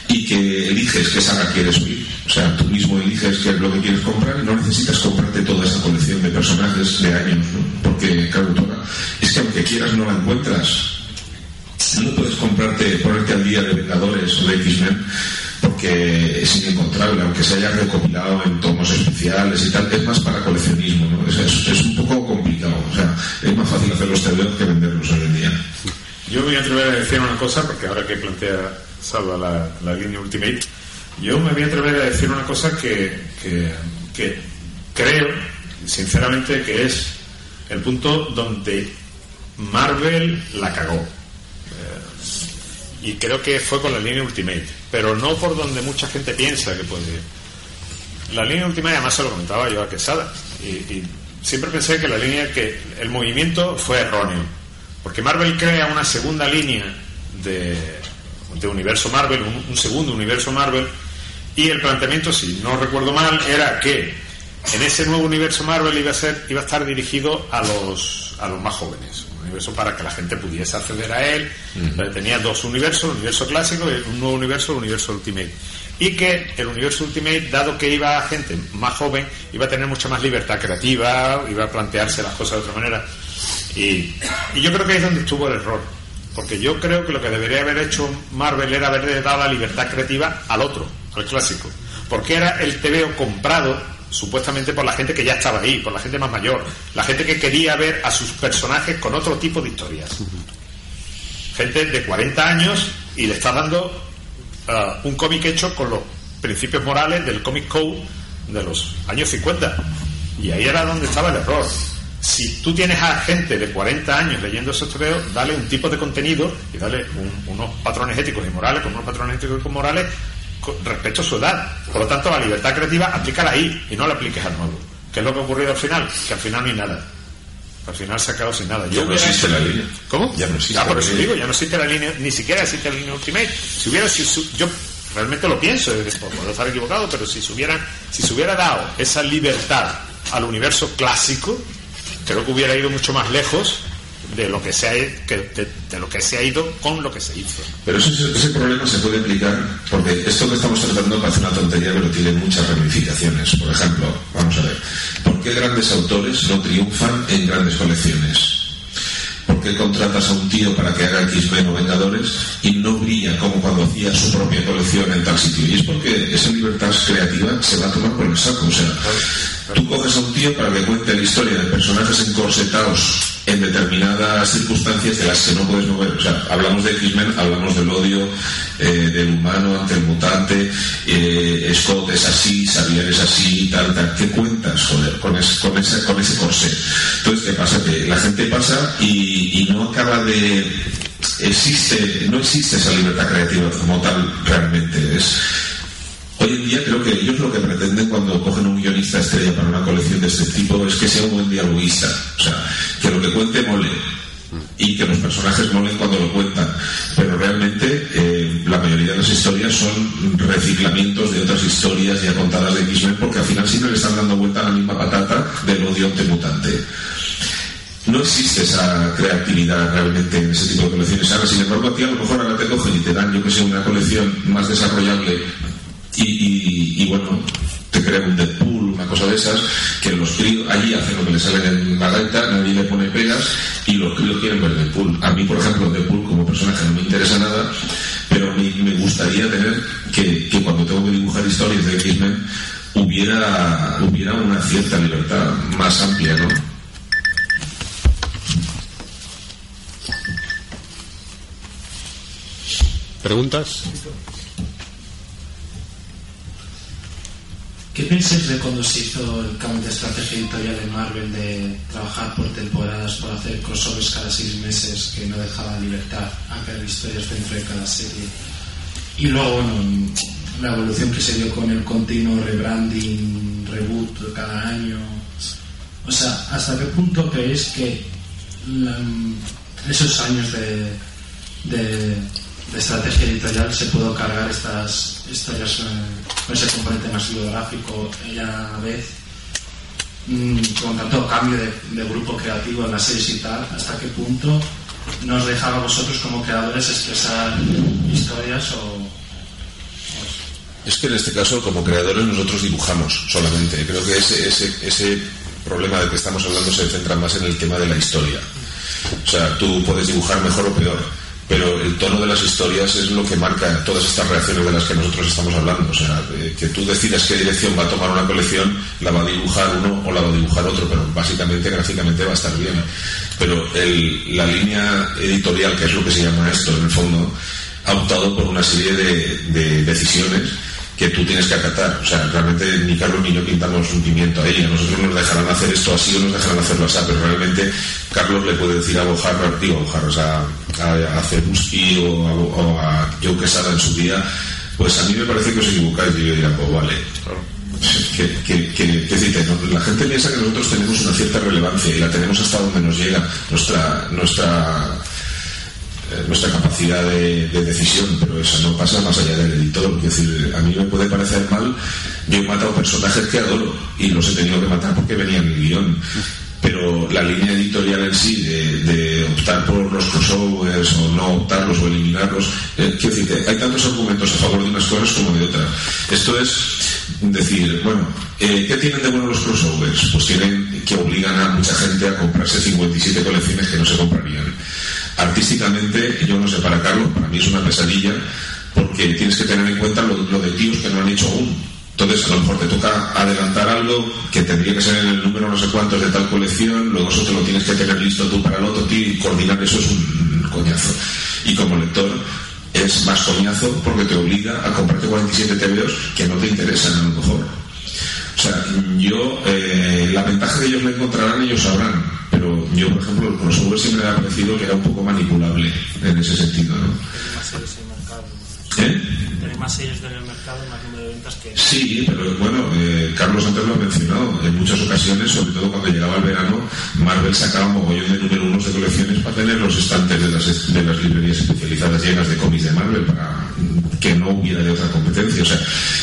y que eliges qué saga quieres oír. O sea, tú mismo eliges qué es lo que quieres comprar y no necesitas comprarte toda esa colección de personajes de años, ¿no? Porque, claro, es que aunque quieras no la encuentras. No puedes comprarte, ponerte al día de Vengadores o de X-Men porque es inencontrable, aunque se haya recopilado en tomos especiales y tal, es más para coleccionismo, ¿no? Es, es- un poco complicado, es más fácil hacer los que venderlos hoy en día. Yo me voy a atrever a decir una cosa, porque ahora que plantea Salva la, la línea Ultimate, yo me voy a atrever a decir una cosa que creo, sinceramente, que es el punto donde Marvel la cagó. Y creo que fue con la línea Ultimate, pero no por donde mucha gente piensa que puede ir. La línea Ultimate, además se lo comentaba yo a Quesada, y, y siempre pensé que la línea, que el movimiento fue erróneo, porque Marvel crea una segunda línea de, de universo Marvel, un, un segundo universo Marvel, y el planteamiento, si no recuerdo mal, era que en ese nuevo universo Marvel iba a ser, iba a estar dirigido a los a los más jóvenes, universo para que la gente pudiese acceder a él. Tenía dos universos, el universo clásico y un nuevo universo, el universo Ultimate. Y que el universo Ultimate, dado que iba a gente más joven, iba a tener mucha más libertad creativa, iba a plantearse las cosas de otra manera. Y, y yo creo que ahí es donde estuvo el error. Porque yo creo que lo que debería haber hecho Marvel era haberle dado la libertad creativa al otro, al clásico. Porque era el TVO comprado supuestamente por la gente que ya estaba ahí, por la gente más mayor, la gente que quería ver a sus personajes con otro tipo de historias. Gente de 40 años y le está dando ah, un cómic hecho con los principios morales del Comic Code de los años 50. Y ahí era donde estaba el error. Si tú tienes a gente de 40 años leyendo esos TVO, dale un tipo de contenido y dale un- unos patrones éticos y morales, con unos patrones éticos y morales respecto a su edad. Por lo tanto, la libertad creativa aplícala ahí y no la apliques al nuevo. ¿Qué es lo que ha ocurrido al final? Que al final no hay nada. Al final se ha quedado sin nada. Ya no existe la línea. ¿Cómo? Ya no existe la línea. digo, ya no existe la línea, ni siquiera existe la línea Ultimate. Si hubiera su- yo realmente lo pienso, eh, puedo estar equivocado, pero si se, hubiera, si se hubiera dado esa libertad al universo clásico, creo que hubiera ido mucho más lejos de lo que se ha, de, de lo que se ha ido con lo que se hizo. Pero ese, ese problema se puede explicar porque esto que estamos tratando parece una tontería, pero tiene muchas ramificaciones. Por ejemplo, vamos a ver, ¿por qué grandes autores no triunfan en grandes colecciones? ¿Por qué contratas a un tío para que haga X-Men o Vengadores y no brilla como cuando hacía su propia colección en tal sitio? Y es porque esa libertad creativa se va a tomar por el saco. O sea, tú coges a un tío para que cuente la historia de personajes encorsetados en determinadas circunstancias de las que no puedes mover. O sea, hablamos de X-Men, hablamos del odio eh, del humano ante el mutante, eh, Scott es así, Xavier es así, tal, tal. ¿Qué cuentas, joder, con ese, con ese, con ese corsé? Entonces, ¿qué pasa? Que la gente pasa y, y no acaba de... Existe, no existe esa libertad creativa como tal realmente. Es, Hoy en día creo que ellos lo que pretenden cuando cogen un guionista estrella para una colección de este tipo es que sea un buen dialoguista. O sea, que lo que cuente mole y que los personajes molen cuando lo cuentan. Pero realmente eh, la mayoría de las historias son reciclamientos de otras historias ya contadas de X-Men porque al final siempre le están dando vuelta a la misma patata del odio ante mutante. No existe esa creatividad realmente en ese tipo de colecciones. Ahora, sin embargo, a ti a lo mejor ahora te cogen y te dan, yo que sé, una colección más desarrollable y, y, bueno, te crea un Deadpool, una cosa de esas, que los críos allí hacen lo que les sale en la gaita, nadie le pone pegas y los críos quieren ver Deadpool. A mí, por ejemplo, Deadpool como personaje no me interesa nada, pero me, me gustaría tener que, que, cuando tengo que dibujar historias de X-Men hubiera, hubiera una cierta libertad más amplia, ¿no? ¿Preguntas? ¿Qué piensas de cuando se hizo el cambio de estrategia editorial de Marvel de trabajar por temporadas, por hacer crossovers cada seis meses que no dejaba libertad a crear historias dentro de cada serie? Y luego, bueno, la evolución que se dio con el continuo rebranding, reboot cada año. O sea, ¿hasta qué punto creéis que esos años de, de, estrategia editorial se pudo cargar estas historias con ese componente más biográfico y a vez mmm, con tanto cambio de, grupo creativo en las series y tal, hasta qué punto nos dejaba vosotros como creadores expresar historias o, es que en este caso, como creadores, nosotros dibujamos solamente. Creo que ese, ese, ese problema del que estamos hablando se centra más en el tema de la historia. O sea, tú puedes dibujar mejor o peor, pero el tono de las historias es lo que marca todas estas reacciones de las que nosotros estamos hablando. O sea, que tú decidas qué dirección va a tomar una colección, la va a dibujar uno o la va a dibujar otro, pero básicamente gráficamente va a estar bien. Pero el, la línea editorial, que es lo que se llama esto en el fondo, ha optado por una serie de, de decisiones que tú tienes que acatar. O sea, realmente ni Carlos ni yo pintamos un pimiento a ella. Nosotros nos dejarán hacer esto así o nos dejarán hacerlo así, pero realmente Carlos le puede decir a Bojarro, digo, a Bojarro, o sea, a, a Cebuski o a, o a Joe Quesada en su día, pues a mí me parece que os equivocáis y yo diría, pues vale. Que, que, que, la gente piensa que nosotros tenemos una cierta relevancia y la tenemos hasta donde nos llega nuestra nuestra nuestra capacidad de, de, decisión, pero eso no pasa más allá del editor. Es decir, a mí me puede parecer mal, yo he matado personajes que adoro y los he tenido que matar porque venían en el guion. Pero la línea editorial en sí, de, optar por los crossovers o no optarlos o eliminarlos, eh, quiero decir hay tantos argumentos a favor de unas cosas como de otras. Esto es decir, bueno, eh, ¿qué tienen de bueno los crossovers? Pues tienen que obligan a mucha gente a comprarse 57 colecciones que no se comprarían artísticamente, yo no sé, para Carlos, para mí es una pesadilla, porque tienes que tener en cuenta lo, de tíos que no han hecho aún. Entonces, a lo mejor te toca adelantar algo que tendría que ser en el número no sé cuántos de tal colección, luego eso te lo tienes que tener listo tú para el otro tío y coordinar eso es un coñazo. Y como lector, es más coñazo porque te obliga a comprarte 47 TVOs que no te interesan a lo mejor. O sea, yo, eh, la ventaja que ellos le encontrarán, ellos sabrán. Pero yo, por ejemplo, el crossover siempre me ha parecido que era un poco manipulable en ese sentido, ¿no? ¿Eh? más series en el mercado, más número de ventas que... Sí, pero bueno, eh, Carlos antes lo ha mencionado. En muchas ocasiones, sobre todo cuando llegaba el verano, Marvel sacaba un mogollón de número unos de colecciones para tener los estantes de las, de las librerías especializadas llenas de cómics de Marvel para que no hubiera de otra competencia. O sea,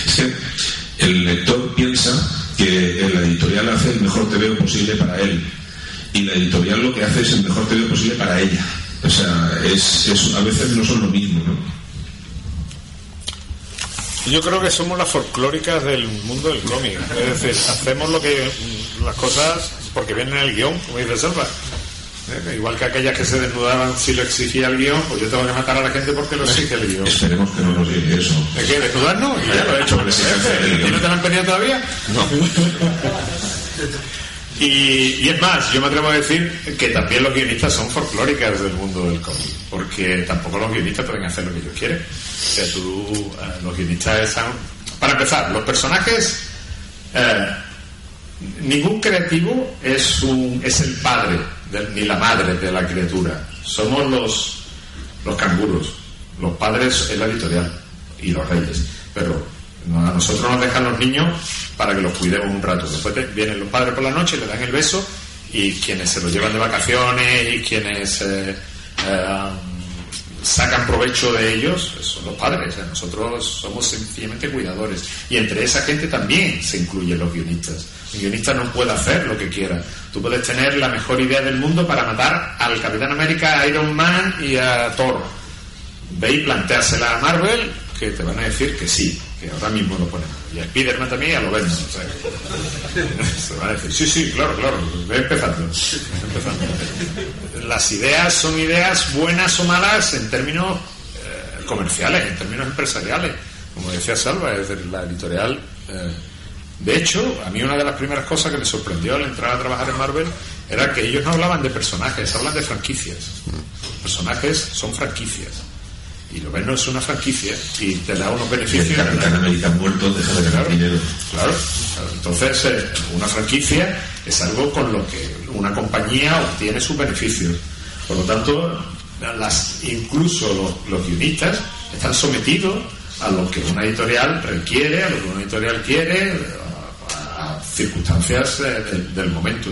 es que el lector piensa que la editorial hace el mejor TVO posible para él y la editorial lo que hace es el mejor TVO posible para ella. O sea, es, es- a veces no son lo mismo, ¿no? Yo creo que somos las folclóricas del mundo del cómic. Es decir, hacemos lo que las cosas porque vienen en el guion, como dice Selva. ¿Eh? Igual que aquellas que se desnudaban si lo exigía el guion, pues yo tengo que matar a la gente porque lo exige el guion. Esperemos que no nos llegue eso. ¿De qué? ¿Desnudarnos? Ya lo he hecho veces. ¿Y no te lo han pedido todavía? No. Y, es más, yo me atrevo a decir que también los guionistas son folclóricas del mundo del cómic, porque tampoco los guionistas pueden hacer lo que ellos quieren. Eh, los guionistas están... Para empezar, los personajes... eh, ningún creativo es, un, es el padre ni la madre de la criatura. Somos los, los canguros. Los padres es la editorial y los reyes. Pero a nosotros nos dejan los niños para que los cuidemos un rato. Después vienen los padres por la noche, le dan el beso y quienes se los llevan de vacaciones y quienes eh, eh, sacan provecho de ellos son los padres. Nosotros somos sencillamente cuidadores. Y entre esa gente también se incluyen los guionistas. El guionista no puede hacer lo que quiera. Tú puedes tener la mejor idea del mundo para matar al Capitán América, a Iron Man y a Thor. Ve y a Marvel, que te van a decir que sí, ahora mismo lo ponemos. Y a Spiderman también y a lo ven. se van a decir, sí, sí, claro, claro, ve empezando. Las ideas son ideas buenas o malas en términos eh, comerciales, en términos empresariales. Como decía Salva, es decir, la editorial. eh, de hecho, a mí una de las primeras cosas que me sorprendió al entrar a trabajar en Marvel era que ellos no hablaban de personajes, hablan de franquicias. Personajes son franquicias. Y lo ven no es una franquicia y te da unos Y el beneficios. Capitán América muerto deja de ganar dinero. Claro, claro. entonces eh, una franquicia es algo con lo que una compañía obtiene sus beneficios. Por lo tanto, las, incluso los, los guionistas están sometidos a lo que una editorial requiere, a lo que una editorial quiere, a, a circunstancias eh, del, del momento.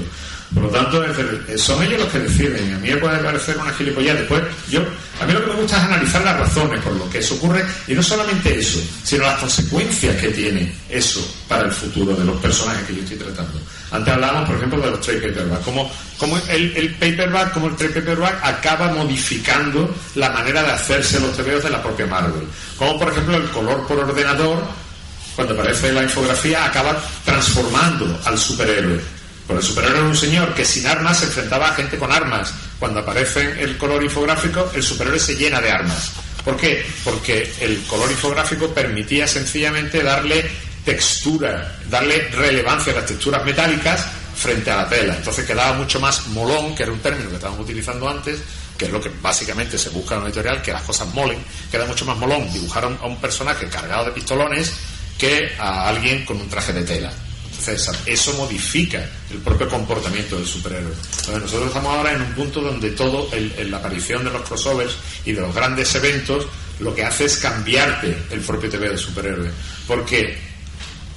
Por lo tanto, decir, son ellos los que deciden. A mí me puede parecer una gilipollez. Después, yo, a mí lo que me gusta es analizar las razones por lo que eso ocurre y no solamente eso, sino las consecuencias que tiene eso para el futuro de los personajes que yo estoy tratando. Antes hablábamos, por ejemplo, de los trade paperback. Como, como el, el paperback, como el trade paperback acaba modificando la manera de hacerse los TVOs de la propia Marvel. Como, por ejemplo, el color por ordenador cuando aparece la infografía, acaba transformando al superhéroe. El superhéroe era un señor que sin armas se enfrentaba a gente con armas. Cuando aparece el color infográfico, el superhéroe se llena de armas. ¿Por qué? Porque el color infográfico permitía sencillamente darle textura, darle relevancia a las texturas metálicas frente a la tela. Entonces quedaba mucho más molón, que era un término que estábamos utilizando antes, que es lo que básicamente se busca en una editorial, que las cosas molen, queda mucho más molón dibujar un, a un personaje cargado de pistolones que a alguien con un traje de tela. Entonces eso modifica el propio comportamiento del superhéroe. Entonces, nosotros estamos ahora en un punto donde todo, el- el- la aparición de los crossovers y de los grandes eventos, lo que hace es cambiarte el propio TV del superhéroe. Porque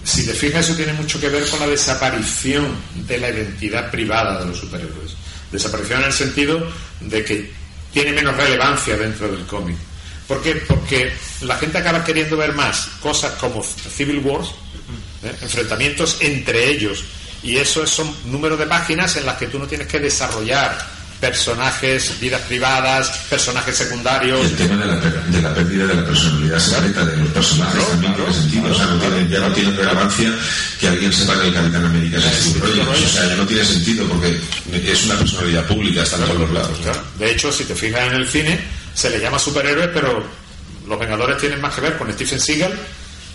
si te fijas, eso tiene mucho que ver con la desaparición de la identidad privada de los superhéroes. Desaparición en el sentido de que tiene menos relevancia dentro del cómic. ¿Por qué? Porque la gente acaba queriendo ver más cosas como Civil Wars, ¿eh? enfrentamientos entre ellos, y eso es- son números de páginas en las que tú no tienes que desarrollar personajes, vidas privadas, personajes secundarios. El tema de la, per- de la pérdida de la personalidad secreta de los personajes también tiene sentido. O sea, no tiene- ya no tiene relevancia que alguien sepa que el Capitán América es Steve Rogers. O sea, ya no tiene sentido porque es una personalidad pública, está en todos los lados. De hecho, si te fijas en el cine, se le llama superhéroe, pero los Vengadores tienen más que ver con Stephen Seagal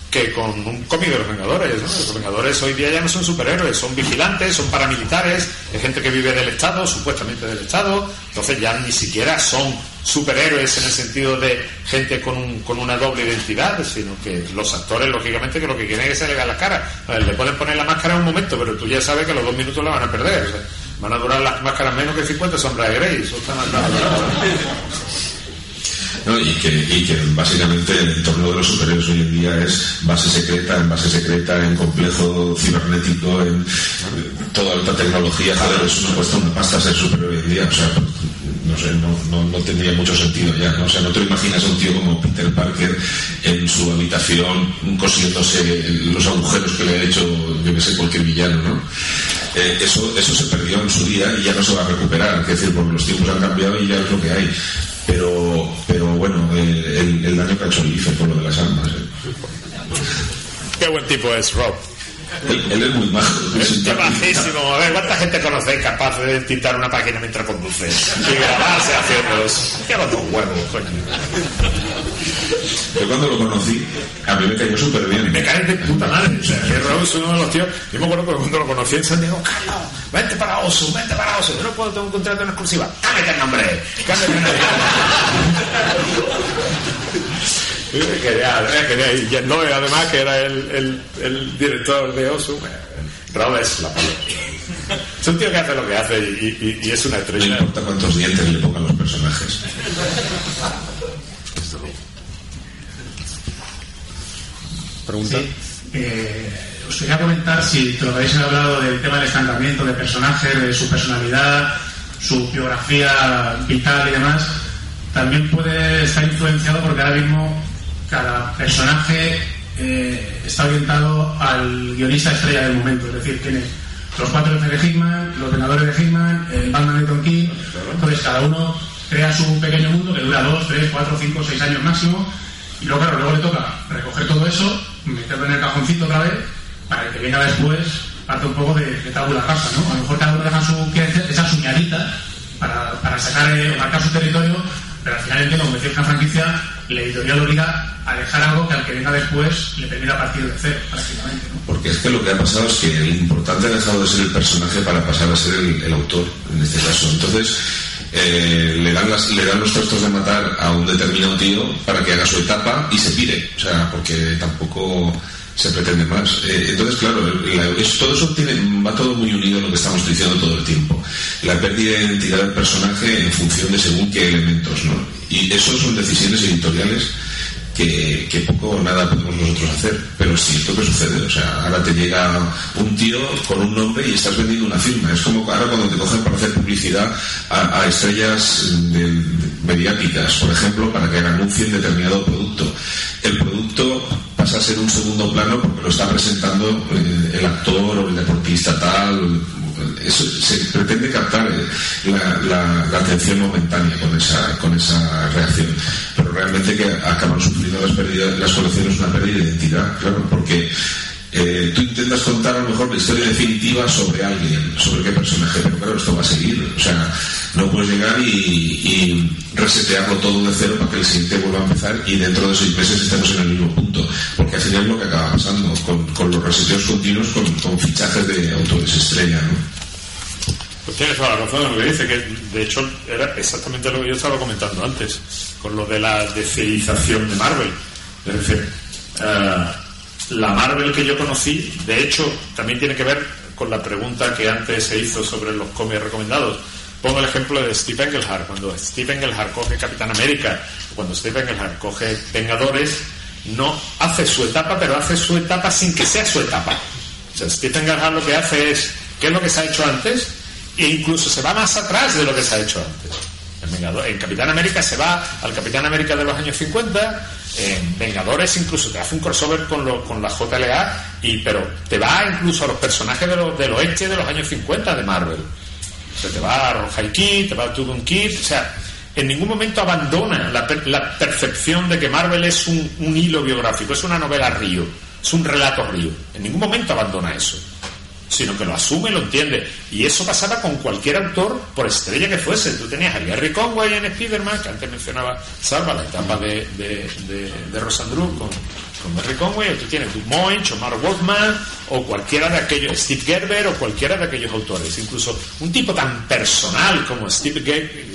que con un cómic de los Vengadores. ¿no? Los Vengadores hoy día ya no son superhéroes, son vigilantes, son paramilitares, es gente que vive del Estado, supuestamente del Estado, entonces ya ni siquiera son superhéroes en el sentido de gente con, un- con una doble identidad, sino que los actores, lógicamente, que lo que quieren es que se le la cara. Le pueden poner la máscara un momento, pero tú ya sabes que los dos minutos la van a perder. o sea, van a durar las máscaras menos que 50 sombras de Grey, eso está claro. y, que, básicamente el entorno de los superhéroes hoy en día es base secreta, en base secreta, en complejo cibernético, en eh, toda alta tecnología, joder, eso no cuesta una pasta ser superhéroe hoy en día, o sea, no sé, no, no, no tendría mucho sentido ya, ¿no? o sea, no te imaginas a un tío como Peter Parker en su habitación cosiéndose los agujeros que le ha hecho, yo que sé, cualquier villano, ¿no? Eh, eso, eso se perdió en su día y ya no se va a recuperar, es decir, porque los tiempos han cambiado y ya es lo que hay. Pero, pero bueno, el, daño que ha hecho el IFE por lo de las armas. ¿eh? Qué buen tipo es Rob. Él, él es muy majo. Es majísimo. A ver, ¿cuánta gente conocéis capaz de tintar una página mientras conduce? Y grabarse haciéndolos. Qué dos huevos, coño. Yo cuando lo conocí, a mí me cayó súper bien. Me caen de puta madre. O sea, Rob es uno de los tíos. Yo me acuerdo que cuando lo conocí en San Diego, Carlos, vente para Osu, vente para Osu. Yo no puedo tener un contrato en exclusiva. Cámbiate el nombre. Cámbiate el nombre. Es Genial, genial. Y Lowe, además, que era el, el, el director de Osu. eh, Rob es la palabra. Es un tío que hace lo que hace y, y- y es una No estrella. importa cuántos dientes le pongan los personajes. Pregunta. Sí. Eh, os quería comentar si te lo habéis hablado del tema del estancamiento de personajes, de su personalidad, su biografía vital y demás. También puede estar influenciado porque ahora mismo cada personaje eh, está orientado al guionista estrella del momento. Es decir, tienes los cuatro de Hickman, los Vengadores de Hickman, el Batman de Tom. Entonces cada uno crea su pequeño mundo que dura dos, tres, cuatro, cinco, seis años máximo. Y luego, claro, luego le toca recoger todo eso, meterlo en el cajoncito otra vez, para que venga después hace un poco de, de tabula rasa, ¿no? A lo mejor cada uno deja su, esa suñadita para, para sacar, eh, marcar su territorio, pero al final entiendo, como decía franquicia, la editorial obliga a dejar algo que al que venga después le permita partir de cero, prácticamente. Porque es que lo que ha pasado es que el importante ha dejado de ser el personaje para pasar a ser el, autor, en este caso. Entonces, eh, le, dan le dan los trastos de matar a un determinado tío para que haga su etapa y se pire. O sea, porque tampoco se pretende más. Eh, entonces, claro, todo eso tiene, va todo muy unido a lo que estamos diciendo todo el tiempo. La pérdida de identidad del personaje en función de según qué elementos, ¿no? Y eso son decisiones editoriales que, poco o nada podemos nosotros hacer, pero es cierto que sucede. O sea, ahora te llega un tío con un nombre y estás vendiendo una firma. Es como ahora cuando te cogen para hacer publicidad a, estrellas mediáticas, por ejemplo, para que anuncien determinado producto. El producto pasa a ser un segundo plano porque lo está presentando eh, el actor o el deportista tal. Eso, se pretende captar eh, la, atención momentánea con esa, con esa reacción, pero realmente que acaban sufriendo las, pérdidas, las colecciones una pérdida de identidad, claro, porque eh, tú intentas contar a lo mejor la historia definitiva sobre alguien, sobre qué personaje, pero claro, esto va a seguir, o sea, no puedes llegar y, resetearlo todo de cero para que el siguiente vuelva a empezar y dentro de seis meses estemos en el mismo punto, porque al final es lo que acaba pasando con, los reseteos continuos, con, fichajes de autores estrella, ¿no? Pues tienes la razón en lo que dice, que de hecho era exactamente lo que yo estaba comentando antes, con lo de la deceización de Marvel. La Marvel que yo conocí, de hecho, también tiene que ver con la pregunta que antes se hizo sobre los cómics recomendados. Pongo el ejemplo de Steve Engelhart. Cuando Steve Engelhart coge Capitán América, cuando Steve Engelhart coge Vengadores, no hace su etapa, pero hace su etapa sin que sea su etapa. O sea, Steve Engelhart lo que hace es, ¿qué es lo que se ha hecho antes? E incluso se va más atrás de lo que se ha hecho antes. En, Vengador- en Capitán América se va al Capitán América de los años 50, en Vengadores incluso te hace un crossover con, con la JLA, y, pero te va incluso a los personajes de lo- del oeste de los años 50 de Marvel. O te va a Ronjai Kid, te va a Tudun Kid, o sea, en ningún momento abandona la, la percepción de que Marvel es un hilo biográfico, es una novela río, es un relato río. En ningún momento abandona eso sino que lo asume, lo entiende. Y eso pasaba con cualquier autor, por estrella que fuese. Tú tenías a Gary Conway en Spider-Man, que antes mencionaba Salva, la etapa de, de, de, con, con Gary Conway, o tú tienes Dumoich, o Mark Wolfman, o cualquiera de aquellos, Steve Gerber, o cualquiera de aquellos autores. Incluso un tipo tan personal como Steve,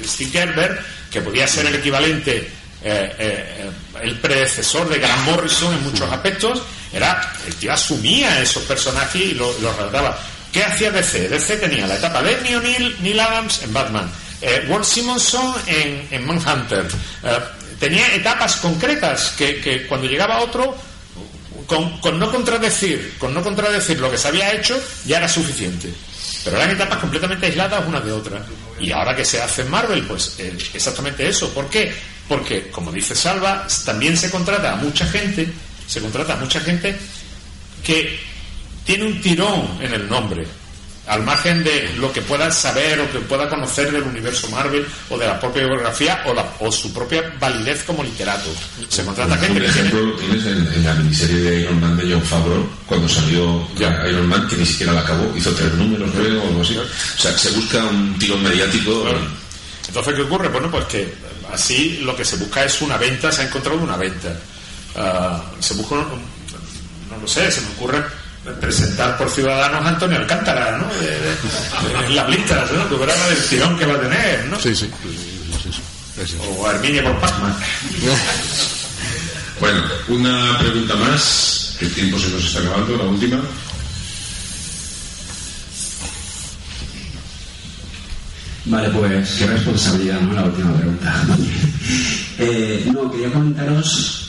Steve Gerber, que podía ser el equivalente eh, eh, el predecesor de Grant Morrison en muchos aspectos, era el asumía esos personajes y los lo. ¿Qué hacía DC? DC tenía la etapa de Neil Neil Adams en Batman, eh, Walt Simonson en, en Manhunter, eh, tenía etapas concretas que, cuando llegaba otro, con, con no contradecir, con no contradecir lo que se había hecho, ya era suficiente. Pero eran etapas completamente aisladas una de otra. Y ahora que se hace en Marvel, pues eh, exactamente eso. ¿Por qué? Porque, como dice Salva, también se contrata a mucha gente, se contrata a mucha gente que tiene un tirón en el nombre, al margen de lo que pueda saber o que pueda conocer del universo Marvel o de la propia biografía o, la- o su propia validez como literato. Se contrata gente Por tiene... ejemplo, tienes en, en la miniserie de Iron Man de John Favreau, cuando salió ya Iron Man, que ni siquiera la acabó, hizo tres números, creo, o algo así. O sea, se busca un tirón mediático. Entonces, ¿qué ocurre? Bueno, pues que así lo que se busca es una venta, se ha encontrado una venta. Ah, se busca, un- no lo sé, se me ocurre presentar por Ciudadanos a Antonio Alcántara, ¿no? De, de- en las listas, ¿no? Que verán el tirón que va a tener, ¿no? Sí, sí. O a Herminia por Pacman. Bueno, una pregunta más, que el tiempo se nos está acabando, la última. Vale, pues qué responsabilidad, ¿no? La última pregunta. Eh, no, quería comentaros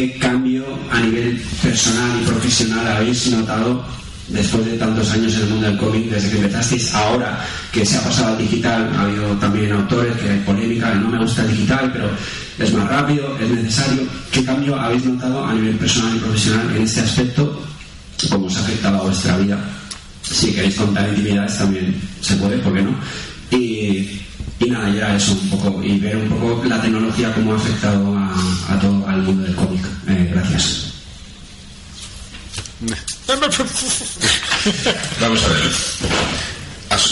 qué cambio a nivel personal y profesional habéis notado después de tantos años en el mundo del cómic, desde que empezasteis ahora que se ha pasado al digital, ha habido también autores que hay polémica, no me gusta el digital, pero es más rápido, es necesario. ¿Qué cambio habéis notado a nivel personal y profesional en este aspecto? ¿Cómo os ha afectado a vuestra vida? Si queréis contar intimidades también se puede, ¿por qué no? Y, nada, ya eso un poco, y ver un poco la tecnología cómo ha afectado a, a todo al mundo del cómic. Eh, gracias. Vamos a ver.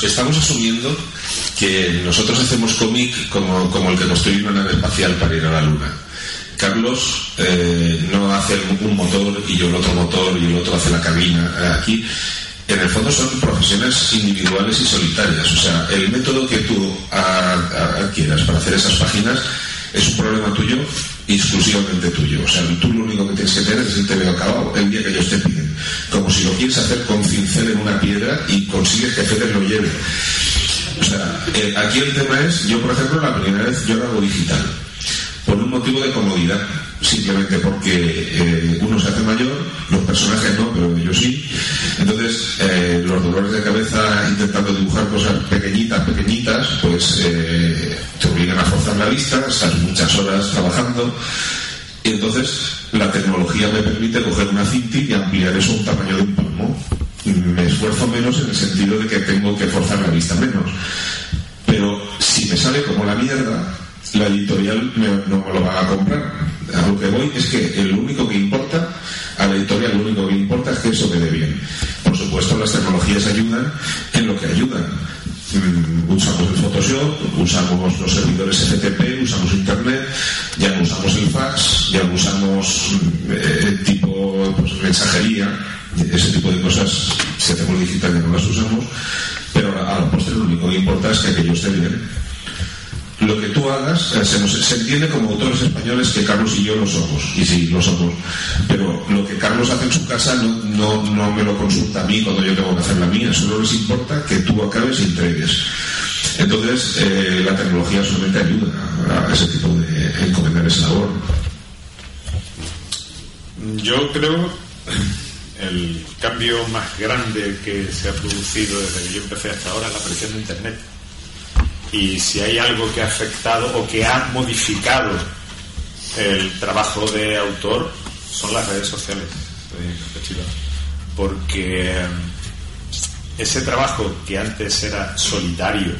Estamos asumiendo que nosotros hacemos cómic como, como el que construye una nave espacial para ir a la Luna. Carlos eh, no hace un motor y yo el otro motor y el otro hace la cabina. Eh, Aquí, en el fondo, son profesiones individuales y solitarias. O sea, el método que tú adquieras para hacer esas páginas es un problema tuyo exclusivamente tuyo. O sea, tú lo único que tienes que tener es el TV acabado el día que ellos te piden. Como si lo quieres hacer con cincel en una piedra y consigues que Fede lo lleve. O sea, eh, aquí el tema es, yo por ejemplo, la primera vez yo lo hago digital. Por un motivo de comodidad. Simplemente porque eh, uno se hace mayor, los personajes no, pero yo sí. Entonces, eh, los dolores de cabeza intentando dibujar cosas pequeñitas, pequeñitas, pues eh, te obligan a forzar la vista, estás muchas horas trabajando. Y entonces la tecnología me permite coger una cinti y ampliar eso a un tamaño de un palmo. Me esfuerzo menos en el sentido de que tengo que forzar la vista menos. Pero si me sale como la mierda, la editorial no me lo va a comprar. A lo que voy es que el único que importa, a la editorial lo único que importa es que eso quede bien. Por supuesto, las tecnologías ayudan en lo que ayudan. Mm, usamos el Photoshop, usamos los servidores FTP, usamos Internet, ya usamos el fax, ya usamos mm, eh, tipo pues, mensajería, ese tipo de cosas, si hacemos digital ya no las usamos, pero a a la postre lo único que importa es que aquello esté bien. Lo que tú hagas se, entiende como autores españoles que Carlos y yo lo somos, y sí, lo somos, pero lo que Carlos hace en su casa no, no, no me lo consulta a mí cuando yo tengo que hacer la mía, solo les importa que tú acabes y entregues. Entonces, eh, la tecnología solamente ayuda a ese tipo de encomendar esa labor. Yo creo el cambio más grande que se ha producido desde que yo empecé hasta ahora es la aparición de Internet. Y si hay algo que ha afectado o que ha modificado el trabajo de autor, son las redes sociales. Porque eh, ese trabajo que antes era solitario,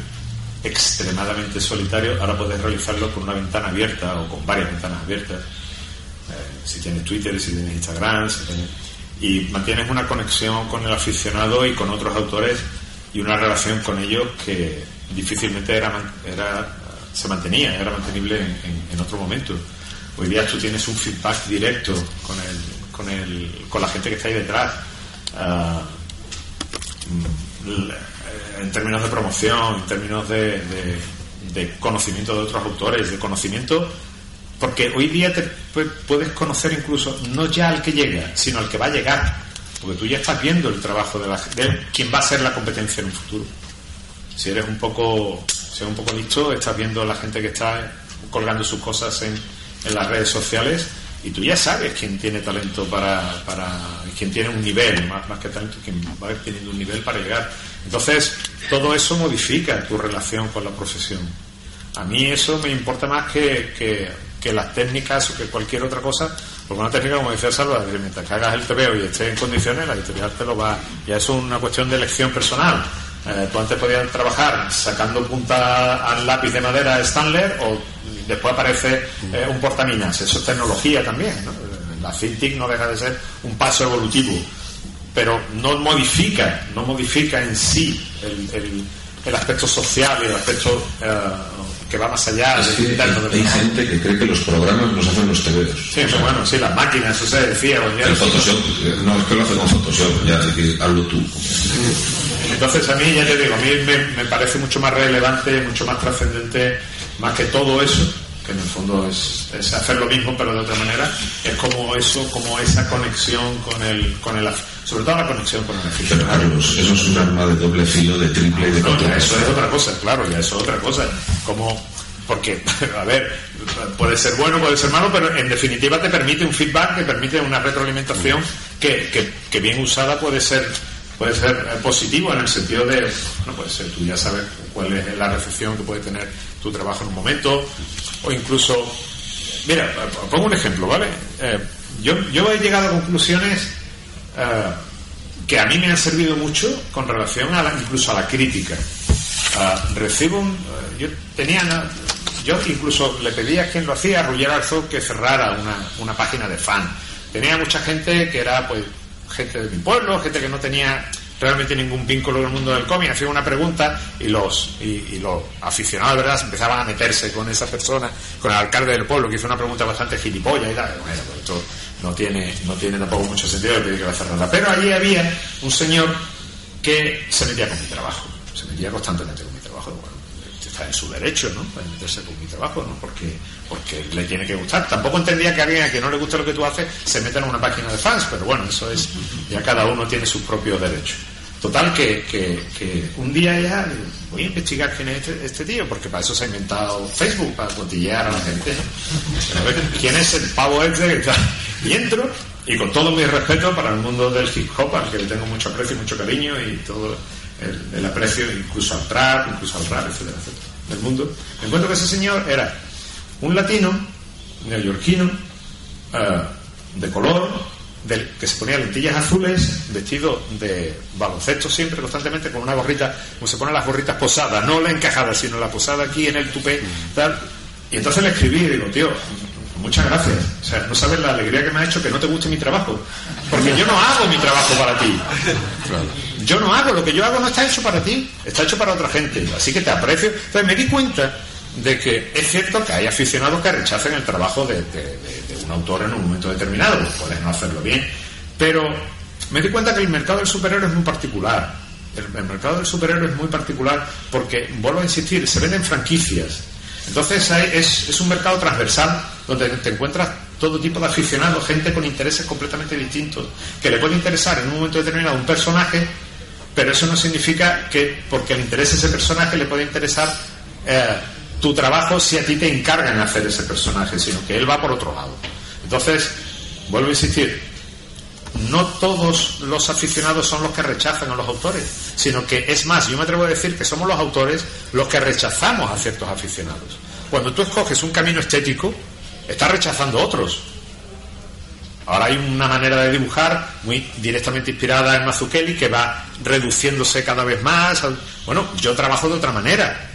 extremadamente solitario, ahora puedes realizarlo con una ventana abierta o con varias ventanas abiertas eh, si tienes Twitter, si tienes Instagram, si tienes- y mantienes una conexión con el aficionado y con otros autores y una relación con ellos que difícilmente era, era se mantenía, era mantenible en, en- otro momento. Hoy día tú tienes un feedback directo con el, con el, con la gente que está ahí detrás. Eh, en términos de promoción, en términos de, conocimiento de otros autores, de conocimiento porque hoy día te pu- puedes conocer incluso no ya al que llega, sino al que va a llegar. Porque tú ya estás viendo el trabajo de, la, de quién va a ser la competencia en un futuro. Si eres un poco, si eres un poco listo, estás viendo la gente que está colgando sus cosas en, las redes sociales y tú ya sabes quién tiene talento para, para quién tiene un nivel, más, más que talento, quién va teniendo un nivel para llegar. Entonces, todo eso modifica tu relación con la profesión. A mí eso me importa más que, que, que las técnicas o que cualquier otra cosa, porque una técnica, como decía Salva, mientras que hagas el TVO y estés en condiciones, la editorial te lo va. Ya es una cuestión de elección personal. Eh, tú antes podías trabajar sacando punta al lápiz de madera Stanley o después aparece eh, un portaminas. Eso es tecnología también. ¿no? La FinTech no deja de ser un paso evolutivo, pero no modifica, no modifica en sí el, el, el aspecto social y el aspecto eh, que va más allá Es del que hay trabajo. gente que cree que los programas los hacen los TVOs. Sí, pero bueno, sí, las máquinas, eso se decía. El Photoshop, eh, no, es que lo hace con Photoshop, ya, hazlo tú. Entonces a mí, ya te digo, a mí me, me parece mucho más relevante, mucho más trascendente, más que todo eso, que en el fondo es, es hacer lo mismo pero de otra manera, es como eso, como esa conexión con el, con el, sobre todo la conexión con el aficionado. Carlos, eso es un arma de doble filo, de triple y de No, ya eso es otra cosa, claro, ya eso es otra cosa. Como, porque, a ver, puede ser bueno, puede ser malo, pero en definitiva te permite un feedback, te permite una retroalimentación que, que, que bien usada puede ser puede ser eh, positivo en el sentido de, no puede ser, tú ya sabes cuál es la recepción que puede tener tu trabajo en un momento, o incluso, mira, pongo un ejemplo, ¿vale? Eh, yo, yo he llegado a conclusiones eh, que a mí me han servido mucho con relación a la, incluso a la crítica. Ah, recibo un, eh, yo tenía yo incluso le pedí a quien lo hacía, a Ruller Arzó, que cerrara una, una página de fan. Tenía mucha gente que era pues gente de mi pueblo, gente que no tenía realmente ningún vínculo con el mundo del cómic, hacía una pregunta y los y, y aficionados verdad empezaban a meterse con esa persona, con el alcalde del pueblo que hizo una pregunta bastante gilipollas y tal. Bueno, pues esto no tiene, no tiene tampoco mucho sentido de pedir que la cerrara. Pero allí había un señor que se metía con mi trabajo, se metía constantemente con mi trabajo. Bueno, en su derecho, ¿no? Para meterse con mi trabajo, ¿no? Porque, porque le tiene que gustar. Tampoco entendía que alguien a que no le guste lo que tú haces se meta en una página de fans, pero bueno, eso es, ya cada uno tiene sus propios derechos. Total, que, que, que un día ya voy a investigar quién es este, este tío, porque para eso se ha inventado Facebook, para cotillear a la gente. ¿Quién es el pavo este que está? Y entro, y con todo mi respeto para el mundo del hip hop, al que le tengo mucho aprecio y mucho cariño, y todo el, el aprecio incluso al trap, incluso al rap, etcétera, etcétera, del mundo, me encuentro que ese señor era un latino, neoyorquino, eh, de color, del, que se ponía lentillas azules, vestido de baloncesto siempre, constantemente, con una gorrita, como se ponen las gorritas posadas, no la encajada, sino la posada aquí en el tupé, tal. Y entonces le escribí y digo, tío, muchas gracias. O sea, no sabes la alegría que me ha hecho que no te guste mi trabajo. Porque yo no hago mi trabajo para ti. Yo no hago, lo que yo hago no está hecho para ti, está hecho para otra gente. Así que te aprecio. Entonces me di cuenta de que es cierto que hay aficionados que rechacen el trabajo de un autor en un momento determinado, pueden no hacerlo bien, pero me di cuenta que el mercado del superhéroe es muy particular. El, el mercado del superhéroe es muy particular porque, vuelvo a insistir, se venden franquicias. Entonces hay- es, es un mercado transversal donde te encuentras todo tipo de aficionados, gente con intereses completamente distintos, que le puede interesar en un momento determinado un personaje, pero eso no significa que porque le interese ese personaje le puede interesar eh, tu trabajo si a ti te encargan hacer ese personaje, sino que él va por otro lado. Entonces, vuelvo a insistir, no todos los aficionados son los que rechazan a los autores, sino que es más, yo me atrevo a decir que somos los autores los que rechazamos a ciertos aficionados. Cuando tú escoges un camino estético, estás rechazando otros. Ahora hay una manera de dibujar muy directamente inspirada en Mazzucchelli que va reduciéndose cada vez más. Bueno, yo trabajo de otra manera.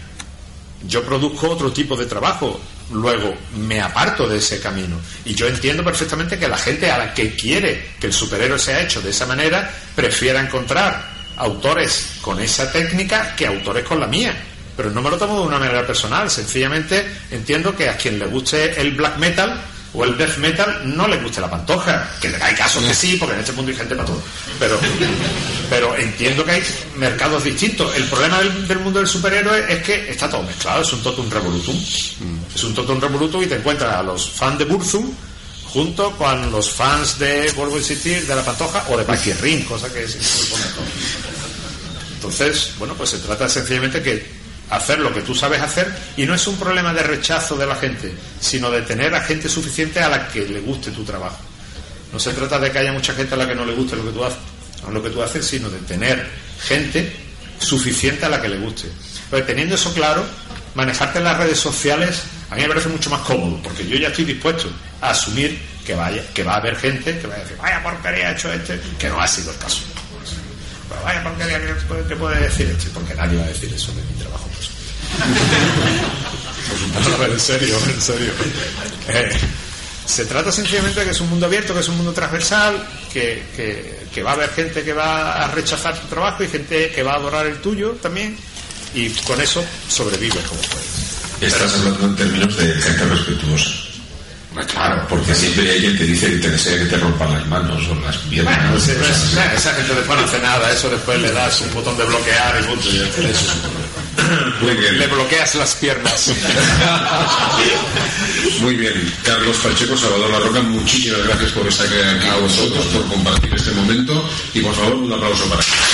Yo produzco otro tipo de trabajo. Luego me aparto de ese camino. Y yo entiendo perfectamente que la gente a la que quiere que el superhéroe sea hecho de esa manera prefiera encontrar autores con esa técnica que autores con la mía. Pero no me lo tomo de una manera personal. Sencillamente entiendo que a quien le guste el black metal o el death metal no le guste la pantoja. Que hay casos que sí, porque en este mundo hay gente para todo. Pero, pero entiendo que hay mercados distintos. El problema del, del mundo del superhéroe es que está todo mezclado, es un totum revolutum. Es un totum revolutum y te encuentras a los fans de Burzum junto con los fans de, vuelvo a insistir, de la pantoja o de Paquirrin, cosa que es. Entonces, bueno, pues se trata sencillamente que hacer lo que tú sabes hacer y no es un problema de rechazo de la gente, sino de tener a gente suficiente a la que le guste tu trabajo. No se trata de que haya mucha gente a la que no le guste lo que tú haces, lo que haces sino de tener gente suficiente a la que le guste. Teniendo eso claro, manejarte en las redes sociales a mí me parece mucho más cómodo, porque yo ya estoy dispuesto a asumir que vaya, que va a haber gente que va a decir, vaya porquería ha hecho este, que no ha sido el caso. Vaya porquería que puede decir porque nadie va a decir eso de mi trabajo. Pues. en serio, en serio. Eh, se trata sencillamente de que es un mundo abierto, que es un mundo transversal, que, que, que va a haber gente que va a rechazar tu trabajo y gente que va a adorar el tuyo también, y con eso sobrevives como puedes. Estás hablando en términos de gente respetuosa. Claro, porque siempre hay alguien que dice que te desea que te rompan las manos o las piernas. Bueno, sí, pues, esa gente después no hace nada, eso después le das un botón de bloquear y punto. Eso. Muy bien. Le bloqueas las piernas. Muy bien. Carlos Pacheco, Salvador La Roca, muchísimas gracias por estar aquí con nosotros, por compartir este momento y por favor un aplauso para I'm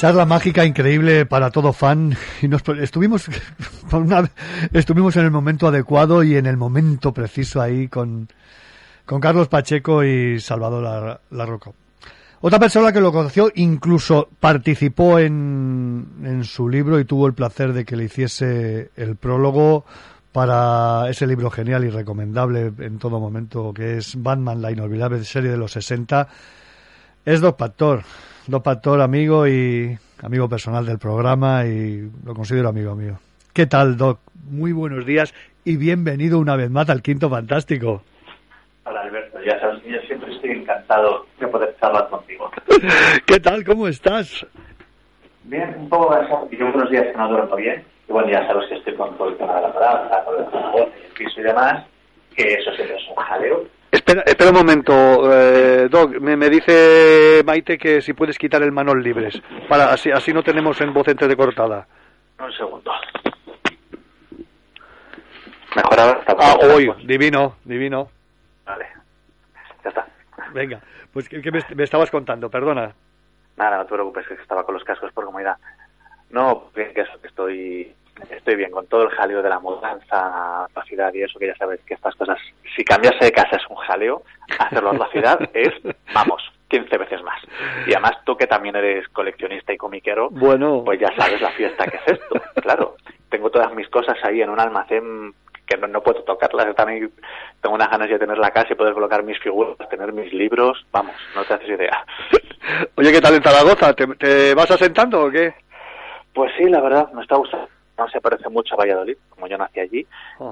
Charla mágica increíble para todo fan y nos estuvimos estuvimos en el momento adecuado y en el momento preciso ahí con, con Carlos Pacheco y Salvador La, La Roca. Otra persona que lo conoció incluso participó en, en su libro y tuvo el placer de que le hiciese el prólogo para ese libro genial y recomendable en todo momento que es Batman, la inolvidable serie de los 60 es Doc Pastor. Doc Pastor, amigo y amigo personal del programa y lo considero amigo mío. ¿Qué tal, Doc? Muy buenos días y bienvenido una vez más al Quinto Fantástico. Hola Alberto, ya sabes que yo siempre estoy encantado de poder charlar contigo. ¿Qué tal? ¿Cómo estás? Bien, un poco cansado, yo unos días que no duermo bien, y bueno, ya sabes que estoy con todo el tema de la palabra, con el voz, el piso y demás, que eso siempre es un jaleo. Espera, espera un momento, eh, Doc. Me, me dice Maite que si puedes quitar el manos libres, para así, así no tenemos en voz entrecortada. Un segundo. Mejor ahora está Ah, hoy, divino, divino. Vale, ya está. Venga, pues ¿qué, qué me, me estabas contando? Perdona. Nada, no te preocupes, que estaba con los cascos por comodidad. No, bien que que estoy, estoy bien con todo el jaleo de la mudanza, la ciudad y eso, que ya sabes que estas cosas, si cambiarse de casa es un jaleo, hacerlo en la ciudad es, vamos, 15 veces más. Y además tú que también eres coleccionista y comiquero, Bueno. pues ya sabes la fiesta que es esto. Claro, tengo todas mis cosas ahí en un almacén que no, no puedo tocarlas, también tengo unas ganas de tener la casa y poder colocar mis figuras, tener mis libros, vamos, no te haces idea. Oye, ¿qué tal en Zaragoza? ¿Te, te vas asentando o qué? Pues sí, la verdad, me está gustando. No se parece mucho a Valladolid, como yo nací allí.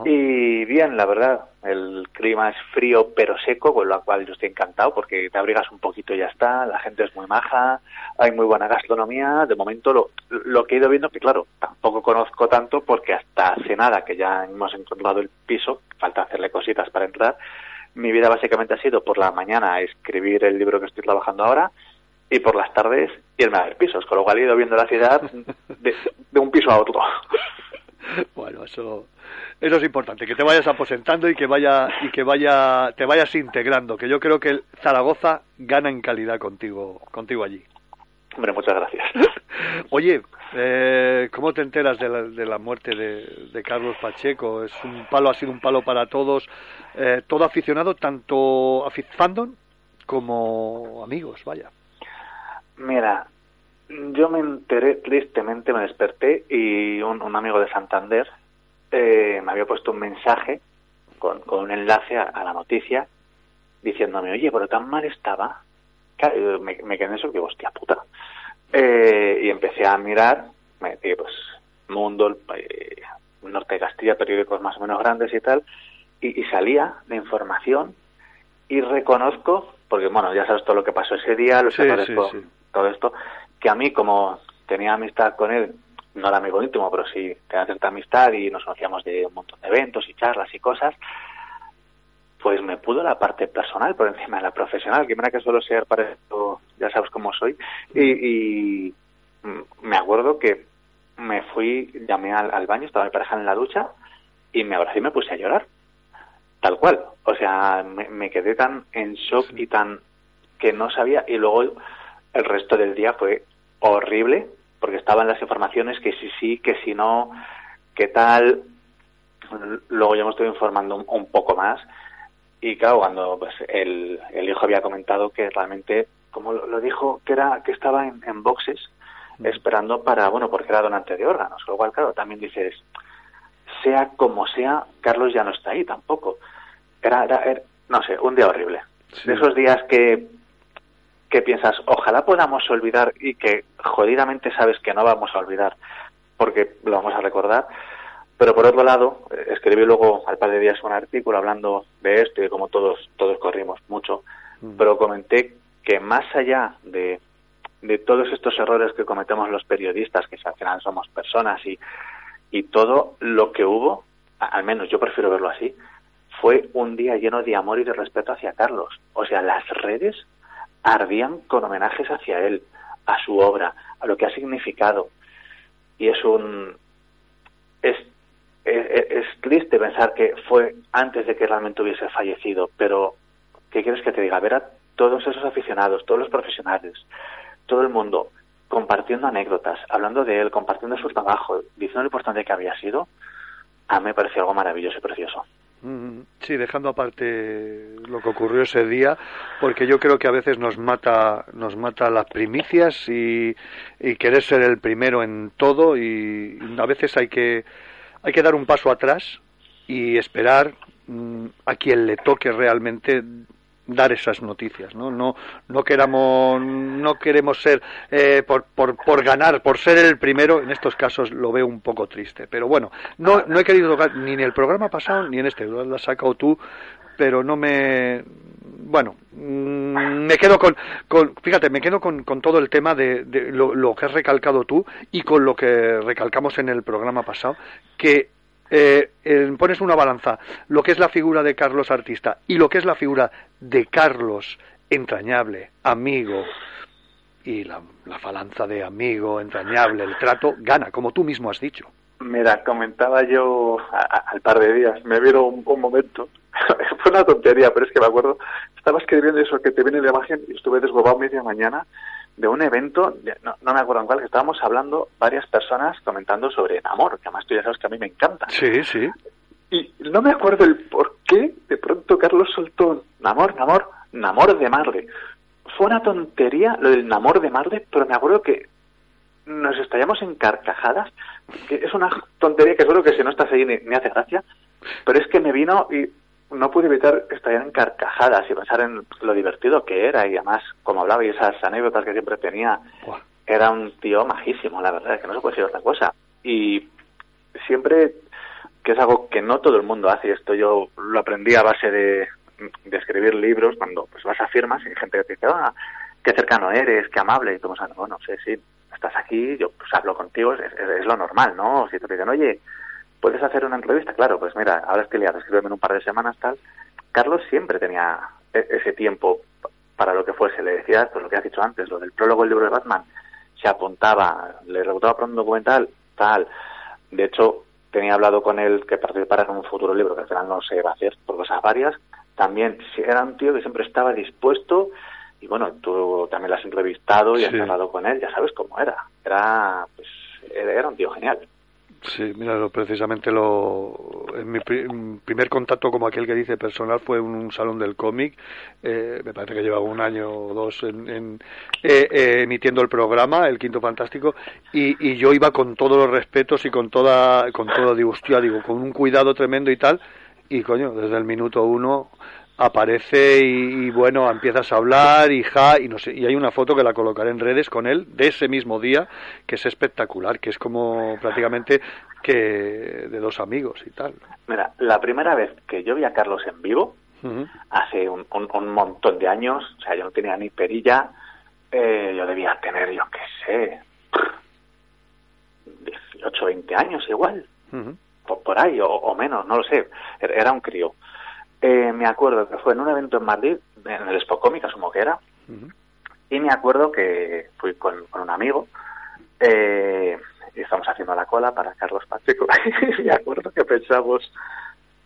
Y bien, la verdad, el clima es frío pero seco, con lo cual yo estoy encantado porque te abrigas un poquito y ya está. La gente es muy maja, hay muy buena gastronomía. De momento, lo, lo que he ido viendo, que claro, tampoco conozco tanto porque hasta hace nada que ya hemos encontrado el piso, falta hacerle cositas para entrar. mi vida básicamente ha sido por la mañana escribir el libro que estoy trabajando ahora y por las tardes irme a ver pisos, con lo cual he ido viendo la ciudad de, de un piso a otro. Bueno, eso eso es importante, que te vayas aposentando y que vaya y que vaya te vayas integrando, que yo creo que el Zaragoza gana en calidad contigo contigo allí. Hombre, muchas gracias. Oye, eh, ¿cómo te enteras de la, de la muerte de, de Carlos Pacheco? Es un palo, ha sido un palo para todos, eh, todo aficionado, tanto fandom como amigos, vaya. Mira, yo me enteré tristemente, me desperté y un, un amigo de Santander eh, me había puesto un mensaje con, con un enlace a, a la noticia diciéndome, oye, pero tan mal estaba. Claro, me, me quedé en eso que, hostia puta. Eh, y empecé a mirar, me metí, pues, Mundo, eh, Norte de Castilla, periódicos más o menos grandes y tal, y, y salía la información y reconozco, porque bueno, ya sabes todo lo que pasó ese día, los Sí, errores, sí, todo, sí. Todo esto, que a mí como tenía amistad con él, no era amigo íntimo, pero sí tenía cierta amistad y nos conocíamos de un montón de eventos y charlas y cosas, pues me pudo la parte personal por encima de la profesional, que mira que suelo ser para esto, ya sabes cómo soy, y, y me acuerdo que me fui, llamé al, al baño, estaba mi pareja en la ducha, y me abracé y me puse a llorar, tal cual, o sea, me, me quedé tan en shock y tan que no sabía, y luego el resto del día fue horrible, porque estaban las informaciones que sí, sí, que si no, que tal, luego ya me estoy informando un, un poco más, y claro, cuando pues, el, el hijo había comentado que realmente, como lo, lo dijo, que era que estaba en, en boxes esperando para, bueno, porque era donante de órganos, lo cual, claro, también dices, sea como sea, Carlos ya no está ahí tampoco. Era, era, era- no sé, un día horrible. De esos días que, que piensas, ojalá podamos olvidar y que jodidamente sabes que no vamos a olvidar porque lo vamos a recordar. Pero por otro lado, eh, escribí luego al par de días un artículo hablando de esto y de cómo todos, todos corrimos mucho, pero comenté que más allá de, de todos estos errores que cometemos los periodistas, que al final somos personas y, y todo lo que hubo, al menos yo prefiero verlo así, fue un día lleno de amor y de respeto hacia Carlos. O sea, las redes ardían con homenajes hacia él, a su obra, a lo que ha significado. Y es un... Es, es, es triste pensar que fue antes de que realmente hubiese fallecido, pero ¿qué quieres que te diga? Ver a todos esos aficionados, todos los profesionales, todo el mundo compartiendo anécdotas, hablando de él, compartiendo su trabajo, diciendo lo importante que había sido, a mí me pareció algo maravilloso y precioso. Mm, Sí, dejando aparte lo que ocurrió ese día, porque yo creo que a veces nos mata, nos mata las primicias y, y querer ser el primero en todo y a veces hay que, hay que dar un paso atrás y esperar mm, a quien le toque realmente dar esas noticias, ¿no? No, no queramos, no queremos ser eh, por, por, por ganar, por ser el primero. En estos casos lo veo un poco triste, pero bueno, no, no he querido tocar ni en el programa pasado ni en este. Lo has sacado tú, pero no me, bueno, mm, me quedo con, con fíjate, me quedo con, con todo el tema de, de lo, lo que has recalcado tú y con lo que recalcamos en el programa pasado, que eh, pones una balanza lo que es la figura de Carlos artista y lo que es la figura de Carlos entrañable, amigo y la, la balanza de amigo, entrañable, el trato gana, como tú mismo has dicho. Mira, comentaba yo al par de días, me vieron un, un momento, fue una tontería, pero es que me acuerdo, estaba escribiendo eso que te viene de imagen y estuve desbobado media mañana de un evento, de- no, no me acuerdo en cuál, que estábamos hablando varias personas comentando sobre amor, que además tú ya sabes que a mí me encanta. Sí, sí. Y no me acuerdo el por qué de pronto Carlos soltó Namor, Namor, Namor de Marle. Fue una tontería lo del Namor de Marle, pero me acuerdo que nos estallamos en carcajadas, que es una tontería que seguro que si no estás ahí ni, ni hace gracia, pero es que me vino y no pude evitar estallar en carcajadas y pensar en lo divertido que era y además, como hablaba y esas anécdotas que siempre tenía, era un tío majísimo, la verdad, que no se puede decir otra cosa. Y siempre que es algo que no todo el mundo hace, y esto yo lo aprendí a base de, de escribir libros, cuando pues vas a firmas y hay gente que te dice, ah, qué cercano eres, qué amable, y tú vas bueno, sí, sí, estás aquí, yo pues hablo contigo, es, es- es lo normal, ¿no? Si te dicen, oye, ¿puedes hacer una entrevista? Claro, pues mira, ahora estoy liado, escríbeme en un par de semanas, tal, Carlos siempre tenía e- ese tiempo para lo que fuese. Le decía, pues lo que has dicho antes, lo del prólogo del libro de Batman. Se apuntaba, le preguntaba por un documental, tal. De hecho, tenía hablado con él que participara en un futuro libro, que al final no se va a hacer por cosas varias. También era un tío que siempre estaba dispuesto y bueno, tú también lo has entrevistado y has hablado con él, ya sabes cómo era. Era, pues, era un tío genial. Sí, mira, precisamente lo, en mi pri- primer contacto como aquel que dice personal fue en un salón del cómic. eh, me parece que llevaba un año o dos en, en- eh, eh, emitiendo el programa, el Quinto Fantástico, y, yo iba con todos los respetos y con toda, con todo, digo, digo, con un cuidado tremendo y tal, y coño, desde el minuto uno aparece y, y, bueno, empiezas a hablar y ja, y no sé, y hay una foto que la colocaré en redes con él de ese mismo día, que es espectacular, que es como prácticamente que de dos amigos y tal. Mira, la primera vez que yo vi a Carlos en vivo, hace un, un- un montón de años, o sea, yo no tenía ni perilla, eh, yo debía tener, yo qué sé, 18, 20 años igual, por, por ahí, o, o menos, no lo sé, era era un crío. Eh, me acuerdo que fue en un evento en Madrid, en el Expo Comic, asumo que era, y me acuerdo que fui con, con un amigo eh, y estamos haciendo la cola para Carlos Pacheco. y me acuerdo que pensamos,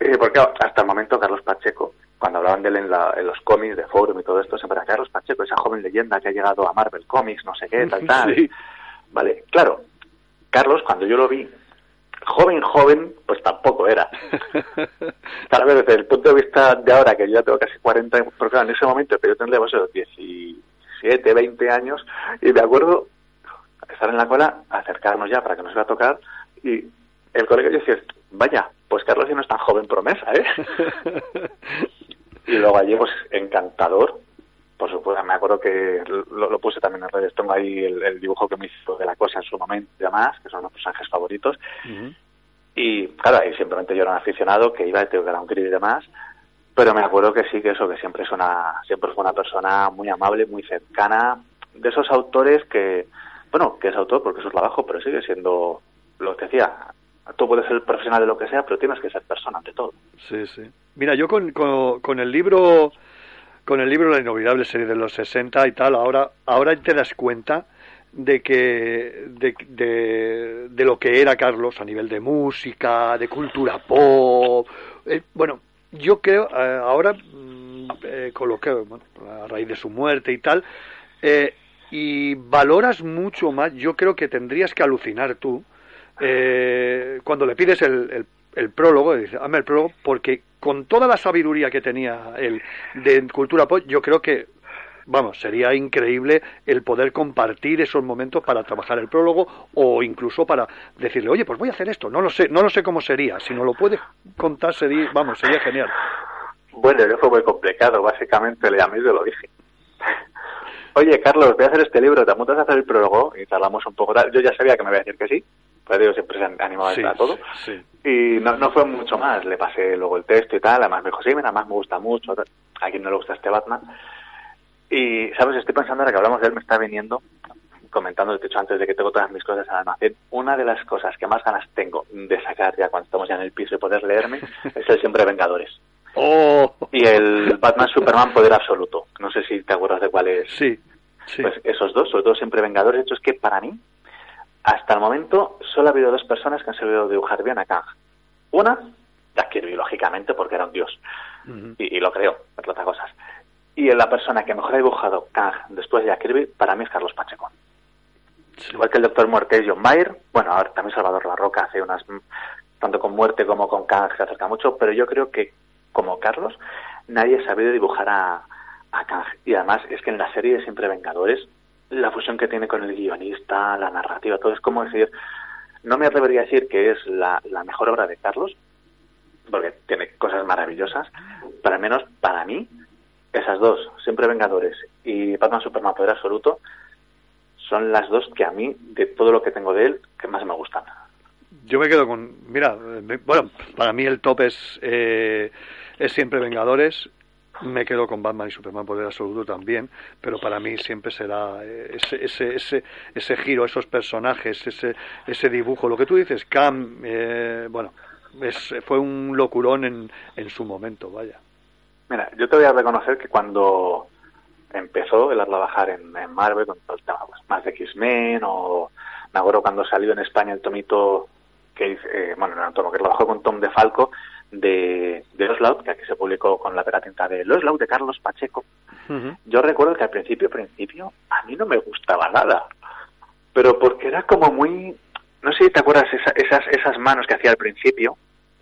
eh, porque hasta el momento Carlos Pacheco, cuando hablaban de él en, la- en los cómics de Forum y todo esto, siempre era Carlos Pacheco, esa joven leyenda que ha llegado a Marvel Comics, no sé qué, tal, tal. Sí. Vale, claro, Carlos, cuando yo lo vi, joven, joven, pues tampoco era. Tal vez desde el punto de vista de ahora, que yo ya tengo casi 40 años, pero claro, en ese momento, que yo tendría pues, eso, 17, 20 años, y me acuerdo estar en la cola, acercarnos ya para que nos iba a tocar, y el colega yo decía, vaya, pues Carlos ya no es tan joven promesa, ¿eh? y luego allí, pues, encantador, por supuesto, me acuerdo que lo, lo puse también en redes, tengo ahí el, el dibujo que me hizo de la cosa en su momento y demás, que son los personajes favoritos, y claro, ahí simplemente yo era un aficionado que iba, tengo que era un crío y demás, pero me acuerdo que sí, que eso, que siempre es una, siempre fue una persona muy amable, muy cercana, de esos autores que, bueno, que es autor porque es su trabajo, pero sigue siendo, lo que decía, tú puedes ser profesional de lo que sea, pero tienes que ser persona ante todo. Sí, sí. Mira, yo con, con, con el libro con el libro La inolvidable serie de los 60 y tal, ahora ahora te das cuenta de que de, de, de lo que era Carlos a nivel de música, de cultura pop. Eh, bueno, yo creo eh, ahora mm, eh, con lo que a raíz de su muerte y tal eh, y valoras mucho más. Yo creo que tendrías que alucinar tú cuando le pides el, el, el prólogo, dice, hazme el prólogo, porque con toda la sabiduría que tenía él de cultura pop, yo creo que, vamos, sería increíble el poder compartir esos momentos para trabajar el prólogo o incluso para decirle, oye, pues voy a hacer esto, no lo sé, no lo sé cómo sería, si no lo puedes contar, sería, vamos, sería genial. Bueno, yo fue muy complicado, básicamente le llamé y lo dije. Oye, Carlos, voy a hacer este libro, ¿te apuntas a hacer el prólogo? Y tardamos un poco. Yo ya sabía que me iba a decir que sí, pero yo siempre se animaba Sí, a todo. sí. Y no, no fue mucho más, le pasé luego el texto y tal, además me dijo, sí, mira, además me gusta mucho, a quien no le gusta este Batman. Y, ¿sabes? Estoy pensando, ahora que hablamos de él, me está viniendo, comentando, de hecho, antes de que tengo todas mis cosas al almacén, una de las cosas que más ganas tengo de sacar ya cuando estamos ya en el piso y poder leerme es el Siempre Vengadores. Oh, Y el Batman Superman Poder Absoluto. No sé si te acuerdas de cuál es. sí, sí. Pues esos dos, sobre todo Siempre Vengadores. De hecho, es que para mí, hasta el momento, solo ha habido dos personas que han sabido dibujar bien a Kang. Una, Jack Kirby, lógicamente, porque era un dios. Y, y lo creo, entre otras cosas. Y la persona que mejor ha dibujado Kang después de Jack Kirby, para mí es Carlos Pacheco. Igual que el Doctor Muerte es John Mayer, bueno, ahora también Salvador La Roca hace unas, tanto con Muerte como con Kang se acerca mucho, pero yo creo que, como Carlos, nadie ha sabido dibujar a, a Kang. Y además es que en la serie de Siempre Vengadores, la fusión que tiene con el guionista, la narrativa, todo es como decir, no me atrevería a decir que es la, mejor obra de Carlos, porque tiene cosas maravillosas, pero al menos para mí, esas dos, Siempre Vengadores y Batman Superman Poder Absoluto, son las dos que a mí, de todo lo que tengo de él, que más me gustan. Yo me quedo con, mira, eh, bueno, para mí el top es, eh, es siempre Vengadores, me quedo con Batman y Superman Poder Absoluto también, pero para mí siempre será eh, ese, ese, ese, ese giro, esos personajes, ese, ese dibujo, lo que tú dices, Cam, eh, bueno, es, fue un locurón en, en su momento, vaya. Mira, yo te voy a reconocer que cuando empezó él a trabajar en, Marvel con todo el tema pues, más de X-Men o me cuando salió en España el tomito que eh, bueno, no, el tomo que trabajó con Tom de Falco de, de que aquí se publicó con la tinta de Oslau de Carlos Pacheco. Yo recuerdo que al principio, principio, a mí no me gustaba nada, pero porque era como muy, no sé si te acuerdas esa- esas esas manos que hacía al principio.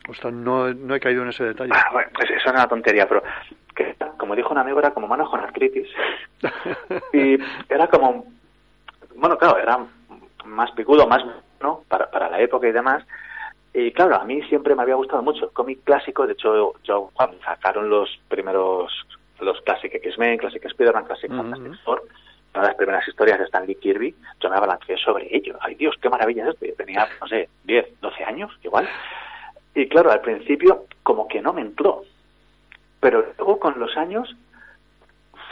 Ostras, no, no he caído en ese detalle. Ah, bueno, pues eso es una tontería, pero que como dijo un amigo era como manos con artritis y era como, bueno, claro, era más picudo, más no para, para la época y demás. Y claro, a mí siempre me había gustado mucho el cómic clásico. De hecho, yo cuando sacaron los primeros, los Classic X-Men, Classic Spider-Man, Classic Fantastic Four, una de las primeras historias de Stanley Kirby, yo me abalancé sobre ello. Ay Dios, qué maravilla es esto. Yo tenía, no sé, 10, 12 años, igual. Y claro, al principio como que no me entró. Pero luego con los años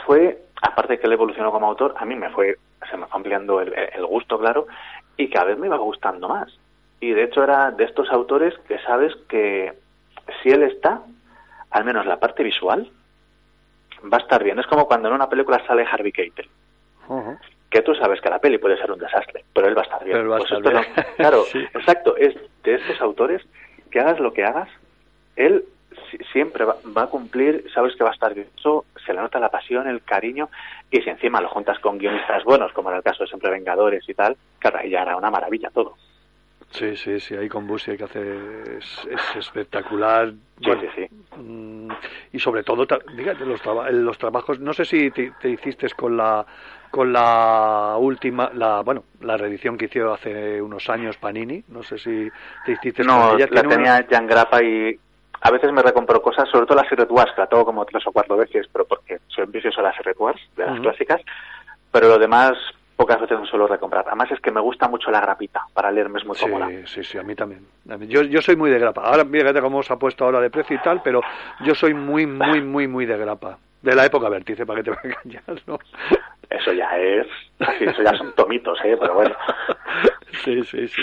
fue, aparte de que él evolucionó como autor, a mí me fue, se me fue ampliando el, el gusto, claro, y cada vez me iba gustando más. Y de hecho era de estos autores que sabes que si él está, al menos la parte visual, va a estar bien. Es como cuando en una película sale Harvey Keitel, que tú sabes que la peli puede ser un desastre, pero él va a estar bien. Pero va a Pues estar esto bien. no- claro, Sí. exacto, es de estos autores que hagas lo que hagas, él si- siempre va, va a cumplir, sabes que va a estar bien. Eso se le nota la pasión, el cariño, y si encima lo juntas con guionistas buenos, como era el caso de Siempre Vengadores y tal, claro, ahí ya era una maravilla todo. Sí, sí, sí, ahí con Busi hay que hacer es, es espectacular. Sí, sí, sí. mm, Y sobre todo, fíjate, los, traba- los trabajos, no sé si te, te hiciste con la con la última, la bueno, la reedición que hicieron hace unos años Panini, no sé si te hiciste No, con ella. la tenía una- Jan Grappa y a veces me recompro cosas, sobre todo las Secret Wars, que la tengo como tres o cuatro veces, pero porque soy vicioso de las Secret Wars, de las clásicas, pero lo demás pocas veces no suelo recomprar. Además es que me gusta mucho la grapita, para leerme es muy Sí, cómoda. sí, sí, a mí también. A mí- Yo, yo soy muy de grapa. Ahora, fíjate cómo se ha puesto ahora de precio y tal, pero yo soy muy, muy, muy, muy de grapa. De la época vértice, para que te me engañas, ¿no? Eso ya es, eso ya son tomitos, ¿eh? pero bueno. Sí, sí, sí.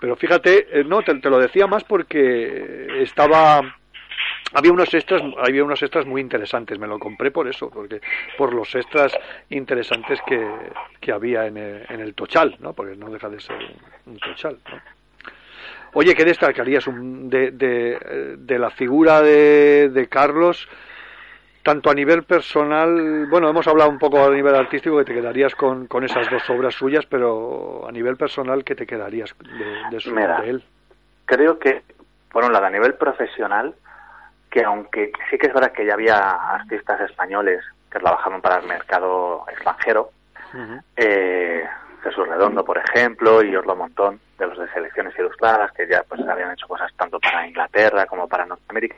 Pero fíjate, eh, no, te, te lo decía más porque estaba había unos extras había unos extras muy interesantes me lo compré por eso porque por los extras interesantes que, que había en el, en el tochal no porque no deja de ser un, tochal ¿no? oye qué destacarías un- de, de, de la figura de, de Carlos tanto a nivel personal, bueno, hemos hablado un poco a nivel artístico que te quedarías con, con esas dos obras suyas, pero a nivel personal, ¿qué te quedarías de, de, su- Mira, de él? Creo que, por un lado, a nivel profesional, que aunque sí que es verdad que ya había artistas españoles que trabajaban para el mercado extranjero, eh, Jesús Redondo, por ejemplo, y Orlo Montón, de los de selecciones ilustradas, que ya pues habían hecho cosas tanto para Inglaterra como para Norteamérica.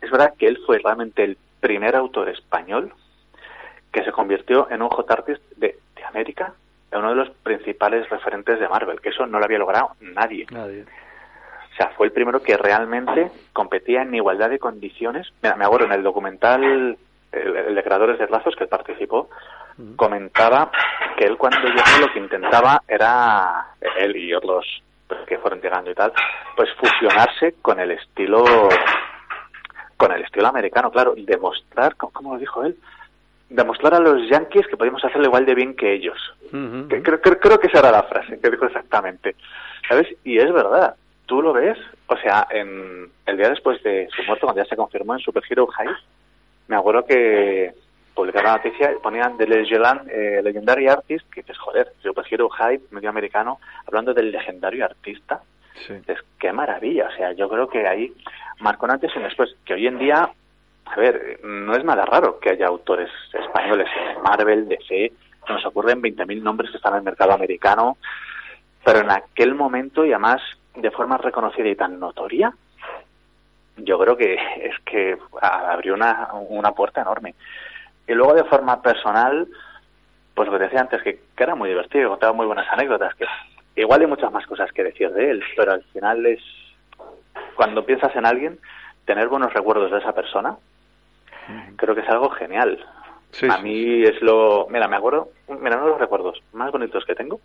Es verdad que él fue realmente el primer autor español que se convirtió en un J-Artist de, de América, en uno de los principales referentes de Marvel, que eso no lo había logrado nadie. Nadie. O sea, fue el primero que realmente competía en igualdad de condiciones. Mira, me acuerdo en el documental, el, el de Creadores de Lazos, que él participó, comentaba que él cuando llegó lo que intentaba era, él y otros que fueron llegando y tal, pues fusionarse con el estilo con el estilo americano, claro, y demostrar, ¿cómo, cómo lo dijo él? Demostrar a los yankees que podíamos hacerlo igual de bien que ellos. Creo, creo, creo que esa era la frase que dijo exactamente. ¿Sabes? Y es verdad. Tú lo ves, o sea, en el día después de su muerte, cuando ya se confirmó en Super Hero High, me acuerdo que publicaron la noticia y ponían de Legeland, eh, Legendary Artist, que dices, joder, Super Hero High, medio americano, hablando del legendario artista. Es qué maravilla, o sea, yo creo que ahí marcó un antes y un después, que hoy en día, a ver, no es nada raro que haya autores españoles en Marvel, DC, nos ocurren 20.000 nombres que están en el mercado americano, pero en aquel momento y además de forma reconocida y tan notoria, yo creo que es que abrió una, una puerta enorme. Y luego de forma personal, pues lo que decía antes, que, que era muy divertido, contaba muy buenas anécdotas, que igual hay muchas más cosas que decir de él, pero al final es, cuando piensas en alguien, tener buenos recuerdos de esa persona, creo que es algo genial. a mí es lo, mira, me acuerdo, mira, uno de los recuerdos más bonitos que tengo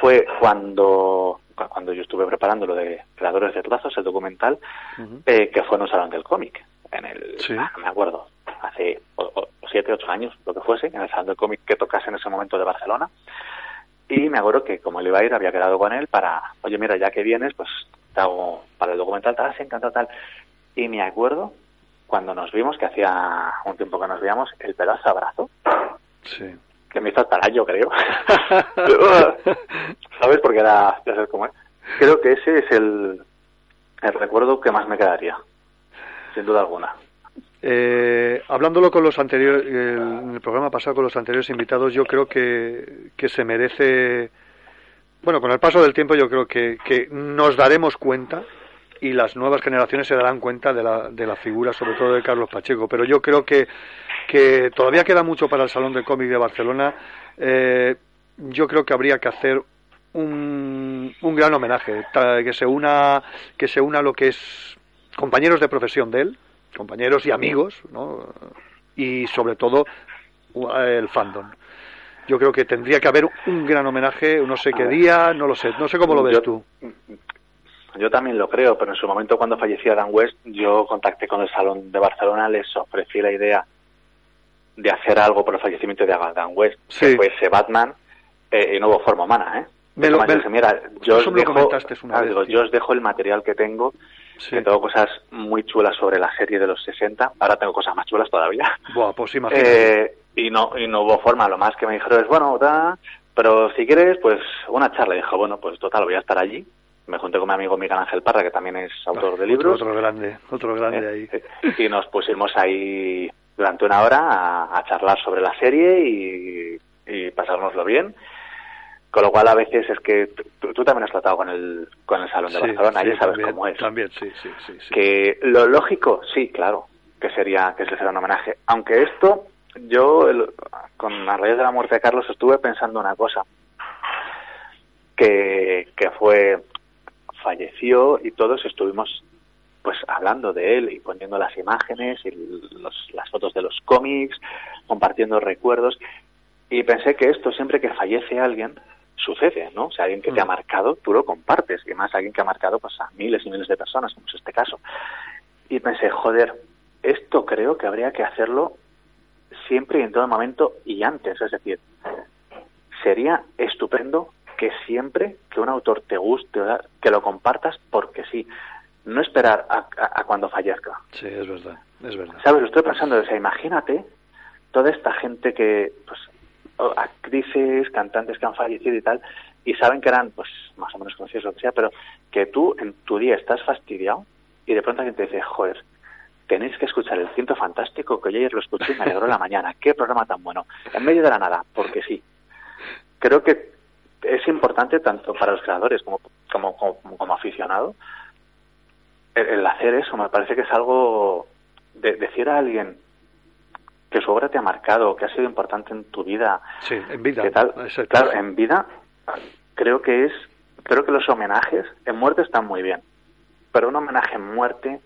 fue cuando cuando yo estuve preparando lo de Creadores de Lazos, el documental, eh, que fue en un salón del cómic. en el, ah, no me acuerdo, hace o- o- siete, ocho años, lo que fuese, en el salón del cómic que tocase en ese momento de Barcelona. Y me acuerdo que como él iba a ir, había quedado con él para, oye, mira, ya que vienes, pues te hago para el documental, tal, sí, encantado, tal. Y me acuerdo cuando nos vimos, que hacía un tiempo que nos veíamos, el pedazo abrazo, Sí. Que me hizo hasta yo creo. ¿Sabes? Porque era, ya sabes cómo es. Creo que ese es el, el recuerdo que más me quedaría, sin duda alguna. Eh, hablándolo con los anteriores, el- en el programa pasado con los anteriores invitados, yo creo que, que se merece, bueno, con el paso del tiempo yo creo que, que nos daremos cuenta y las nuevas generaciones se darán cuenta de la, de la figura, sobre todo de Carlos Pacheco. Pero yo creo que, que todavía queda mucho para el Salón del Cómic de Barcelona. Eh, yo creo que habría que hacer un, un gran homenaje, que se una, que se una lo que es compañeros de profesión de él, compañeros y amigos, ¿no? y sobre todo u- el fandom. Yo creo que tendría que haber un gran homenaje, no sé qué día, no lo sé, no sé cómo lo ves Yo- tú. Yo también lo creo, pero en su momento cuando fallecía Dan West, yo contacté con el Salón de Barcelona, les ofrecí la idea de hacer algo por el fallecimiento de Dan West, Sí. que fuese Batman, eh, y no hubo forma humana, ¿eh? Me lo- me- mira, yo os, dejo, comentaste una vez, digo, tío. yo os dejo el material que tengo, que tengo cosas muy chulas sobre la serie de los 60, ahora tengo cosas más chulas todavía. Buah, pues imagínate. Eh, y no y no hubo forma, lo más que me dijeron es, bueno, da, pero si quieres, pues una charla. Y dije, bueno, pues total, voy a estar allí. Me junté con mi amigo Miguel Ángel Parra, que también es autor de libros, Otro, otro grande, otro grande ahí. y nos pusimos ahí durante una hora a, a charlar sobre la serie y, y pasárnoslo bien. Con lo cual a veces es que tú, también has tratado con el, con el Salón de Sí, Barcelona, sí, ya sabes también, cómo es. También, sí, sí, sí. sí. Que lo lógico, sí, claro, que sería que se hiciera un homenaje. Aunque esto, yo el- con a raíz de la muerte de Carlos estuve pensando una cosa, que, que fue, falleció y todos estuvimos pues hablando de él y poniendo las imágenes y los- las fotos de los cómics, compartiendo recuerdos y pensé que esto siempre que fallece alguien sucede, ¿no? O sea, alguien que te ha marcado, tú lo compartes y más alguien que ha marcado pues a miles y miles de personas, como es este caso. Y pensé, joder, esto creo que habría que hacerlo siempre y en todo momento y antes, es decir, sería estupendo que siempre que un autor te guste, que lo compartas porque sí, no esperar a, a- a cuando fallezca. Sí, es verdad, es verdad. ¿Sabes? Lo estoy pensando, o sea, imagínate toda esta gente que, pues, actrices, cantantes que han fallecido y tal, y saben que eran, pues, más o menos conocidos o lo que sea, pero que tú en tu día estás fastidiado y de pronto alguien te dice, joder, tenéis que escuchar el ciento fantástico que yo ayer lo escuché y me alegró la mañana. Qué programa tan bueno. En medio de la nada, porque sí. Creo que es importante tanto para los creadores como, como, como, como aficionado el, el hacer eso. Me parece que es algo de decir a alguien que su obra te ha marcado, que ha sido importante en tu vida, Sí, en vida. ¿Qué tal? Claro, en vida creo que es, creo que los homenajes en muerte están muy bien, pero un homenaje en muerte,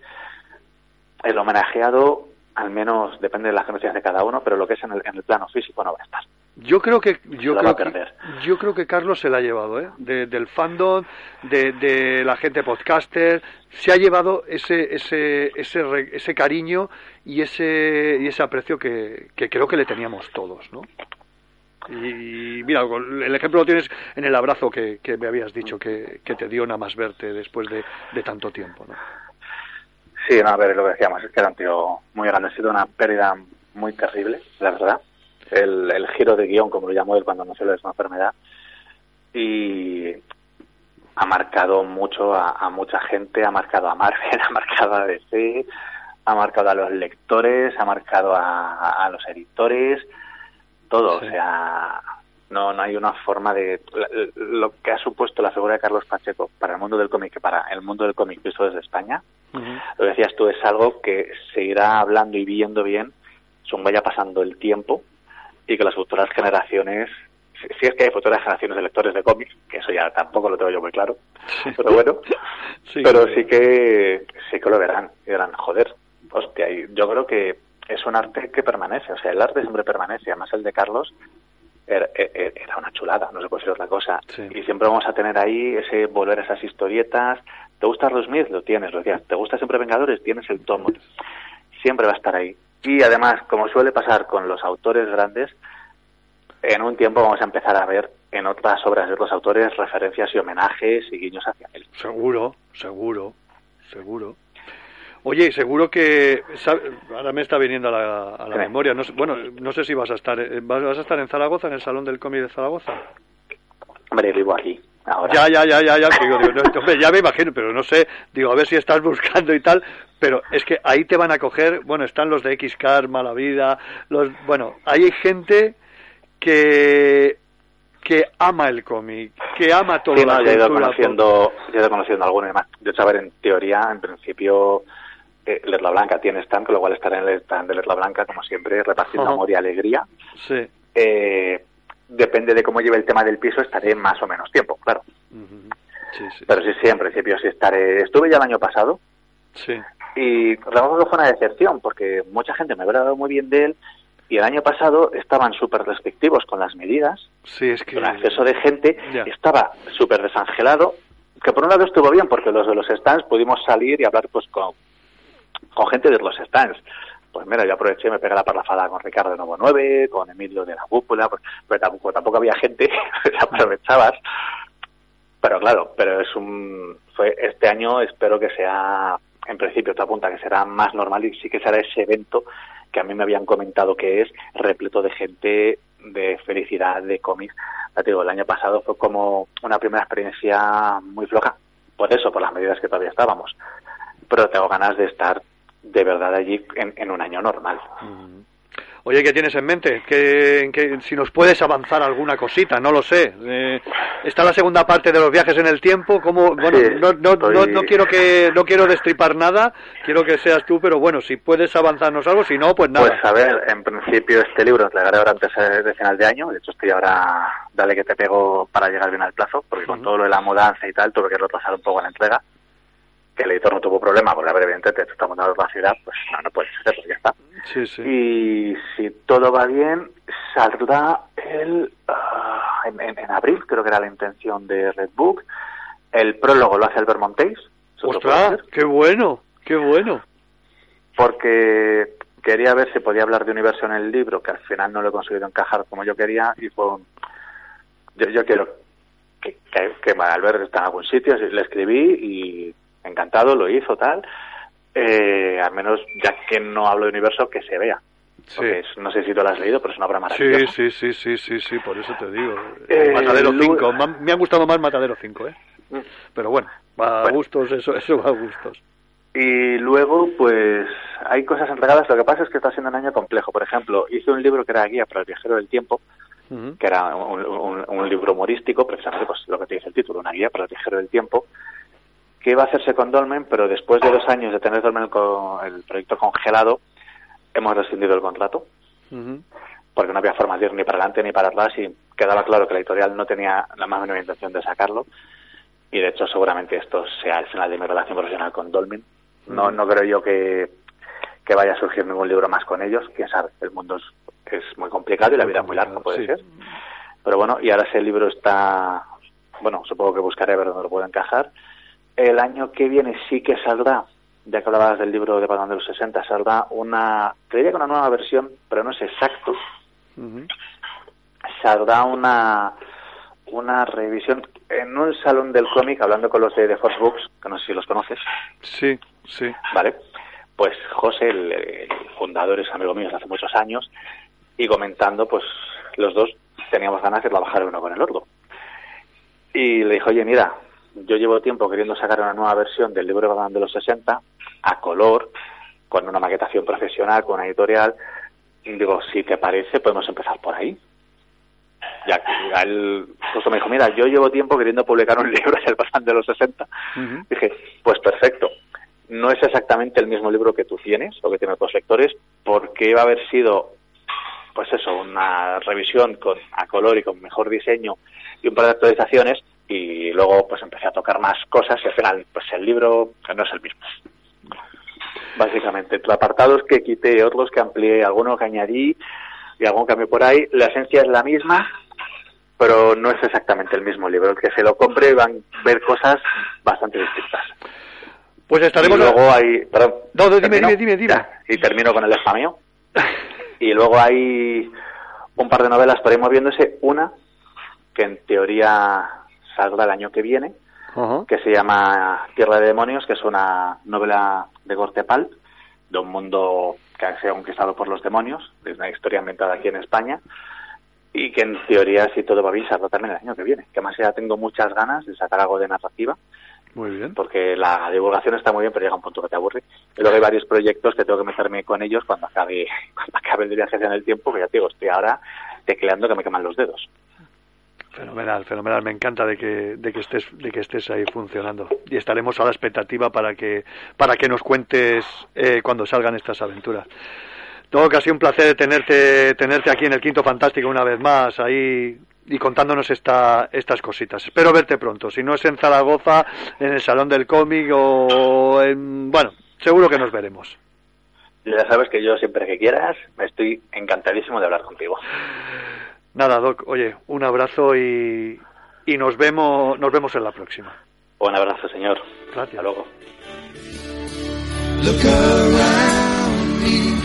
el homenajeado, al menos depende de las creencias de cada uno, pero lo que es en el, en el plano físico no va a estar. Yo creo que yo creo que, yo creo que Carlos se la ha llevado, ¿eh? De- del fandom, de, de la gente podcaster, se ha llevado ese ese ese ese cariño y ese y ese aprecio que, que creo que le teníamos todos, ¿no? Y mira, el ejemplo lo tienes en el abrazo que, que me habías dicho que, que te dio nada más verte después de, de tanto tiempo, ¿no? Sí, no, a ver, lo que decíamos, es que era un tío muy grande, ha sido una pérdida muy terrible, la verdad. El, el giro de guion, como lo llamó él cuando anunció lo de su enfermedad, y ha marcado mucho a, a mucha gente, ha marcado a Marvel, ha marcado a DC, ha marcado a los lectores, ha marcado a, a- los editores, todo, o sea, no, no hay una forma de... Lo que ha supuesto la figura de Carlos Pacheco para el mundo del cómic, para el mundo del cómic visto desde España, lo decías tú, es algo que se irá hablando y viendo bien según vaya pasando el tiempo y que las futuras generaciones, si es que hay futuras generaciones de lectores de cómics, que eso ya tampoco lo tengo yo muy claro, pero bueno, pero sí que sí que lo verán y dirán, joder, hostia, y yo creo que es un arte que permanece, o sea, el arte siempre permanece, además el de Carlos era, era- era una chulada, no se puede decir otra cosa. Y siempre vamos a tener ahí ese volver a esas historietas. ¿Te gusta Smith? Lo tienes, lo decías. ¿Te gusta siempre Vengadores? Tienes el tomo. siempre va a estar ahí. Y además, como suele pasar con los autores grandes, en un tiempo vamos a empezar a ver en otras obras de otros autores referencias y homenajes y guiños hacia él. Seguro, seguro, seguro. Oye, seguro que sabe- ahora me está viniendo a la, a la memoria. No bueno, no sé si vas a estar, eh, vas vas a estar en Zaragoza, en el Salón del Cómic de Zaragoza. Hombre, vivo aquí. Ahora. Ya, ya, ya, ya, ya, digo, digo, no, hombre, ya me imagino, pero no sé, digo, a ver si estás buscando y tal, pero es que ahí te van a coger, bueno, están los de X-Car, Mala Vida, los, bueno, ahí hay gente que que ama el cómic, que ama todo Sí, la no, yo he ido cultura conociendo, yo he ido conociendo algunos y demás. De hecho, a ver, en teoría, en principio, eh, Letla Blanca tiene stand, con lo cual estaré en el stand de Letla Blanca, como siempre, repartiendo amor y alegría. Sí. Eh, depende de cómo lleve el tema del piso, estaré más o menos tiempo, claro. Sí, sí. Pero sí, sí, en principio sí estaré. Estuve ya el año pasado Sí. y reconozco que fue una decepción, porque mucha gente me había hablado muy bien de él y el año pasado estaban súper restrictivos con las medidas, Sí, es que el acceso de gente, Ya. estaba súper desangelado, que por un lado estuvo bien, porque los de los stands pudimos salir y hablar pues con, con gente de los stands. Pues mira, yo aproveché y me pegué la parrafada con Ricardo de Nuevo 9, con Emilio de la Cúpula, pues, pero tampoco, tampoco había gente, te aprovechabas. Pero claro, pero es un fue este año espero que sea en principio te apunta que será más normal y sí que será ese evento que a mí me habían comentado que es repleto de gente de felicidad de cómics. Te digo, el año pasado fue como una primera experiencia muy floja, por eso, por las medidas que todavía estábamos. Pero tengo ganas de estar de verdad allí en, en un año normal. Oye, ¿qué tienes en mente? ¿Qué, qué- si nos puedes avanzar alguna cosita, no lo sé. Eh, está la segunda parte de los viajes en el tiempo. ¿cómo? Bueno, Sí, no, no, no, estoy- no quiero que no quiero destripar nada. Quiero que seas tú, pero bueno, si puedes avanzarnos algo, si no, pues nada. Pues a ver, en principio este libro lo entregaré ahora antes de final de año. De hecho, estoy ahora, dale que te pego para llegar bien al plazo, porque con todo lo de la mudanza y tal, tuve que retrasar un poco la entrega. Que el editor no tuvo problema, porque evidentemente, te está montando la ciudad, pues no, no puedes hacer, pues ya está. Sí, sí. Y si todo va bien, saldrá el ah, en, en- en abril, creo que era la intención de Redbook. El prólogo lo hace Albert Montéis. ¡Ostras! ¡Qué bueno! ¡Qué bueno! Porque quería ver si podía hablar de universo en el libro, que al final no lo he conseguido encajar como yo quería, y fue un- Yo, yo quiero que, que, que Albert está en algún sitio, le escribí y encantado, lo hizo, tal. Eh, al menos, ya que no hablo de universo, que se vea. Es- no sé si tú lo has leído, pero es una obra Sí, maravillosa. sí, sí, sí, sí, sí, por eso te digo. Eh, Matadero Lu- 5. Me han- gustado más Matadero 5, ¿eh? Mm. Pero bueno, va a gustos, eso, eso va a gustos. Y luego, pues, hay cosas entregadas. Lo que pasa es que está siendo un año complejo. Por ejemplo, hice un libro que era Guía para el viajero del tiempo, que era un, un- un libro humorístico, precisamente pues lo que te dice el título, una guía para el viajero del tiempo, que iba a hacerse con Dolmen, pero después de dos años de tener Dolmen con el proyecto congelado, hemos rescindido el contrato, porque no había forma de ir ni para adelante ni para atrás y quedaba claro que la editorial no tenía la más mínima intención de sacarlo. Y de hecho, seguramente esto sea el final de mi relación profesional con Dolmen. No, no creo yo que, que vaya a surgir ningún libro más con ellos. Quién sabe, el mundo es, es muy complicado y la vida es muy larga, puede sí. ser. Pero bueno, y ahora ese libro está, bueno, supongo que buscaré a ver dónde lo puedo encajar. El año que viene sí que saldrá, ya que hablabas del libro de Batman de los 60, saldrá una, creía que una nueva versión, pero no es exacto, Ujú. saldrá una una revisión en un salón del cómic hablando con los de The Force Books, que no sé si los conoces, Sí, sí. ¿vale? Pues José, el, el fundador, es amigo mío desde hace muchos años, y comentando, pues los dos teníamos ganas de trabajar uno con el otro. Y le dijo, oye, mira, yo llevo tiempo queriendo sacar una nueva versión del libro de Batman de los 60 a color, con una maquetación profesional, con una editorial. Digo, si te parece, podemos empezar por ahí. Ya que él justo me dijo, mira, yo llevo tiempo queriendo publicar un libro del Batman de los 60. Ujú. Dije, pues perfecto. No es exactamente el mismo libro que tú tienes o que tienen otros lectores, porque va a haber sido, pues eso, una revisión con a color y con mejor diseño y un par de actualizaciones y luego pues empecé a tocar más cosas y al final pues el libro no es el mismo. Básicamente, entre apartados que quité, otros que amplié, algunos que añadí y algún cambio por ahí, la esencia es la misma, pero no es exactamente el mismo libro. El que se lo compre van a ver cosas bastante distintas. Pues estaremos... Y luego hay... Perdón, No, no, dime, dime, dime, dime. Ya, y termino con el spameo. y luego hay un par de novelas por ahí moviéndose. Una, que en teoría saldrá el año que viene, que se llama Tierra de Demonios, que es una novela de corte pulp, de un mundo que ha sido conquistado por los demonios, es una historia ambientada aquí en España, y que en teoría, si todo va bien, saldrá también el año que viene. Que además ya tengo muchas ganas de sacar algo de narrativa, Muy bien. porque la divulgación está muy bien, pero llega un punto que te aburre. Y luego hay varios proyectos que tengo que meterme con ellos cuando acabe, cuando acabe el viaje en el tiempo, que ya te digo, estoy ahora tecleando que me queman los dedos. Fenomenal, fenomenal. Me encanta de que, de que estés, de que estés ahí funcionando. Y estaremos a la expectativa para que, para que nos cuentes eh, cuando salgan estas aventuras. Todo que ha sido un placer tenerte, tenerte aquí en el Quinto Fantástico una vez más, ahí y contándonos esta, estas cositas. Espero verte pronto. Si no es en Zaragoza, en el Salón del Cómic o en, bueno, seguro que nos veremos. Ya sabes que yo siempre que quieras, estoy encantadísimo de hablar contigo. Nada, Doc. Oye, un abrazo y, y nos vemos, nos vemos en la próxima. Un abrazo, señor. Gracias. Hasta luego. Look around me.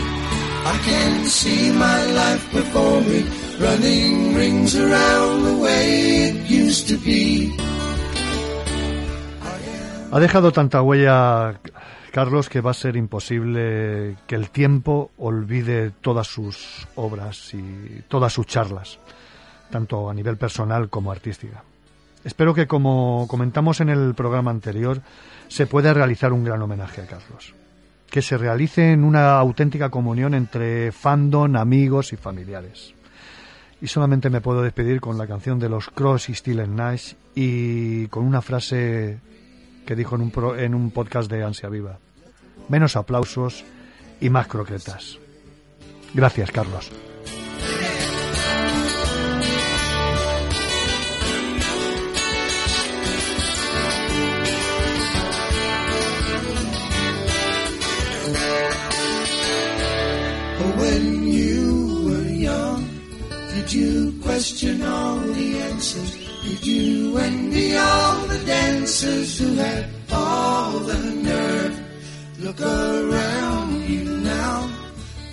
I can see my life before me, running rings around the way it used to be. Ha dejado tanta huella Carlos que va a ser imposible que el tiempo olvide todas sus obras y todas sus charlas, tanto a nivel personal como artística. Espero que, como comentamos en el programa anterior, se pueda realizar un gran homenaje a Carlos. Que se realice en una auténtica comunión entre fandom, amigos y familiares. Y solamente me puedo despedir con la canción de los Cross y Steel Nash y con una frase que dijo en un, pro- en un podcast de Ansia Viva. Menos aplausos y más croquetas. Gracias, Carlos. When you were young, did you question all the answers? Did you envy all the dancers who had all the nerve? Look around you now.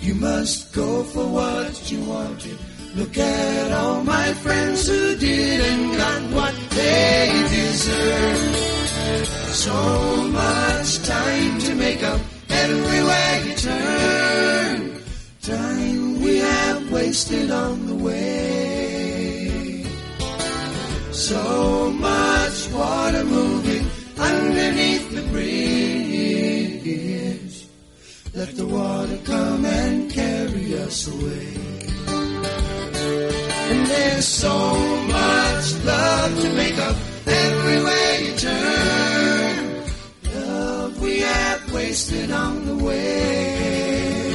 You must go for what you wanted. Look at all my friends who didn't got what they deserve. So much time to make up everywhere you turn. Time we have wasted on the way. So much water moving underneath the bridge. Let the water come and carry us away. And there's so much love to make up everywhere you turn. Love we have wasted on the way.